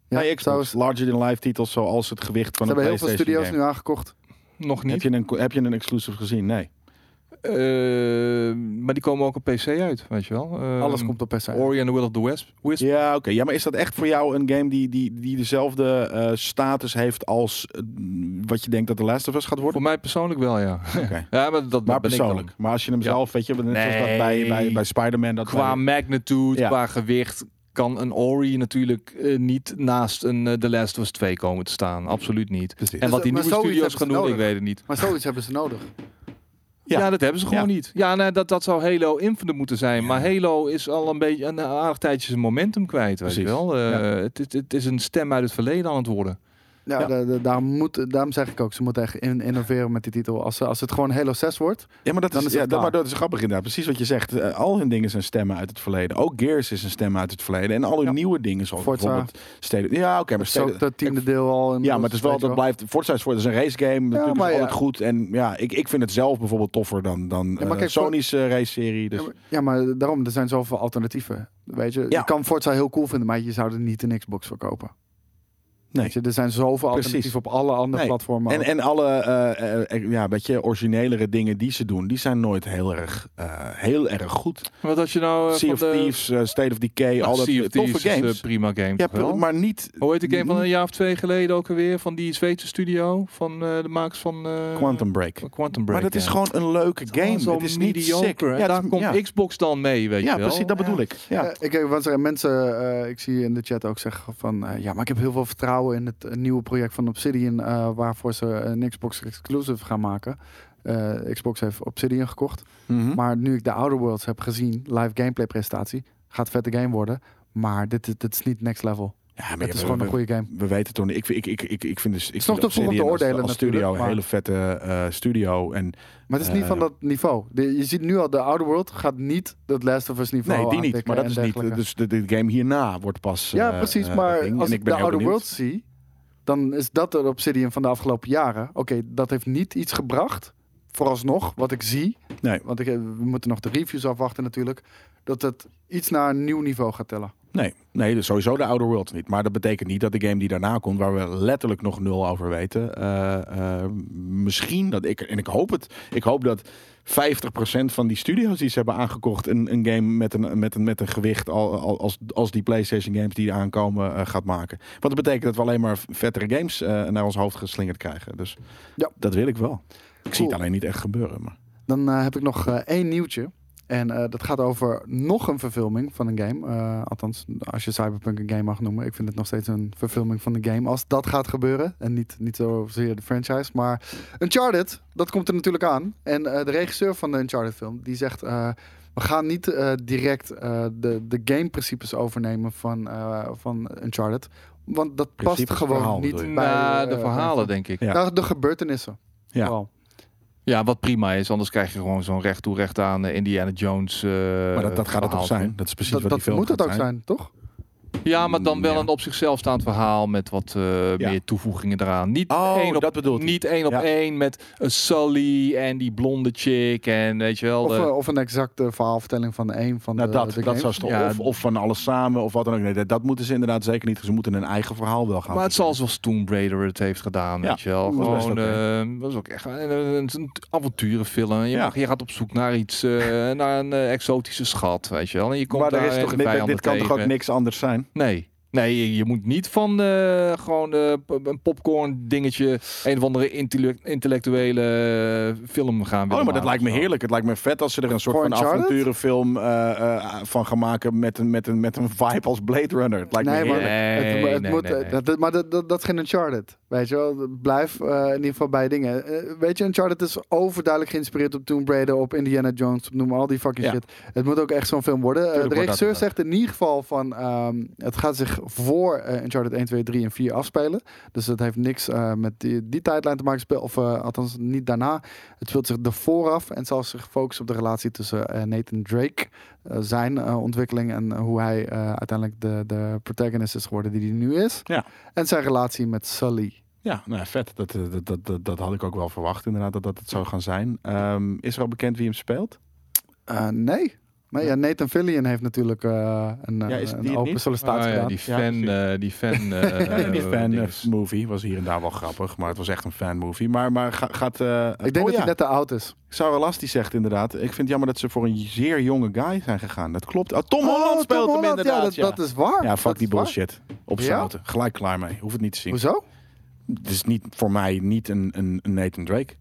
Ja, Ja, Xbox, zou- larger than life titels zoals het gewicht van Ze een hebben heel veel studio's game. nu aangekocht. Nog niet. Heb je, een, heb je een exclusive gezien? Nee. Eh, maar die komen ook op PC uit, weet je wel. Eh, Alles komt op PC. Ori and the Will of the Wisp. Wisp. Ja, oké. Ja, maar is dat echt voor jou een game die, die, die dezelfde eh, status heeft als eh, wat je denkt dat The Last of Us gaat worden? Voor mij persoonlijk wel, ja. Oké. ja, maar dat Maar ben ik dan. persoonlijk. Maar als je hem Ja. zelf, weet je, net zoals dat bij, bij, bij Spider-Man. Dat Qua bij- magnitude, Ja. qua gewicht, kan een Ori natuurlijk eh, niet naast een eh, The Last of Us 2 komen te staan. Absoluut niet. Precies. En wat die Maar nieuwe zoiets studio's gaan doen, ik weet het niet. Maar zoiets hebben ze nodig. Ja, Ja. dat hebben ze gewoon Ja. niet. Ja, nee, dat, dat zou Halo Infinite moeten zijn. Maar Halo is al een beetje een aardig tijdje zijn momentum kwijt, weet je wel. Eh, het, is- het is een stem uit het verleden aan het worden. Ja, Ja. da- da- daarom, moet, daarom zeg ik ook, ze moeten echt in, innoveren met die titel. Als, als het gewoon Halo 6 wordt, Ja, maar dat is, is ja, dat, maar dat is grappig inderdaad. Precies wat je zegt. Eh, al hun dingen zijn stemmen uit het verleden. Ook Gears is een stem uit het verleden. En al hun Ja. nieuwe dingen zoals Forza. bijvoorbeeld Steden. Ja, oké, maar Steden- het tiende deel al. Ja, maar het is wel, dat blijft, Forza is voor, het is een race game, natuurlijk maar altijd goed. En ja, ik, ik vind het zelf bijvoorbeeld toffer dan, dan maar eh, Sony's eh, race serie. Dus. Ja, maar- Ja, maar daarom, er zijn zoveel alternatieven. Weet je, je kan Forza heel cool vinden, maar je zou er niet een Xbox voor kopen. Nee. Weet je, er zijn zoveel Precies. alternatieven op alle andere Nee. platformen. En, ook. en alle eh, eh, ja, beetje originelere dingen die ze doen, die zijn nooit heel erg, eh, heel erg goed. Wat had je nou sea of van de... Thieves, State of Decay, Nou, al dat toffe Thieves is, games. prima game, ja, wel? maar niet Hoe heet de game van een jaar of twee geleden ook alweer? Van die Zweedse studio? Van eh, de makers van... eh, Quantum Break. Quantum Break, maar dat is ja. gewoon een leuke game. Zo Het is niet sick. Ja, daar komt ja. Xbox dan mee, weet Ja, je wel. precies, dat bedoel ik. Ja. Ja, ik wat zeggen mensen, eh, ik zie in de chat ook zeggen van, eh, ja, maar ik heb heel veel vertrouwen in het eh, nieuwe project van Obsidian, eh, waarvoor ze een Xbox exclusive gaan maken. Eh, Xbox heeft Obsidian gekocht, Mhm. maar nu ik de Outer Worlds heb gezien, live gameplay presentatie, gaat vette game worden, maar dit, dit is niet next level. Ja, maar Het is we- gewoon een goede game. We weten toch niet. Ik, ik, ik, ik, ik vind dus. Ik is nog te vroeg om te oordelen als, studio een hele vette eh, studio. En Maar het is niet Eh, van dat niveau. De- je ziet nu al, de Outer World gaat niet dat Last of Us niveau nee, die niet. Maar dat is niet. Dus de, de game hierna wordt pas. Ja, eh, precies. maar het ding. als ik, de Outer. Worlds zie, dan is dat de Obsidian van de afgelopen jaren. Oké, dat heeft niet iets gebracht, vooralsnog, wat ik zie. Nee. Want ik, we moeten nog de reviews afwachten natuurlijk. Dat het iets naar een nieuw niveau gaat tellen. Nee, nee, dus sowieso de Outer Worlds niet. Maar dat betekent niet dat de game die daarna komt, waar we letterlijk nog nul over weten, eh, eh, misschien dat ik en ik hoop het. Ik hoop dat 50% van die studio's die ze hebben aangekocht een, een game met een, met een, met een gewicht al, al- als, als die PlayStation games die aankomen eh, gaat maken. Want dat betekent dat we alleen maar vettere games naar ons hoofd geslingerd krijgen. Dus Ja. dat wil ik wel. Ik zie het alleen niet echt gebeuren. Maar. Dan heb ik nog één nieuwtje. En eh, dat gaat over nog een verfilming van een game. Eh, althans, als je Cyberpunk een game mag noemen. Ik vind het nog steeds een verfilming van de game. Als dat gaat gebeuren. En niet, niet zozeer de franchise. Maar Uncharted, dat komt er natuurlijk aan. En eh, de regisseur van de Uncharted film, die zegt... eh, we gaan niet eh, direct eh, de, de gameprincipes overnemen van, eh, van Uncharted. Want dat past Principes, gewoon verhaal niet bij... De verhalen, denk ik. Ja. Nou, de gebeurtenissen. Ja. Vooral. Ja, wat prima is. Anders krijg je gewoon zo'n recht toe recht aan eh, Indiana Jones. eh, maar dat, dat gaat het ook zijn. Dat is precies Dat, wat dat die film moet het ook zijn, toch? Ja, maar dan wel Ja. een op zichzelf staand verhaal met wat eh, Ja. meer toevoegingen eraan. Niet Oh, één op, dat niet één op Ja. één met een Sully en die blonde chick en weet je wel. Of, de- eh, of een exacte verhaalvertelling van een van Nou, de, dat, de dat zou of, of van alles samen of wat dan ook. Nee, dat, dat moeten ze inderdaad zeker niet. Ze moeten een eigen verhaal wel gaan. maar het zal zoals Tomb Raider het heeft gedaan, Ja, weet je wel. dat was Gewoon, eh, dat is ook echt een, een, een avonturenfilm. Je, Ja. mag, je gaat op zoek naar iets, eh, naar een eh, exotische schat, weet je wel. En je komt maar er daar is toch, dit, dit kan toch ook niks anders zijn? Nee. Nee, je, je moet niet van eh, gewoon eh, een popcorn dingetje, een of andere intellect- intellectuele eh, film gaan Oh, maar dat lijkt me heerlijk. Het lijkt me vet als ze er een soort van avonturenfilm eh, eh, van gaan maken met een, met, een, met een vibe als Blade Runner. Het lijkt Nee, me maar heerlijk. Nee, het, het nee, moet, nee, nee. Dat, dat- maar dat, dat, dat is geen Uncharted. Weet je wel, blijf eh, in ieder geval bij dingen. Eh, weet je, Uncharted is overduidelijk geïnspireerd op Tomb Raider, op Indiana Jones, op noem maar al die fucking Ja. shit. Het moet ook echt zo'n film worden. De regisseur zegt in ieder geval van, ehm, het gaat zich voor eh, Uncharted 1, 2, 3 en 4 afspelen. Dus het heeft niks eh, met die, die tijdlijn te maken, speel- of eh, althans niet daarna. Het speelt zich ervoor af en zal zich focussen op de relatie tussen Nathan Drake, zijn ontwikkeling en hoe hij uiteindelijk de, de protagonist is geworden die hij nu is. Ja. En zijn relatie met Sully. Ja, nou, vet. Dat, dat, dat, dat, dat had ik ook wel verwacht inderdaad, dat dat het zou gaan zijn. Ehm, is er al bekend wie hem speelt? Nee. Maar ja, Nathan Fillion heeft natuurlijk eh, een, eh, Ja, een open niet? sollicitatie Ah, ja, gedaan. die Ja, fan, precies. eh, die fan, eh, die fan movie was hier en daar wel grappig, maar het was echt een fan movie. Maar, maar ga- gaat... eh, Ik denk oh dat ja, hij net te oud is. Sarah Last die zegt inderdaad, ik vind het jammer dat ze voor een zeer jonge guy zijn gegaan. Dat klopt. Oh, Tom Oh, Holland Tom speelt hem Holland, inderdaad. Ja, dat, ja. dat is waar. Ja, fuck Dat die bullshit. Op Ja? zouten. Gelijk klaar mee. Hoef het niet te zien. Hoezo? Het is niet voor mij niet een, een, een Nathan Drake.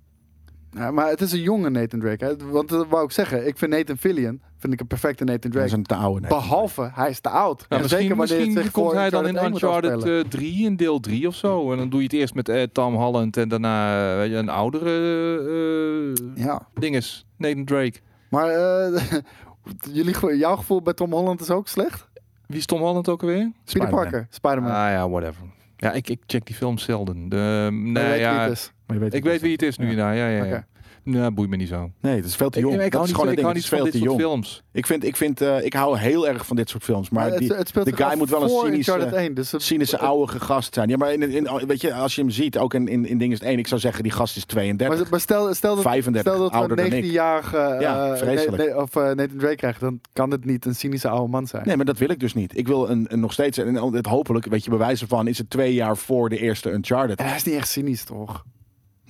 Ja, maar het is een jonge Nathan Drake. Hè? Want dat wou ik zeggen. Ik vind Nathan Fillion vind ik een perfecte Nathan Dat Drake. is een te oude Nathan Behalve, hij is te oud. Ja, En misschien zeker het misschien zich komt hij dan in 1 moet Uncharted afspelen. eh, 3, in deel 3 of zo. En dan doe je het eerst met eh, Tom Holland en daarna eh, een oudere eh Ja, dinges. Nathan Drake. maar eh, jullie, jouw gevoel bij Tom Holland is ook slecht? Wie is Tom Holland ook alweer? Peter Spider-Man. Parker, Spider-Man. Ah ja, whatever. Ja, ik, ik check die films zelden. De, nee, ja. Maar je weet ik weet wie het is nu. Ja. Ja, ja, ja. Nou, boeit me niet zo. Nee, het is veel te jong. ik, ik dat is niet, gewoon van, een ik ding. hou niet is van veel dit soort jong. films. Ik vind, ik vind, eh, ik hou heel erg van dit soort films. Maar Maar die, het, het speelt de guy moet wel een cynische- 1, dus het- cynische oude gast zijn. Ja, maar in, in, weet je, als je hem ziet, ook in, in, in dingen is het één. Ik zou zeggen, die gast is 32. Maar, maar stel, stel dat, 35, stel dat we ouder dan een ik. 19-jarige eh, Ja, eh, vreselijk. of eh, Nathan Drake krijgen, dan kan het niet een cynische oude man zijn. Nee, maar dat wil ik dus niet. Ik wil een, een nog steeds, en het hopelijk, weet je, bewijzen van, is het twee jaar voor de eerste Uncharted. En hij is niet echt cynisch, toch?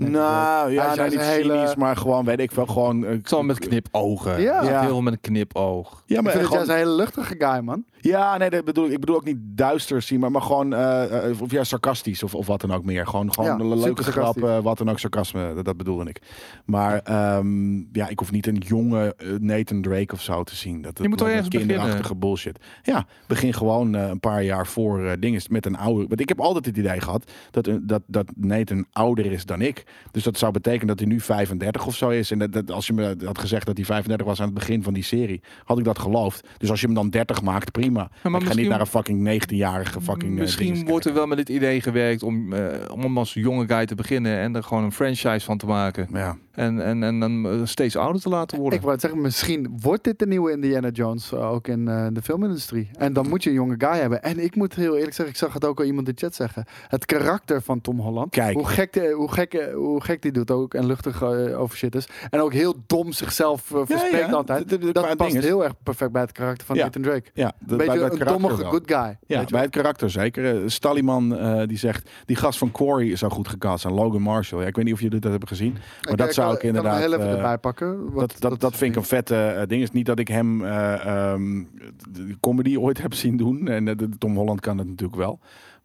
Nou, Hij ja, hij niet hele- cynisch, maar gewoon, weet ik wel, gewoon... eh, Zo met knipogen. Ja. Ja. Heel met een knipoog. Ja, Ik maar vind het gewoon, juist een hele luchtige guy, man. Ja, nee, dat bedoel ik. Bedoel ook niet duister zien, maar, maar gewoon, eh, eh, of ja, sarcastisch of, of wat dan ook meer. Gewoon, gewoon Ja, een leuke super sarcastisch. grap, eh, wat dan ook, sarcasme, dat, dat bedoelde ik. Maar ehm, ja, ik hoef niet een jonge Nathan Drake of zo te zien. Dat, dat Je moet toch me ergens kinderachtige bullshit. Ja, begin gewoon een paar jaar voor dingen met een oude. Want ik heb altijd het idee gehad dat, dat, dat Nathan ouder is dan ik. Dus dat zou betekenen dat hij nu 35 of zo is. En dat, dat, als je me had gezegd dat hij 35 was aan het begin van die serie, had ik dat geloofd. Dus als je hem dan 30 maakt, prima. Maar ik ga niet naar een fucking 19-jarige fucking. eh, Misschien wordt er wel met dit idee gewerkt om, eh, om als jonge guy te beginnen en er gewoon een franchise van te maken. Ja. En, en, en dan steeds ouder te laten worden. Ik wou het zeggen, misschien wordt dit de nieuwe Indiana Jones eh, ook in eh, de filmindustrie. En dan moet je een jonge guy hebben. En ik moet heel eerlijk zeggen, ik zag het ook al iemand in de chat zeggen. Het karakter van Tom Holland. Kijk. Hoe gek, die, hoe, gek, eh, hoe gek die doet ook en luchtig over shit is. En ook heel dom zichzelf verspreekt altijd. De- de- de- Dat past heel erg perfect bij het karakter van Ja. Nathan Drake. Ja, de- Een bij- beetje bij een dommige wel. good guy. Ja, weet je bij het karakter zeker. Stalliman eh, die zegt, die gast van Quarry zou goed gecast zijn. Logan Marshall. Ja, ik weet niet of jullie dat hebben gezien. Maar dat Ik- zou ik inderdaad... kan hem heel even eh, erbij pakken. Wat- dat, dat, dat vind ik een vette eh, ding. is niet dat ik hem eh, ehm, de comedy ooit heb zien doen. En eh, Tom Holland kan het natuurlijk wel.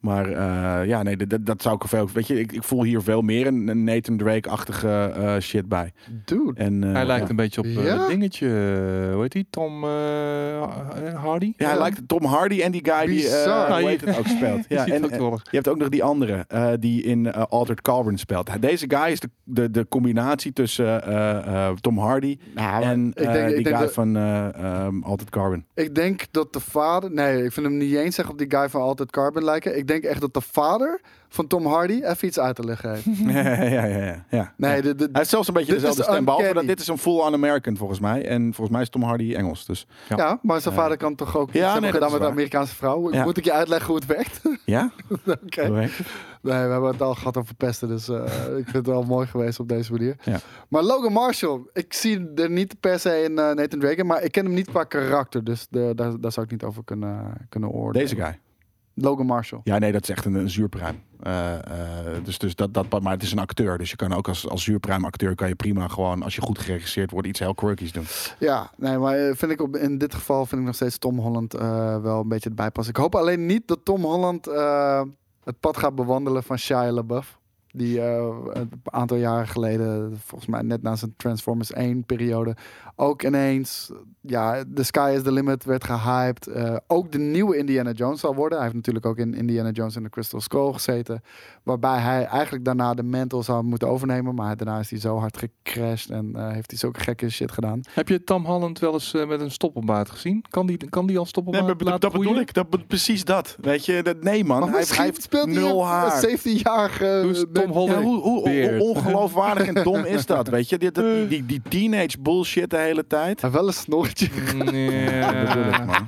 Maar eh, ja, nee, dat, dat zou ik er veel... Weet je, ik, ik voel hier veel meer een, Nathan Drake-achtige eh, shit bij. Dude. En, eh, Hij lijkt ja. een beetje op Ja? dat dingetje, hoe heet die? Tom eh, Hardy? Ja, hij lijkt Tom Hardy en die guy die Bizar. eh hoe heet het ook speelt. Je Ja, en, je hebt ook nog die andere eh, die in Altered Carbon speelt. Deze guy is de, de, de combinatie tussen eh, eh, Tom Hardy Nou, en ik eh, denk, die ik guy dat- van eh ehm, Altered Carbon. Ik denk dat de vader. Nee, ik vind hem niet eens zeggen op die guy van Altijd Carbon lijken. Ik denk echt dat de vader van Tom Hardy even iets uit te leggen heeft. ja, ja, ja, ja. Nee, de, de, Hij heeft zelfs een beetje Dit dezelfde is stem. Behalve dat dit is een full-on American volgens mij. En volgens mij is Tom Hardy Engels. Dus ja. maar zijn vader kan toch ook iets Ja, nee, dat gedaan met de waar. Amerikaanse vrouw. Ja. Moet ik je uitleggen hoe het werkt? ja, Oké. Nee, we hebben het al gehad over pesten, dus eh, ik vind het wel mooi geweest op deze manier. Ja. Maar Logan Marshall, ik zie er niet per se in eh, Nathan Drake, in, maar ik ken hem niet qua karakter, dus de, daar, daar zou ik niet over kunnen, kunnen oordelen. deze guy. Logan Marshall. Ja, nee, dat is echt een, een zuurpruim. Eh, eh, dus, dus dat, dat, maar het is een acteur. Dus je kan ook als, als zuurpruimacteur kan je prima gewoon, als je goed geregisseerd wordt, iets heel quirkies doen. Ja, nee, maar eh, vind ik op, in dit geval vind ik nog steeds Tom Holland wel een beetje het bijpassen. Ik hoop alleen niet dat Tom Holland het pad gaat bewandelen van Shia LaBeouf. Die eh, een aantal jaren geleden, volgens mij net na zijn Transformers 1 periode, ook ineens, ja, The Sky is the Limit werd gehyped. Eh, ook de nieuwe Indiana Jones zal worden. Hij heeft natuurlijk ook in Indiana Jones en the Crystal Skull gezeten. Waarbij hij eigenlijk daarna de mantle zou moeten overnemen. Maar daarna is hij zo hard gecrashed en eh, heeft hij zulke gekke shit gedaan. Heb je Tom Holland wel eens met een stoppelbaard gezien? Kan die, kan die al stoppelbaard laten groeien? ik. Dat, precies dat. Weet je, dat, nee man. Maar Hij, heeft speelt hij nul haar. 17-jarige... Eh, Tom? Ja, hoe, hoe, ongeloofwaardig en dom is dat, weet je? Die, die, die, die teenage bullshit de hele tijd. Wel een snoertje. Dat bedoel ik, man.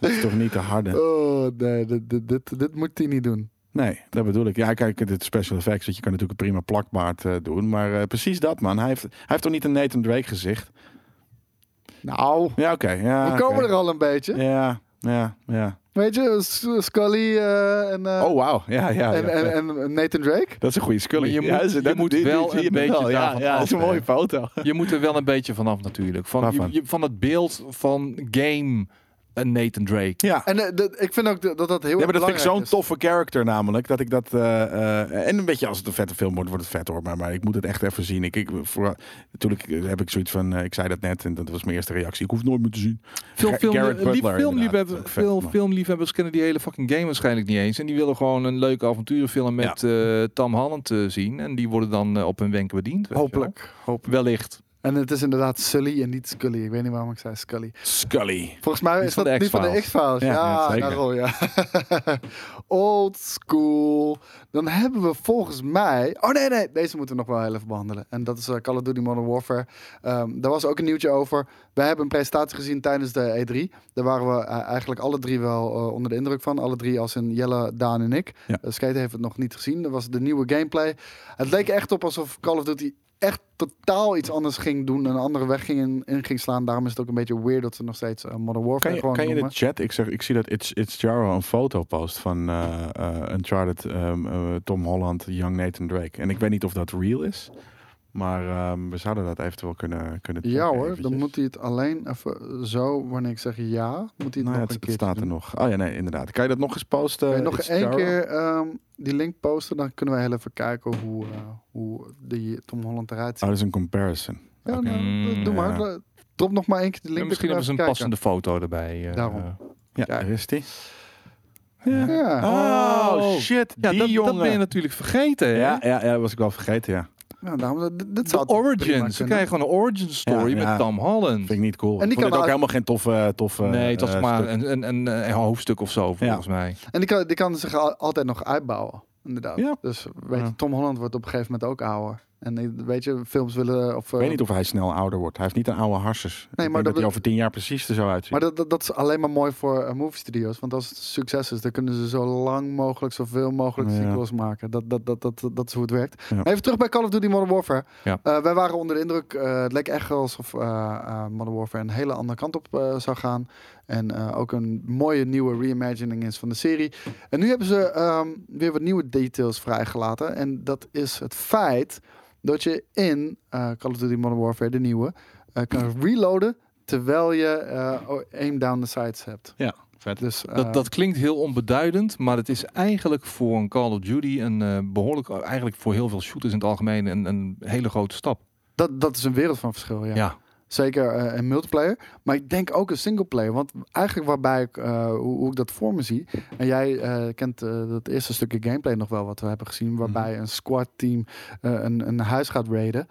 Dat is toch niet te harde? Oh, nee, dit, dit, dit, dit moet hij niet doen. Nee, dat bedoel ik. Ja, kijk, dit special effects, dat je kan natuurlijk een prima plakbaard eh, doen. Maar eh, precies dat, man. Hij heeft, hij heeft toch niet een Nathan Drake gezicht? Nou, Ja, oké. ja, we komen er al een beetje. Ja, ja, ja. Weet je, Scully eh, en, eh, Oh, wauw. Ja, ja. en, ja. en, en Nathan Drake. dat is een goede Scully. Maar je moet- je die- wel een beetje wel. Ja, daarvan ja, dat is een mooie foto. Je moet er wel een beetje vanaf natuurlijk. Van, je, Waarvan? je- van het beeld van game een Nathan Drake. Ja. En eh, dat- ik vind ook dat dat, dat heel Ja, erg maar dat vind ik zo'n toffe character namelijk. Dat ik dat... eh, eh, en een beetje als het een vette film wordt, wordt het vet hoor. Maar, maar ik moet het echt even zien. Ik, ik, voor, natuurlijk heb ik zoiets van... ik zei dat net en dat was mijn eerste reactie. Ik hoef het nooit meer te zien. Veel, film, filmliefhebbers, man. filmliefhebbers kennen die hele fucking game waarschijnlijk niet eens. En die willen gewoon een leuke avonturenfilm met eh, Tom Holland eh, zien. En die worden dan op hun wenken bediend. Hopelijk. Hopelijk. Wellicht. En het is inderdaad Sully en niet Scully. Ik weet niet waarom ik zei Scully. Scully. Volgens mij is dat die van de X-Files. Ja, Ja, ja, zeker. daarom, ja. Old school. Dan hebben we volgens mij... Oh nee, nee. Deze moeten we nog wel heel even behandelen. En dat is eh, Call of Duty Modern Warfare. Ehm, daar was ook een nieuwtje over. Wij hebben een presentatie gezien tijdens de E3. Daar waren we eh, eigenlijk alle drie wel eh, onder de indruk van. Alle drie als in Jelle, Daan en ik. Ja. Skate heeft het nog niet gezien. Dat was de nieuwe gameplay. Het leek echt op alsof Call of Duty echt totaal iets anders ging doen. Een andere weg ging in, in ging slaan. Daarom is het ook een beetje weird dat ze nog steeds eh, Modern Warfare Kan je, gewoon kan je in de chat, ik, zeg, ik zie dat It's, It's Jaro een foto post van eh eh, Uncharted, ehm, eh, Tom Holland, Young Nathan Drake. En ik weet niet of dat real is, maar ehm, we zouden dat eventueel kunnen, kunnen Ja hoor, dan moet hij het alleen even zo, wanneer ik zeg ja, moet hij het Nou ja, nog het, een het keer staat er nog. Oh ja, nee, inderdaad. Kan je dat nog eens posten? Kan je nog één keer ehm, die link posten, dan kunnen we heel even kijken hoe, eh, hoe die Tom Holland eruit Oh, ziet. dat is een comparison. ja, nou, Mm, doe ja. maar. Drop nog maar één keer de link. En misschien hebben ze een passende foto erbij. eh, Daarom. eh. Ja, daar is die. Ja. Oh, Oh. shit, Ja, die dat, jongen. dat ben je natuurlijk vergeten. hè? ja, ja, ja, dat was ik wel vergeten, ja. Nou, daarom, dit, dit De zou. Ze krijgen gewoon een origin story Ja, met ja. Tom Holland. Vind ik niet cool. En die kan ook uit- helemaal geen toffe... toffe nee, het was eh, maar een, een, een, een hoofdstuk of zo, volgens mij. En die kan, die kan zich al- altijd nog uitbouwen, inderdaad. Ja. Dus weet je, Ja. Tom Holland wordt op een gegeven moment ook ouder. En weet je, films willen... Of, Ik eh, weet niet of hij snel ouder wordt. Hij heeft niet een oude harses. Nee, maar dat dat, be- hij over tien jaar precies er zo uitziet. Maar dat, dat, dat is alleen maar mooi voor eh, movie studios. Want als het succes is, dan kunnen ze zo lang mogelijk, zoveel mogelijk Ja. sequels maken. Dat, dat, dat, dat, dat is hoe het werkt. Ja. Even terug bij Call of Duty Modern Warfare. Ja. Eh, wij waren onder de indruk. eh, het leek echt alsof eh, eh, Modern Warfare een hele andere kant op eh, zou gaan. En eh, ook een mooie nieuwe reimagining is van de serie. En nu hebben ze ehm, weer wat nieuwe details vrijgelaten. En dat is het feit dat je in eh, Call of Duty Modern Warfare, de nieuwe, eh, kan reloaden terwijl je eh, aim down the sights hebt. Ja, vet. Dus, Dat, dat klinkt heel onbeduidend, maar het is eigenlijk voor een Call of Duty een eh, behoorlijk, eigenlijk voor heel veel shooters in het algemeen, een, een hele grote stap. dat, dat is een wereld van verschil, ja. Ja, Zeker in multiplayer. Maar ik denk ook een singleplayer. Want eigenlijk waarbij ik, eh, hoe, hoe ik dat voor me zie. En jij eh, kent dat eerste stukje gameplay nog wel wat we hebben gezien. Waarbij Mhm. een squad team een, een huis gaat raiden.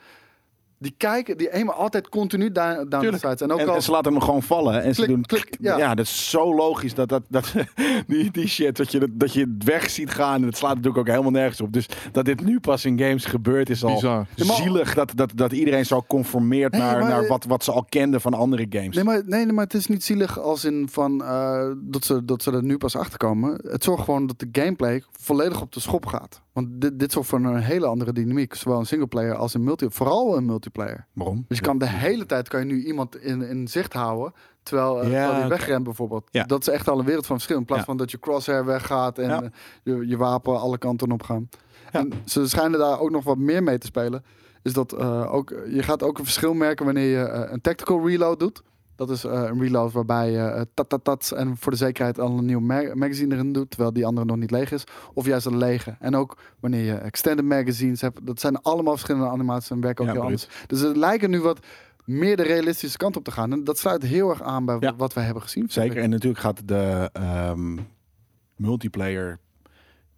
Die kijken, die aimen altijd continu the Tuurlijk. sights. En ook En, al en ze laten hem gewoon vallen. En ze Klik, doen klik, ja. ja. dat is zo logisch. Dat, dat, dat, die, die shit, dat je, dat, dat je het weg ziet gaan. En dat slaat natuurlijk ook helemaal nergens op. Dus dat dit nu pas in games gebeurt, is al bizar. Zielig. Dat, dat, dat iedereen zo conformeert Nee, naar, maar- naar wat, wat ze al kenden van andere games. Nee maar, nee, nee, maar het is niet zielig als in van eh, dat, ze, dat ze er nu pas achter komen. Het zorgt gewoon dat de gameplay volledig op de schop gaat. Want dit, dit zorgt voor een hele andere dynamiek. Zowel in singleplayer als in multiplayer. Vooral in multiplayer. Waarom? Dus je kan de hele tijd kan je nu iemand in, in zicht houden. Terwijl, eh, Ja, terwijl die oké. wegrent bijvoorbeeld. Ja. Dat is echt al een wereld van verschil. In plaats Ja. van dat je crosshair weggaat en eh, je, je wapen alle kanten op gaan. En ze schijnen daar ook nog wat meer mee te spelen. Is dat eh, ook, je gaat ook een verschil merken wanneer je een tactical reload doet. Dat is eh, een reload waarbij je eh, tat tat tat en voor de zekerheid al een nieuw ma- magazine erin doet, terwijl die andere nog niet leeg is. Of juist een lege. En ook wanneer je extended magazines hebt. Dat zijn allemaal verschillende animaties en werken ook Ja, heel anders. Dus het lijken nu wat meer de realistische kant op te gaan. En dat sluit heel erg aan bij Ja. wat wij hebben gezien. Zeker. En natuurlijk gaat de ehm, multiplayer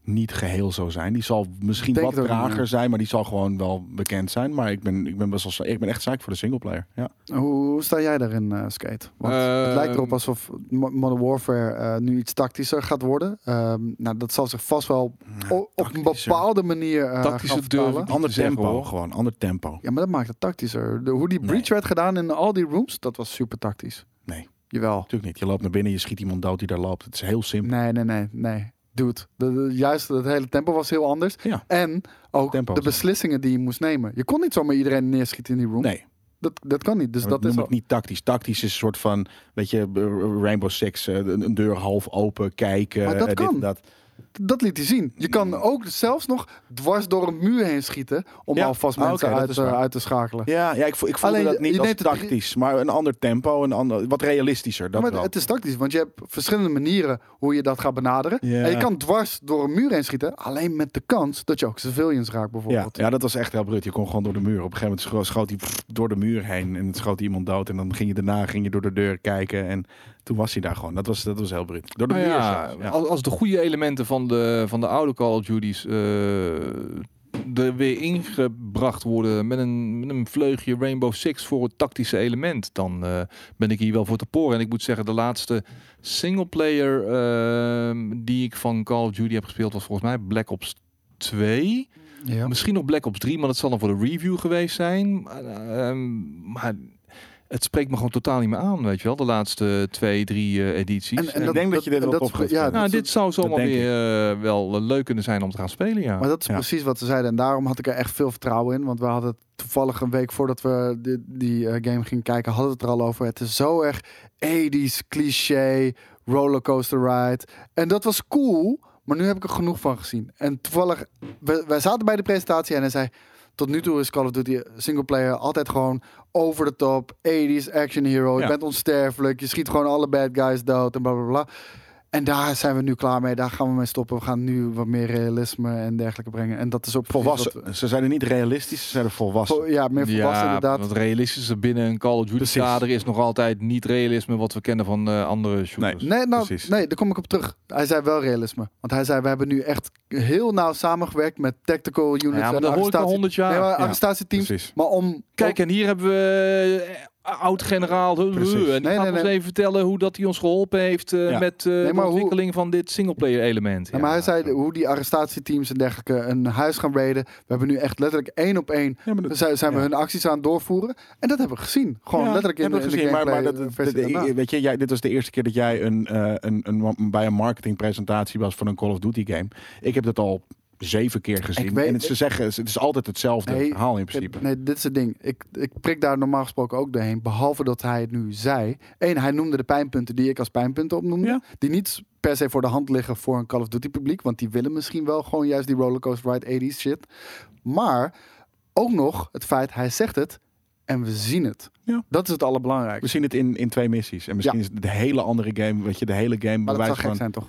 niet geheel zo zijn. Die zal misschien wat niet, trager zijn, maar die zal gewoon wel bekend zijn. Maar ik ben, ik ben best wel, ik ben echt zaak voor de singleplayer. Ja. Hoe, hoe sta jij daarin, eh, Skate? Want het Ehm, lijkt erop alsof Mo- Modern Warfare eh, nu iets tactischer gaat worden. Ehm, nou, dat zal zich vast wel op een bepaalde manier eh Tactischer ik Ander zeggen, tempo, gewoon ander tempo. Ja, maar dat maakt het tactischer. De, hoe die Nee. breach werd gedaan in al die rooms, dat was super tactisch. Nee. Jawel. Natuurlijk niet. Je loopt naar binnen, je schiet iemand dood die daar loopt. Het is heel simpel. Nee, nee, nee, nee. Dude, de, de- juist het hele tempo was heel anders. Ja. En ook Tempo de beslissingen die je moest nemen. Je kon niet zomaar iedereen neerschieten in die room. Nee, Dat, dat kan niet. Dus dat dat is ik niet tactisch. Tactisch is een soort van, weet je, Rainbow Six, eh, een, deur half open, kijken. Maar dat eh, dit dat. Dat liet hij zien. Je kan ook zelfs nog dwars door een muur heen schieten. om Ja. alvast Ah, mensen uit, uit te schakelen. Ja, ja ik, ik voelde Alleen, dat niet je als het tactisch, maar een ander tempo, een ander, wat realistischer. Dat maar wel. het is tactisch, want je hebt verschillende manieren hoe je dat gaat benaderen. Ja. En je kan dwars door een muur heen schieten. Alleen met de kans dat je ook civilians raakt, bijvoorbeeld. ja, dat was echt heel bruut. Je kon gewoon door de muur. Op een gegeven moment scho- schoot hij pff, door de muur heen en het schoot iemand dood. En dan ging je daarna ging je door de deur kijken en toen was hij daar gewoon. Dat was, dat was heel bruut. Door de muur ja. Als, als de goede elementen van de, van de oude Call of Duty's eh, er weer ingebracht worden met een, met een vleugje Rainbow Six voor het tactische element, dan eh, ben ik hier wel voor te poren. En ik moet zeggen, de laatste singleplayer ehm die ik van Call of Duty heb gespeeld was volgens mij Black Ops 2. Ja. Misschien nog Black Ops 3, maar dat zal dan voor de review geweest zijn. Maar, ehm, maar het spreekt me gewoon totaal niet meer aan, weet je wel. De laatste twee, drie eh, edities. En- en En- ik denk dat je dit wel gaat ja, nou, dat- dit zou zomaar weer eh, wel leuk kunnen zijn om te gaan spelen, ja. Maar dat is Ja. precies wat ze zeiden. En daarom had ik er echt veel vertrouwen in. Want we hadden toevallig een week voordat we die, die eh, game gingen kijken, hadden we het er al over. Het is zo erg 80s cliché, rollercoaster ride. En dat was cool, maar nu heb ik er genoeg van gezien. En toevallig, we, wij zaten bij de presentatie en hij zei... Tot nu toe is Call of Duty singleplayer altijd gewoon over de top. 80s action hero. Je Ja. bent onsterfelijk. Je schiet gewoon alle bad guys dood en bla bla bla. En daar zijn we nu klaar mee. Daar gaan we mee stoppen. We gaan nu wat meer realisme en dergelijke brengen. En dat is ook Volwassen. wat Ze zijn er niet realistisch, ze zijn er volwassen. Vo- ja, meer volwassen ja, inderdaad. want realistische binnen een Call of Duty Precies. kader is nog altijd niet realisme wat we kennen van eh, andere shooters. Nee, nou, Precies. nee, daar kom ik op terug. Hij zei wel realisme. Want hij zei, we hebben nu echt heel nauw samengewerkt met tactical units Ja, maar en dat hoor ik al arrestatie- 100 jaar. nee, maar Ja, arrestatieteams. Precies. Maar om... Kijk, en hier hebben we eh, oud-generaal en die Nee, gaat nee, ons nee. even vertellen hoe dat hij ons geholpen heeft eh, Ja. met eh, de hoe- ontwikkeling van dit singleplayer element. Ja, maar hij zei hoe die arrestatieteams en dergelijke een huis gaan raiden. We hebben nu echt letterlijk één op één Ja, dat- zijn, we ja. hun acties aan het doorvoeren. En dat hebben we gezien. Gewoon Ja, letterlijk in, hebben de- in de gezien, maar, gameplay maar dat, dat- daarna. weet je, jij, dit was de eerste keer dat jij een, eh, een, een, bij een marketingpresentatie was van een Call of Duty game. Ik heb dat al zeven keer gezien. Ik weet- en het, ze zeggen, het is altijd hetzelfde Nee, verhaal in principe. Nee, dit is het ding. Ik, ik prik daar normaal gesproken ook doorheen. Behalve dat hij het nu zei. Eén, hij noemde de pijnpunten die ik als pijnpunten opnoemde. Ja. Die niet per se voor de hand liggen voor een Call of Duty publiek. Want die willen misschien wel gewoon juist die rollercoaster ride 80s shit. Maar ook nog het feit, hij zegt het en we zien het. Ja. Dat is het We allerbelangrijkste. zien het in, in twee missies. En misschien is het de hele andere game, weet je, de hele game Maar dat bewijst zou gek zijn toch?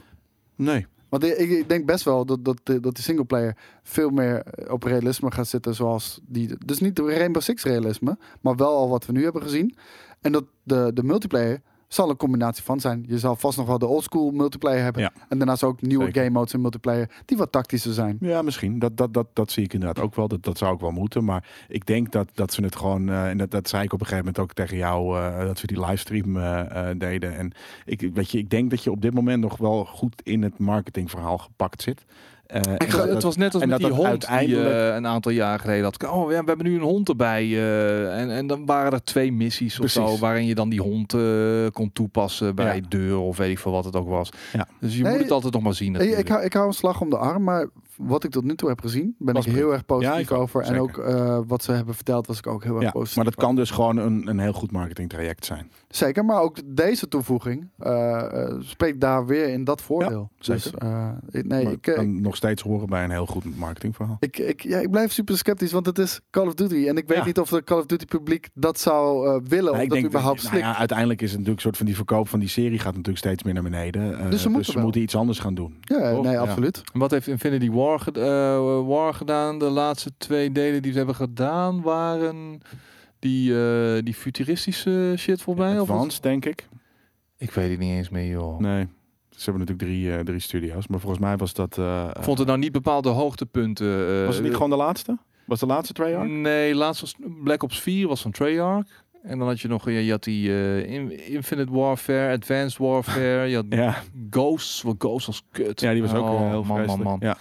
Nee. Want ik, denk best wel dat, dat, dat die singleplayer veel meer op realisme gaat zitten zoals die... Dus niet de Rainbow Six realisme, maar wel al wat we nu hebben gezien. En dat de, de multiplayer zal een combinatie van zijn. Je zal vast nog wel de oldschool multiplayer hebben. Ja. En daarnaast ook nieuwe Zeker. game modes in multiplayer die wat tactischer zijn. Ja, misschien. Dat, dat, dat, dat zie ik inderdaad ook wel. Dat, dat zou ook wel moeten. Maar ik denk dat, dat ze het gewoon... eh, en dat, dat zei ik op een gegeven moment ook tegen jou... eh, dat we die livestream eh, deden. En ik, weet je, ik denk dat je op dit moment nog wel goed in het marketingverhaal gepakt zit. Eh, en Het, dat- was- het was net als en met dat die hond die uiteindelijk- eh, een aantal jaar geleden had. Oh ja, we hebben nu een hond erbij. eh, en, en dan waren er twee missies of zo Precies. waarin je dan die hond kon toepassen bij Ja. deur of weet ik veel wat het ook was. Ja. Dus je Nee, moet het altijd nog maar zien. Natuurlijk. ik, hou, ik hou een slag om de arm, maar wat ik tot nu toe heb gezien, ben Was ik heel erg positief Ja, over. En ook eh, wat ze hebben verteld was ik ook heel erg ja, positief maar dat over. kan dus gewoon een, een heel goed marketingtraject zijn. Zeker, maar ook deze toevoeging eh, eh, spreekt daar weer in dat voordeel. dus zeker. eh, ik- nee, Maar ik, kan nog steeds horen bij een heel goed marketingverhaal. ik, ik, ja, ik blijf super sceptisch, want het is Call of Duty. En ik weet Ja. niet of de Call of Duty publiek dat zou eh, willen Nou, of dat überhaupt nou slikt. ja, uiteindelijk is het natuurlijk een soort van die verkoop van die serie gaat natuurlijk steeds meer naar beneden. Dus ze moeten wel. iets anders gaan doen. Ja, Toch? nee, Ja. absoluut. En Wat heeft Infinity War, ged- eh, War gedaan? De laatste twee delen die ze hebben gedaan waren die, eh, die futuristische shit voorbij? Of? Advanced, denk ik. Ik weet het niet eens meer, joh. Nee. Ze hebben natuurlijk drie, eh, drie studio's. Maar volgens mij was dat... eh, Ik vond het nou niet bepaalde hoogtepunten. eh, was het niet gewoon de laatste? Was de laatste Treyarch? Nee, laatst was Black Ops 4 was van Treyarch. En dan had je nog, ja, je had die eh, In- Infinite Warfare, Advanced Warfare, je had Ja. Ghosts, wat Ghosts was kut. ja, die was ook Oh, heel man, man. Ja.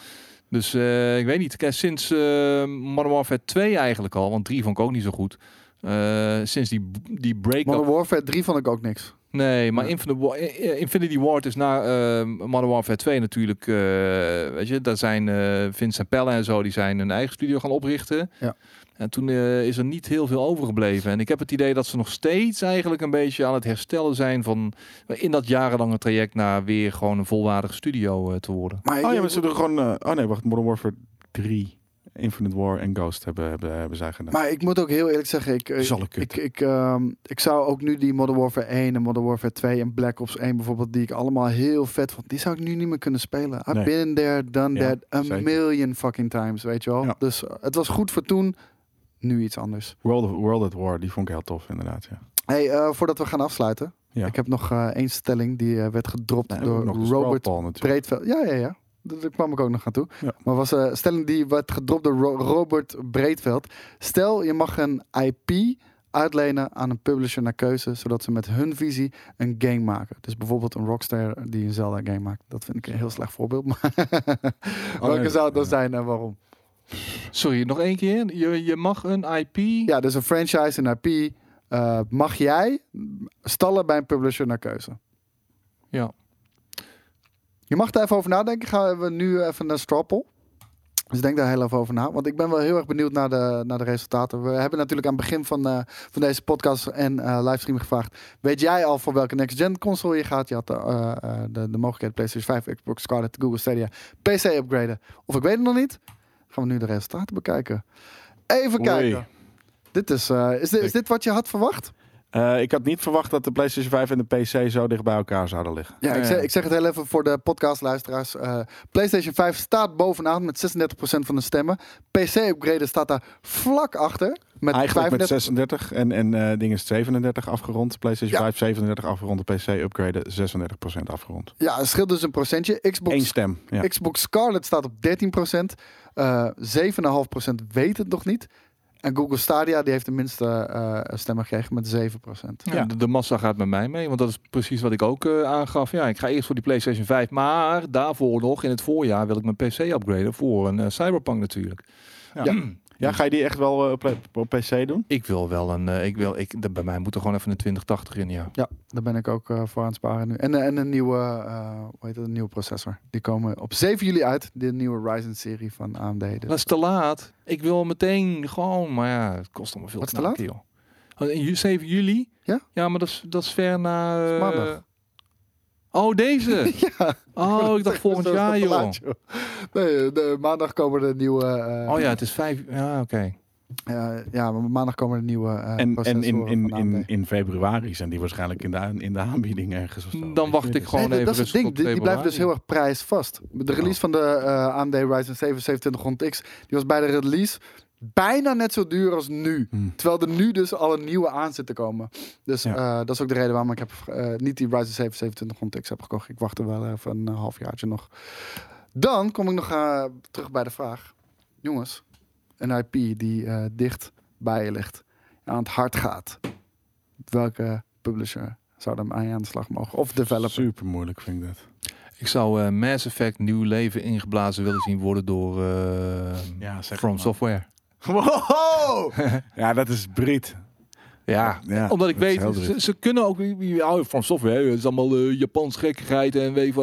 Dus eh, ik weet niet, sinds eh Modern Warfare 2 eigenlijk al, want 3 vond ik ook niet zo goed. Eh, sinds die, die break-up Modern Warfare 3 vond ik ook niks. Nee, maar Ja. Infinity Ward is na eh, Modern Warfare 2 natuurlijk, weet je, daar zijn Vincent Pelle en zo, die zijn een eigen studio gaan oprichten. Ja. En toen eh, is er niet heel veel overgebleven. En ik heb het idee dat ze nog steeds eigenlijk een beetje aan het herstellen zijn van in dat jarenlange traject naar weer gewoon een volwaardige studio eh, te worden. Maar Oh ja, maar ze doen gewoon... eh, oh nee, wacht. Modern Warfare 3, Infinite War en Ghost hebben, hebben, hebben zij gedaan. Maar ik moet ook heel eerlijk zeggen, ik, ik, ik, ik, ehm, ik zou ook nu die Modern Warfare 1 en Modern Warfare 2 en Black Ops 1 bijvoorbeeld, die ik allemaal heel vet vond, die zou ik nu niet meer kunnen spelen. I've Nee. been there, done Ja, that a zeker. million fucking times, weet je wel. Ja. Dus het was goed voor toen, nu iets anders. World, of, World at War, die vond ik heel tof inderdaad. Ja. Hey, eh, voordat we gaan afsluiten, Ja. ik heb nog eh één stelling die eh, werd gedropt door Robert. Breedveld. Ja, ja, ja. Daar kwam ik ook nog aan toe. Ja. Maar was een stelling die werd gedropt door Ro- Robert Breedveld. Stel, je mag een IP uitlenen aan een publisher naar keuze, zodat ze met hun visie een game maken. Dus bijvoorbeeld een Rockstar die een Zelda game maakt. Dat vind ik een heel slecht voorbeeld. Maar welke nee. zou het dan zijn en waarom? Sorry, nog één keer. Je, je mag een IP. Ja, dus een franchise, een IP. eh, mag jij stallen bij een publisher naar keuze? Ja. Je mag daar even over nadenken. Gaan we nu even naar Strawpoll. Dus denk daar heel even over na. Want ik ben wel heel erg benieuwd naar de, naar de resultaten. We hebben natuurlijk aan het begin van, eh, van deze podcast en eh livestream gevraagd. Weet jij al voor welke next-gen console je gaat? Je had de, de, de mogelijkheid PlayStation 5, Xbox Scarlet, Google Stadia, PC upgraden. Of ik weet het nog niet. Gaan we nu de resultaten bekijken. Even Oei. kijken. Dit is, eh, is, dit, is dit wat je had verwacht? Eh, ik had niet verwacht dat de PlayStation 5 en de PC zo dicht bij elkaar zouden liggen. Ja, ik zeg, ik zeg het heel even voor de podcastluisteraars. Eh PlayStation 5 staat bovenaan met 36% van de stemmen. PC-upgraden staat daar vlak achter. Met Eigenlijk 35%. met 36 en, en eh ding is 37 afgerond. PlayStation Ja. 5 37 afgerond. De PC upgraden 36% afgerond. Ja, het scheelt dus een procentje. Eén Xbox, stem. Ja. Xbox Scarlet staat op 13%. Eh 7,5% weet het nog niet. En Google Stadia die heeft de minste eh, stemmen gekregen met 7%. Ja, Ja. De, de massa gaat met mij mee, want dat is precies wat ik ook eh, aangaf. Ja, ik ga eerst voor die PlayStation 5, maar daarvoor nog in het voorjaar wil ik mijn PC upgraden voor een Cyberpunk natuurlijk. Ja. Ja, ga je die echt wel eh, op, op PC doen? Ik wil wel een, eh, ik wil, ik, de- bij mij moet er gewoon even een 2080 in, ja. Ja, daar ben ik ook eh, voor aan het sparen nu. En, eh, en een nieuwe, eh, hoe heet het, een nieuwe processor. Die komen op 7 juli uit. De nieuwe Ryzen-serie van AMD. Dus Dat is te laat. Ik wil meteen gewoon, maar ja, het kost allemaal veel Wat is te laat? joh. Oh, in ju- 7 juli? Ja? Ja, maar dat is, dat is ver na... eh, maandag. Oh, deze? ja, Oh, ik dacht volgend jaar, joh. laat, joh. Nee, de, maandag komen de nieuwe... eh, Oh ja, het is vijf... Ja, oké. eh, ja, maar maandag komen de nieuwe eh En, en in, in, in, in februari zijn die waarschijnlijk in de, in de aanbieding ergens. Of zo. Dan wacht ik het. gewoon Nee, even dat is het rustig ding. Die, die blijft dus heel erg prijsvast. De release van de eh, AMD Ryzen 7 2700X, die was bij de release bijna net zo duur als nu. Hmm. Terwijl er nu dus al een nieuwe aan zit te komen. Dus Ja. eh, dat is ook de reden waarom ik heb, eh, niet die Ryzen 7 2700X heb gekocht. Ik wacht er wel even een halfjaartje nog. Dan kom ik nog eh, terug bij de vraag. Jongens, een IP die eh, dicht bij je ligt. Aan het hart gaat. Welke publisher zou mee aan de slag mogen? Of developer? Super moeilijk vind ik dat. Ik zou eh, Mass Effect nieuw leven ingeblazen willen zien worden door eh, Ja, From maar. Software. Wow! ja, dat is Brit. Ja, Ja, omdat ik weet, ze, ze kunnen ook, ja, From Software, het is allemaal eh, Japans gekkigheid en eh,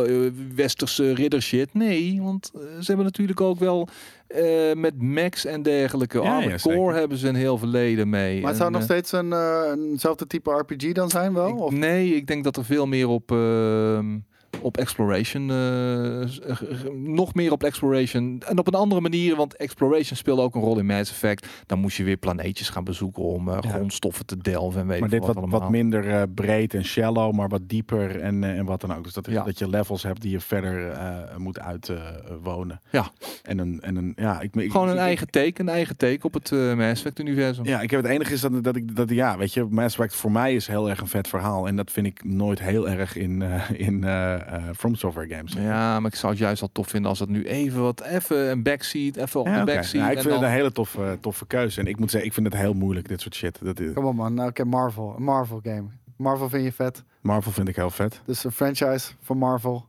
westerse ridder shit. Nee, want eh, ze hebben natuurlijk ook wel eh, met Max en dergelijke, Ja, Armored ja. Core hebben ze een heel verleden mee. Maar het zou En, nog steeds een, eh, eenzelfde type RPG dan zijn wel? Ik- Of? nee, ik denk dat er veel meer op, ehm, op exploration, eh, g- nog meer op exploration en op een andere manier, want exploration speelde ook een rol in Mass Effect. Dan moest je weer planeetjes gaan bezoeken om eh, Ja. grondstoffen te delven en weet Maar dit wat, wat, minder eh, breed en shallow, maar wat dieper en, eh, en wat dan ook. Dus dat, Ja. dat je levels hebt die je verder eh, moet uitwonen. Ja. En een, en een, ja, ik, ik, Gewoon een ik- eigen take, een eigen take op het eh Mass Effect universum. Ja, ik heb het enige is dat, dat ik dat ja, weet je, Mass Effect voor mij is heel erg een vet verhaal en dat vind ik nooit heel erg in eh, in eh, eh, From Software games. Ja, maar ik zou het juist al tof vinden als het nu even wat, even een backseat, even op Ja, oké. backseat. Ja, ik en vind dan- het een hele toffe, toffe keuze en ik moet zeggen, ik vind het heel moeilijk dit soort shit. Dat is, Kom op man, nou, Marvel. Een Marvel game. Marvel vind je vet. Marvel vind ik heel vet. Dus een franchise van Marvel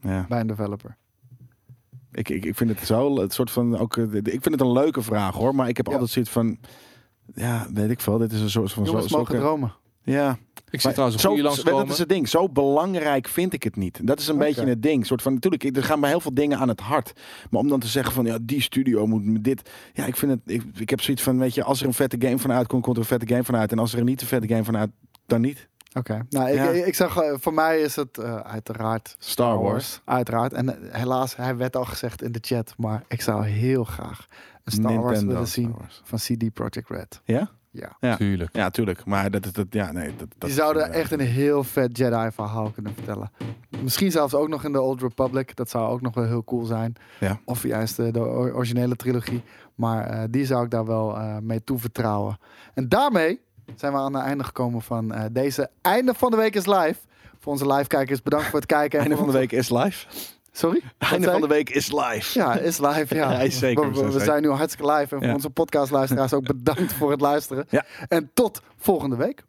Ja. bij een developer. Ik, ik, ik vind het zo, het soort van, ook, eh, de- ik vind het een leuke vraag hoor, maar ik heb Ja. altijd zoiets van, ja, weet ik veel, dit is een soort van, Jongens zo, mogen zulke- dromen. ja. Ik zie trouwens een goede dat is langskomen. het ding. Zo belangrijk vind ik het niet. Dat is een beetje het ding. Soort van, natuurlijk, er gaan mij heel veel dingen aan het hart. Maar om dan te zeggen van, ja, die studio moet me dit. Ja, ik vind het. Ik, ik heb zoiets van, weet je, als er een vette game van uitkomt, komt er een vette game van uit. En als er een niet een vette game van uit, dan niet. Oké. Nou, ik, Ja. ik, ik zag, eh, voor mij is het eh, uiteraard Star Wars. Uiteraard. En eh, helaas, hij werd al gezegd in de chat, maar ik zou heel graag een Star Wars willen zien Wars. van CD Projekt Red. Ja? Ja. Ja. Tuurlijk. Ja, tuurlijk. Maar dat is dat, ja, nee. Dat, dat Die zouden inderdaad- echt een heel vet Jedi-verhaal kunnen vertellen. Misschien zelfs ook nog in de Old Republic. Dat zou ook nog wel heel cool zijn. Ja. Of juist de, de or- originele trilogie. Maar eh, die zou ik daar wel eh, mee toevertrouwen. En daarmee zijn we aan het einde gekomen van eh, deze Einde van de Week is Live. Voor onze live-kijkers, bedankt voor het kijken. En Einde van de week is live. Sorry? Einde van de week is live. Ja, is live. Ja, Ja, is zeker, We, zijn nu hartstikke live. En voor Ja. onze podcastluisteraars ook bedankt voor het luisteren. Ja. En tot volgende week.